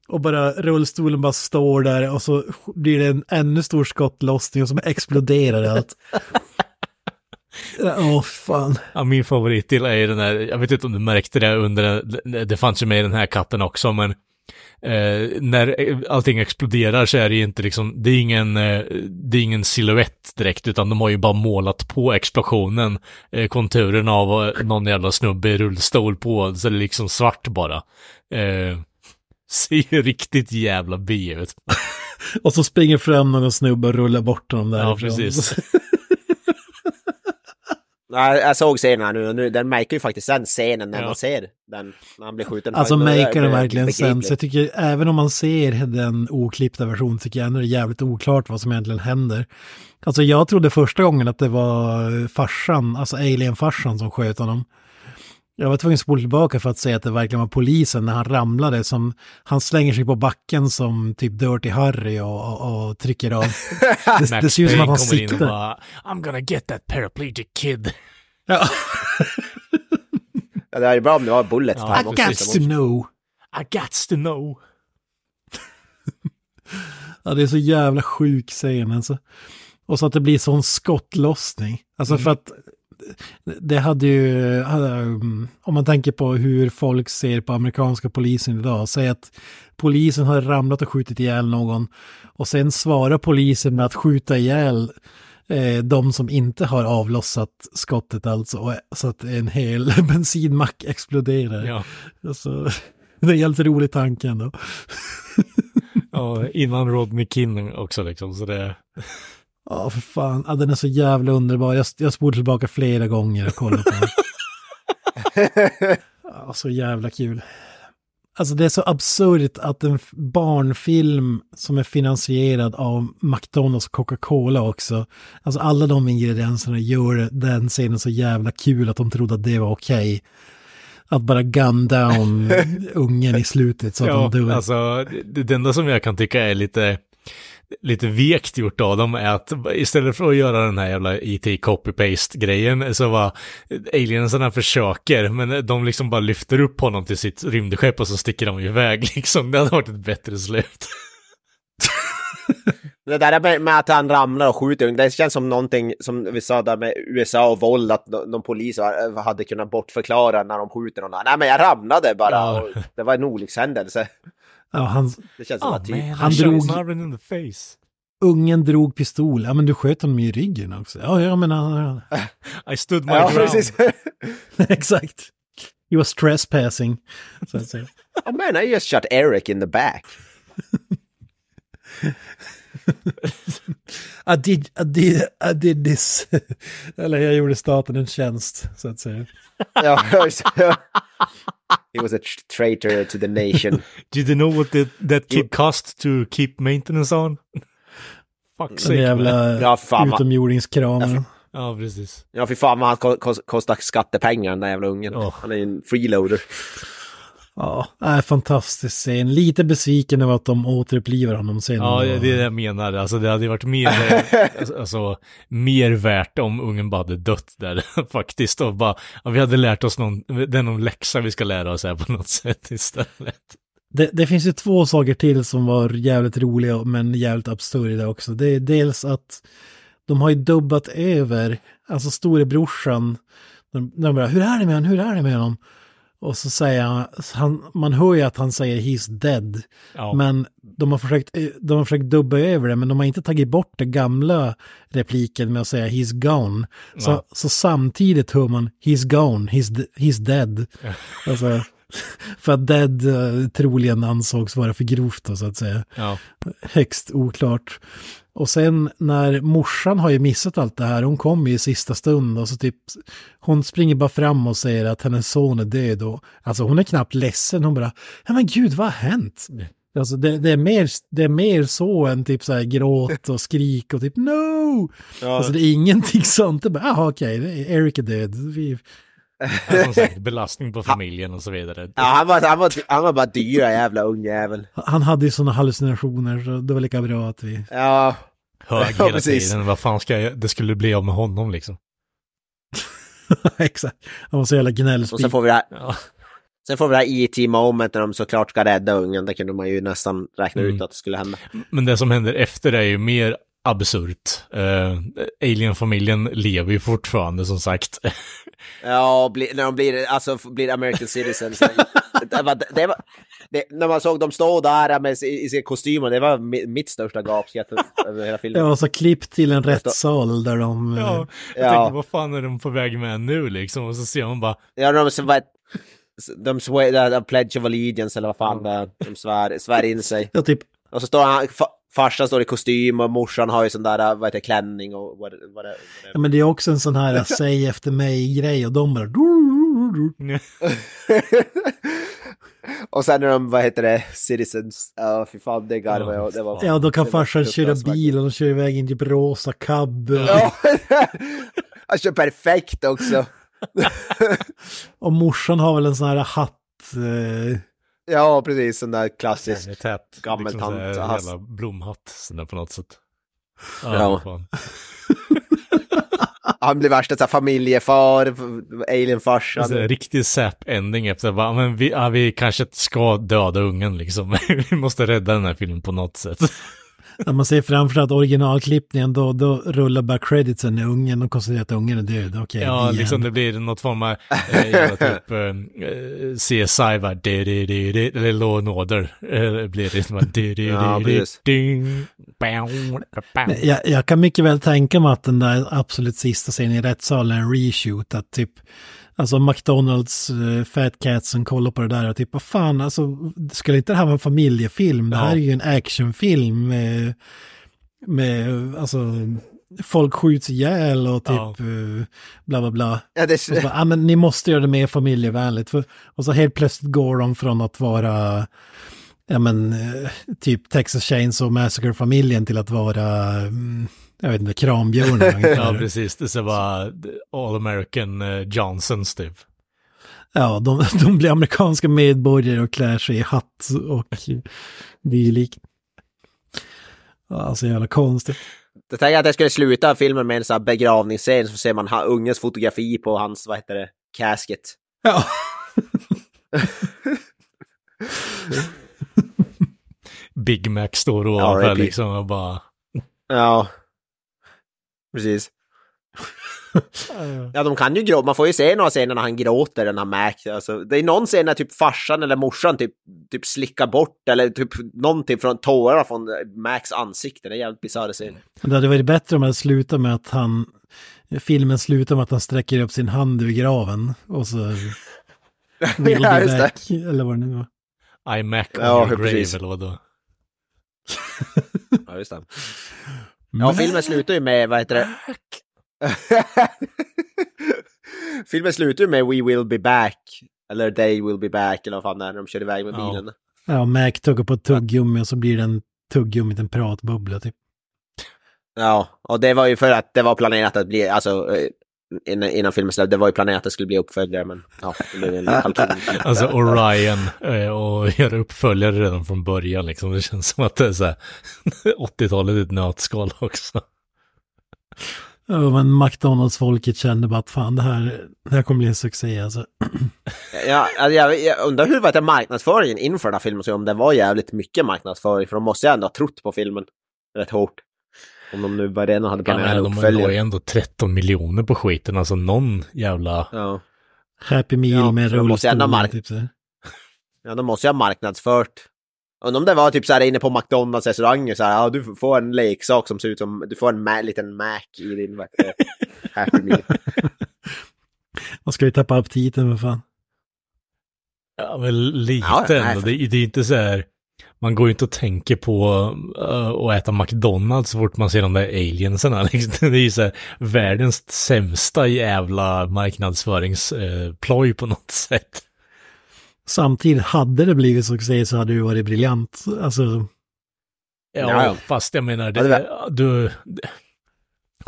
Och bara rullstolen bara står där och så blir det en ännu stor skottlossning och så exploderar allt. Åh fan. ja, min favoritdel är den här, jag vet inte om du märkte det under, det fanns ju med i den här katten också, men Eh, när allting exploderar så är det ju inte liksom, det är ingen, eh, det är ingen silhuett direkt, utan de har ju bara målat på explosionen, eh, konturen av eh, någon jävla snubbe i rullstol på, så det är liksom svart bara. Eh, ser ju riktigt jävla bi ut. (laughs) Och så springer fram någon snubbe och rullar bort honom där. Ja, precis. (laughs) Nej, jag såg scenen här nu och nu, den märker ju faktiskt sen scenen när Ja. man ser den, när han blir skjuten. Alltså maker den verkligen sen. Så jag tycker även om man ser den oklippta versionen tycker jag ändå det är jävligt oklart vad som egentligen händer. Alltså jag trodde första gången att det var farsan, alltså alien-farsan som sköt honom. Jag var tvungen att spola tillbaka för att se att det verkligen var polisen när han ramlade som han slänger sig på backen som typ Dirty Harry och, och, och trycker av. (laughs) Det, det ser ut som att han siktar. bara, I'm gonna get that paraplegic kid. Ja. (laughs) Ja, det är bra om det var bullet Ja, time I också. got to know. I got to know. (laughs) Ja, det är så jävla sjuk scen alltså. Och så att det blir sån skottlossning. Alltså Mm. för att det hade ju, um, om man tänker på hur folk ser på amerikanska polisen idag, säg att polisen har ramlat och skjutit ihjäl någon och sen svarar polisen med att skjuta ihjäl eh, de som inte har avlossat skottet alltså, så att en hel (laughs) bensinmack exploderar. Ja. Alltså, (laughs) det är en helt rolig tanke ändå. (laughs) ja, innan Rodney King också liksom, så det... Ja, för fan. Ja, den är så jävla underbar. Jag, jag spolade tillbaka flera gånger och kollade på den. (laughs) Ja, så jävla kul. Alltså det är så absurt att en barnfilm som är finansierad av McDonalds och Coca-Cola också. Alltså alla de ingredienserna gör den scenen så jävla kul att de trodde att det var okej. Att bara gun down (laughs) ungen i slutet så att Ja, de dör. alltså det, det enda som jag kan tycka är lite, lite vekt gjort av dem är att istället för att göra den här jävla IT copy-paste grejen så var aliensarna försöker, men de liksom bara lyfter upp honom till sitt rymdskepp och så sticker de iväg (laughs) liksom. Det hade varit ett bättre slut. Det där med, att han ramlar och skjuter, det känns som någonting som vi sa där med USA och våld, att de poliser hade kunnat bortförklara när de skjuter någon. Nej men jag ramlade bara Ja. det var en olyckshändelse. Ja, han, Det känns som att man, Han shot drog- Marvin in the face. ungen drog pistol. Ja, men du sköt honom i ryggen också. Ja, jag menar... (laughs) I stood my Ja, ground. precis. (laughs) Exakt. He was trespassing. Så att säga. (laughs) oh man, I just shot Eric in the back. I did, I did, I did this. Eller jag gjorde staten en tjänst, så att säga. (laughs) ja, He was a traitor to the nation. (laughs) Did you know what the, that kid cost to keep maintenance on? (laughs) Fuck sake. jävla Ja, fan, vad- utomjordingskramen. Ja, precis. Ja, fy fan vad han ko- kos- kostar skattepengar den där jävla ungen. Ja. Han är en freeloader. Ja, är fantastisk scen. Lite besviken över att de återupplivar honom sen. Ja, det är det jag menar. Alltså det hade varit mer, (laughs) alltså, alltså, mer värt om ungen bara hade dött där (laughs) faktiskt. Och bara, ja, vi hade lärt oss någon, det är någon läxa vi ska lära oss här på något sätt (laughs) istället. Det, det finns ju två saker till som var jävligt roliga men jävligt absurda också. Det är dels att de har ju dubbat över, alltså storebrorsan, de, de bara, hur är det med honom, hur är det med honom? Och så säger han, han, man hör ju att han säger he's dead. Ja. Men de har, försökt, de har försökt dubba över det, men de har inte tagit bort den gamla repliken med att säga he's gone. Så, Ja. så samtidigt hör man he's gone, he's, he's dead. (laughs) Alltså, (laughs) för att dead eh, troligen ansågs vara för grovt då, så att säga. Ja. Högst oklart. Och sen när morsan har ju missat allt det här, hon kommer i sista stund och så typ, hon springer bara fram och säger att hennes son är död och, alltså hon är knappt ledsen, hon bara, ja men gud vad har hänt? Alltså det, det, är mer, det är mer så än typ så här gråt och skrik och typ no! Ja. Alltså det är ingenting (laughs) sånt, det är bara, jaha okej, är- Eric är död. Vi, Ja, Som sagt, (laughs) belastning på familjen och så vidare. Ja, han var, han var, han var bara dyra jävla ungjävel. han hade ju sådana hallucinationer så det var lika bra att vi... Ja, Hög Ja, hela precis. tiden. Vad fan ska jag, det skulle bli av med honom liksom. (laughs) Exakt. Han var så jävla och gnällspik. sen får vi det här, Ja. sen får vi det här E.T. moment när de såklart ska rädda ungen. Det kunde man ju nästan räkna Mm. ut att det skulle hända. Men det som händer efter är ju mer absurt. Uh, Alien-familjen lever ju fortfarande som sagt. Ja, bli, när de blir, alltså, blir American citizens. (laughs) det var, det var, det, när man såg dem stå där med, i, i sina kostymer, det var mi- mitt största gapskratt över hela filmen. Ja, och så klipp till en rättssal där de... Ja, jag Ja. tänkte vad fan är de på väg med nu liksom? Och så ser man bara, Ja, de, som var, de svär, de pledge of allegiance eller vad fan det är. De svär, svär in sig. Ja, typ, Och så står han, farsan står i kostym och morsan har ju sån där, vad heter klänning och vad, vad, det- ja, men det är också en sån här (laughs) säg efter mig-grej och de bara... (laughs) Och sen när de, vad heter det, citizens, ja fy fan det garvade jag. Det var, Ja, då kan farsan köra bil och de kör iväg in typ rosa cab. Ja, (laughs) han kör perfekt också. Och morsan har väl en sån här hatt. Eh, Ja, precis, sån där klassisk. Gammeltant, Liksom jävla blomhatt sådär på något sätt. Ja. Ja. (laughs) Han blir värsta så här, familjefar, alienfarsan. Så här, riktig sap-ending efter bara, men vi, ja, vi kanske ska döda ungen liksom. (laughs) vi måste rädda den här filmen på något sätt. När man ser framför att originalklippningen då, då rullar bara creditsen när ungen och konstaterar att ungen är död. Okej, Ja, igen. liksom det blir något form av eh, typ (laughs) eh, CSI va, di, di, di, di, eller Law and Order eh, blir det som att Ja, di, precis. ding, bam, bam. Jag, jag kan mycket väl tänka mig att den där absolut sista scenen i rättssalen är en reshoot. Att typ, alltså McDonalds uh, Fat Catsen kollar på det där och typ, vad fan, alltså, skulle inte det här vara en familjefilm? Det här Ja. är ju en actionfilm med, med, alltså, folk skjuts ihjäl och typ, Ja. eh, bla bla bla. Ja, det, så bara, ah, men ni måste göra det mer familjevänligt. För, och så helt plötsligt går de från att vara, ja men, eh, typ Texas Chainsaw Massacre-familjen till att vara, mm, jag vet inte, Kranbjörnen. (laughs) Ja, precis. Det är bara All American eh, Johnsons typ. ja, de, (laughs) de blir amerikanska medborgare och klär sig i hatt och dylikt. Ja, så jävla konstigt. jag tänkte att jag skulle sluta filmen med en sån här begravningsscen så ser man ungens fotografi på hans, vad heter det, casket. Ja. (laughs) Big Mac står ovanför liksom och bara... Ja. Precis. Ja, de kan ju gråta. Man får ju se några scener när han gråter, den här Mac. Alltså, det är någon scen när typ farsan eller morsan typ, typ slickar bort eller typ någonting från tårarna från Macs ansikte. Det är jävligt bisarr scen. Det hade varit bättre om det slutar med att han, filmen slutar med att han sträcker upp sin hand ur graven och så... (laughs) Will Ja, just det. back, eller vad det nu var. I Mac on Ja, your grave precis. eller vadå? Ja, just det. (laughs) Ja, filmen slutar ju med, vad heter det? (laughs) filmen slutar ju med We will be back. Eller They will be back, eller vad fan när de kör iväg med Ja. bilen. Ja, Mac tuggar på ett tuggummi och så blir det en tuggummit en pratbubbla typ. Ja, och det var ju för att det var planerat att bli, alltså eh, innan, innan filmen släpptes, det var ju planerat att det skulle bli uppföljare, men ja, det blev en. (laughs) Alltså Orion eh, och göra uppföljare redan från början liksom. Det känns som att det är så här (laughs) 80-talet i ett nötskal också. Ja, men McDonalds-folket kände bara att fan det här, det här kommer bli en succé alltså. (clears throat) Ja, alltså, jag, jag undrar hur var det marknadsföringen inför den här filmen, så om det var jävligt mycket marknadsföring, för de måste ju ändå ha trott på filmen rätt hårt. Om de nu bara redan hade Ja, planerat men en de uppföljare. ju ändå 13 miljoner på skiten, alltså någon jävla... Ja. Happy Meal Ja, med rullstol. mark- Typ så. ja, de måste ju ha marknadsfört. Undrar om det var typ så här inne på McDonalds restauranger så här, ja du får en leksak som ser ut som, du får en ma- liten Mac i din vad Happy Meal. (laughs) Vad ska vi tappa aptiten med fan? Ja, men lite Ja, nej, ändå. för- Det, det är inte så här... Man går ju inte och tänker på uh, att äta McDonalds så fort man ser de där alienserna. (laughs) Liksom. Det är ju så här världens sämsta jävla marknadsföringsploj på något sätt. Samtidigt, hade det blivit succé så hade det ju varit briljant. Alltså, Ja, fast jag menar, det det, du,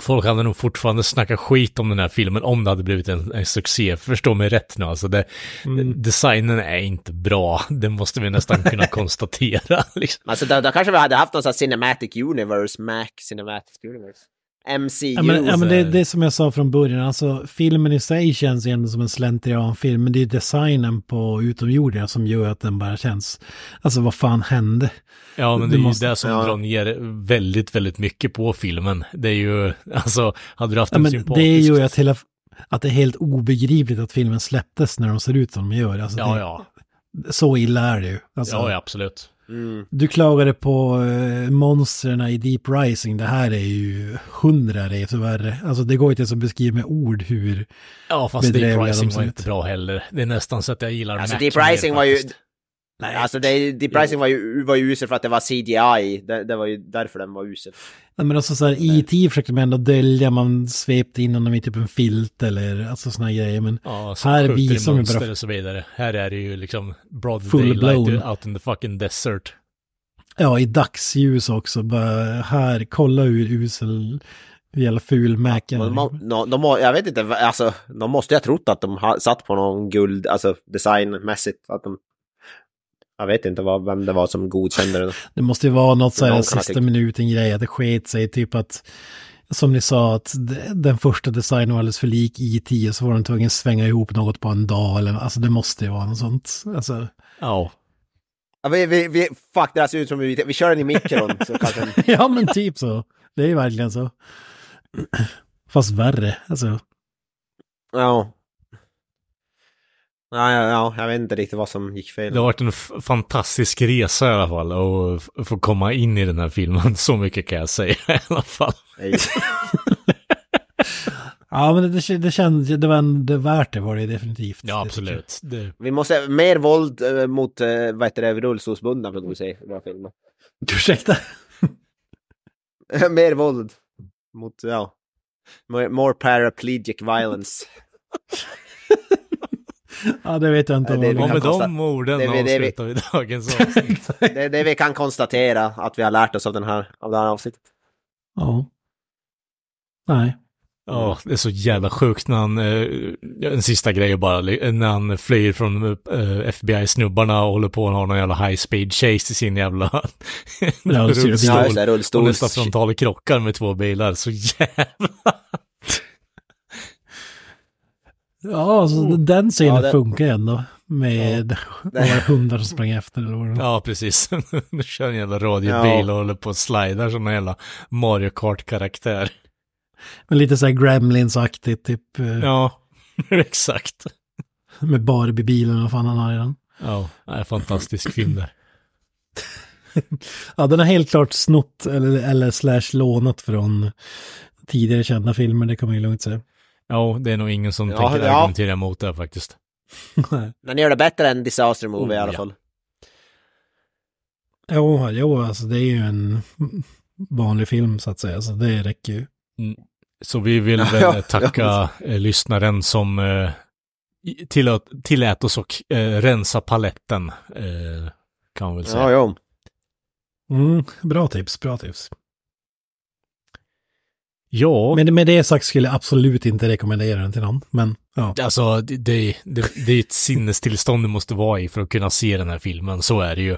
folk hade nog fortfarande snackat skit om den här filmen om det hade blivit en, en succé. Förstå mig rätt nu, alltså det, Mm. designen är inte bra. Det måste vi nästan kunna (laughs) konstatera. Liksom. Alltså då, då kanske vi hade haft någon sån här Cinematic Universe, Mac Cinematic Universe. MCU. ja, men, ja, men det, det är som jag sa från början, alltså filmen i sig känns ändå som en slentrianfilm, men det är designen på utomjordingar som gör att den bara känns, alltså vad fan hände? Ja, men Du det är måste- ju det som ja. drar ner väldigt, väldigt mycket på filmen. Det är ju, alltså, hade du haft Ja, en men sympatisk... det gör ju att, hela, att det är helt obegripligt att filmen släpptes när de ser ut som de gör. Alltså Ja, det, ja. Så illa är det ju. Alltså, Ja, ja, absolut. Mm. Du klagade på eh, monstren i Deep Rising. Det här är ju hundra resor värre. Alltså det går inte ens att beskriva med ord hur... Ja, fast Deep de Rising ser var inte bra heller. Det är nästan så att jag gillar Alltså Mac Deep mer Rising var ju... Nej, Alltså det, Deep Rising var ju, var ju usel för att det var CGI. Det, det var ju därför den var usel. Nej, men alltså så här, E.T. försökte man ändå dölja, man svepte in honom i typ en filt eller alltså såna grejer. Men Ja, så här i visar mönster bara, och så vidare. Här är det ju liksom broad Full daylight blown. out in the fucking desert. ja i dagsljus också, bara här, kolla hur usel, hur jävla ful Mac är. De, de, jag vet inte, alltså de måste ju ha trott att de satt på någon guld, alltså designmässigt. Att de, jag vet inte vad, vem det var som godkände det. Det måste ju vara något så här Någon kan ha sista tyckt. minuten grej, att det sket sig, typ att som ni sa, att den första designen var alldeles för lik IT, så var de tvungna att svänga ihop något på en dag, eller alltså det måste ju vara något sånt. Alltså, Ja. Ja, vi, vi, vi, fuck, det här ser ut som vi, vi kör den i mikron. så kanske den, (laughs) ja men typ så. Det är ju verkligen så. (clears throat) Fast värre, alltså. ja. Ja, ja, ja, jag vet inte riktigt vad som gick fel. Det har varit en fantastisk resa i alla fall och f- få komma in i den här filmen. (laughs) Så mycket kan jag säga i alla fall. (laughs) Ja men det, det, känns, det var en, det värt det var det definitivt. Ja, absolut. Det, Vi måste, mer våld eh, mot, eh, vad heter det, rullstolsbundna vill vi se i våra filmer. Ursäkta? (laughs) mer våld mot, ja. More, more paraplegic violence. Ja det vet jag inte det vad och med de orden det det avslutar vi dagens (laughs) avsnitt. Det är det vi kan konstatera att vi har lärt oss av, den här, av det här avsnittet. Ja. Nej. Ja, det är så jävla sjukt när han, eh, en sista grej bara, när han flyr från eh, FBI-snubbarna och håller på och har någon jävla high speed chase i sin jävla (laughs) det ut- Ja, rullstol. det, och rullstol. nästan frontalkrockar med två bilar, så jävla... Ja, alltså den scenen Ja, det- funkar ändå. Med några (laughs) hundar som sprang efter eller vad. Ja, precis. (laughs) Nu kör en jävla radiobil Ja. och håller på och slidar som en jävla Mario Kart-karaktär. Men lite så här Gremlins-aktigt, typ eh, Ja, (laughs) exakt. med Barbie-bilen och fan han har i den. Ja, det är en fantastisk film där. Ja, den har helt klart snott eller, eller slash lånat från tidigare kända filmer, det kan man ju lugnt säga. Ja, det är nog ingen som Ja, tänker ja. argumentera emot det faktiskt. (laughs) Men gör det bättre än Disaster Movie i Oh, alla ja. fall. Jo, jo, alltså det är ju en vanlig film så att säga. Så det räcker ju. Så vi vill (laughs) väl Ja, tacka eh, lyssnaren som eh, i- tillät, tillät oss att eh, rensa paletten. Eh, kan man väl säga. Ja, jo. Mm, bra tips, bra tips. Ja, Men med det sagt skulle jag absolut inte rekommendera den till någon. Men ja, alltså det, det, det, det är ett sinnestillstånd du måste vara i för att kunna se den här filmen. Så är det ju.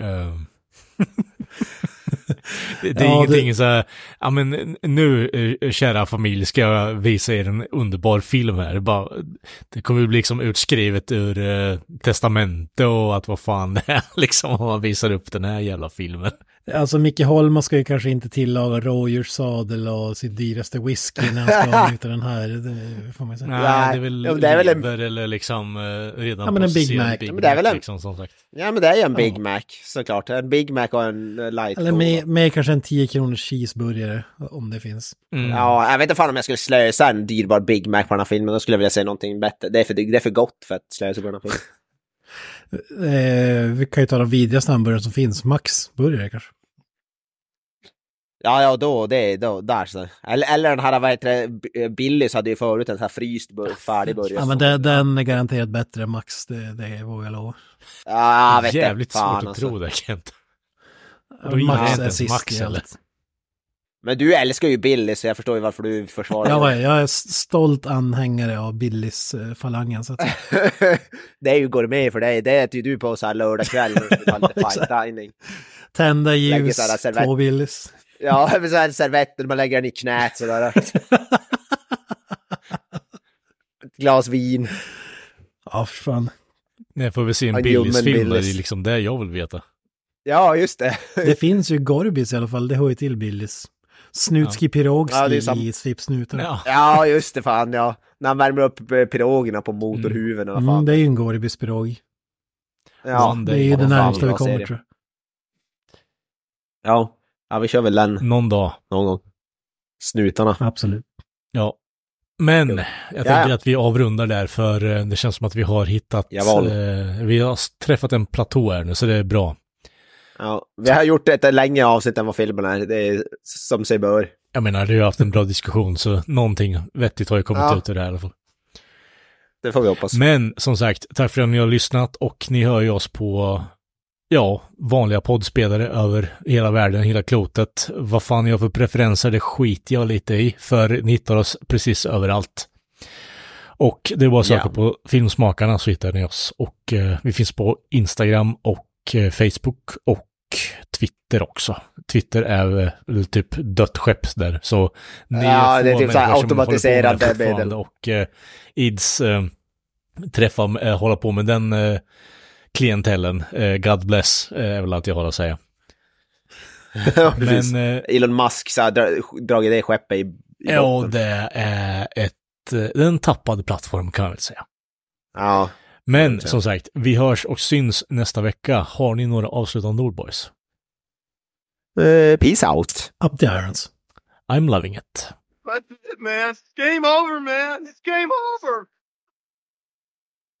Eh, (laughs) det, det är Ja, ingenting så här, ja men nu eh, kära familj ska jag visa er en underbar film här. Det, bara, det kommer bli liksom utskrivet ur eh, testamente och att vad fan det är (laughs) liksom om man visar upp den här jävla filmen. Alltså Micke Holma ska ju kanske inte tillaga rådjurssadel och sitt dyraste whisky när han ska (laughs) avnjuta den här. Det får man säga. Nej, Nej, det är väl ja, det är väl en- eller liksom eh, redan Ja, men en Big Mac. Big Ja, men det är väl en- liksom som sagt. Ja, men det är ju en Ja. Big Mac såklart. En Big Mac och en eh, light Eller med, med kanske en 10 kronors cheeseburgare om det finns. Mm. Ja, jag vet inte fan om jag skulle slösa en dyrbar Big Mac på den här filmen. Då skulle jag vilja se någonting bättre. Det är för, det är för gott för att slösa på den här filmen. (laughs) Eh, vi kan ju ta de vidrigaste hamburgare som finns. Max burgare kanske. Ja, ja, då, det, då, där så. Eller, eller den här, vad heter det, B- Billys hade ju förut en sån här fryst bur, (laughs) färdig burgare. Ja, men det, den är garanterat bättre än Max, det, det vågar jag lova. Ja, jag vet inte Jävligt fan, svårt att alltså. tro det Kent. Max inte är sist Max, i eller? allt. Men du älskar ju Billys så jag förstår ju varför du försvarar var, jag är stolt anhängare av Billys eh, falangen. Så att, (laughs) det är ju gourmet för dig. Det äter ju du på så här lördagkväll. (laughs) tända ljus, två Billys. Ja, (laughs) med så här servetter, man lägger den i knät sådär. Ett glas vin. Ja, för fan. Nej, får vi se en Billys-film, det är liksom det jag vill veta. Ja, just det. Det finns ju Gorbis i alla fall, det hör ju till Billys. Snutski Pirogski Ja, det är sam- i Svipsnuten. Ja. Ja, just det fan ja. När han värmer upp eh, pirogerna på motorhuven Mm, fan. det är ju en Gorbis pirog. ja, Det är ju det fan, närmsta vi kommer tror jag. ja. Ja, vi kör väl den Någon dag. någon gång. Snutarna. Absolut. Ja. Men jag Ja, tänker att vi avrundar där för eh, det känns som att vi har hittat, eh, vi har träffat en platå här nu så det är bra. Ja, vi har gjort ett längre avsnitt än vad filmen är. Det är som sig bör. Jag menar, du har haft en bra diskussion så någonting vettigt har ju kommit Ja. ut ur det här i alla fall. Det får vi hoppas. Men som sagt, tack för att ni har lyssnat och ni hör ju oss på, ja, vanliga poddspelare över hela världen, hela klotet. Vad fan har för preferenser, det skiter jag lite i, för ni hittar oss precis överallt. Och det är bara att söka Ja. på Filmsmakarna så hittar ni oss. Och eh, vi finns på Instagram och eh, Facebook och Twitter också. Twitter är väl typ dött skepp där, så ni Ja, det är typ så här automatiserade medel. Och eh, Ids eh, träffa, eh, hålla på med den eh, klientellen. Eh, God bless eh, är väl allt jag har att säga. Ja, (laughs) precis. Men eh, Elon Musk så här, dra, dragit det skeppet i, i ja, botten. det är ett, en tappad plattform kan jag väl säga. Ja. Men som sagt, vi hörs och syns nästa vecka. Har ni några avslutande ord boys? Eh, peace out. Up the irons. I'm loving it. That's it, man. It's game over, man. It's game over.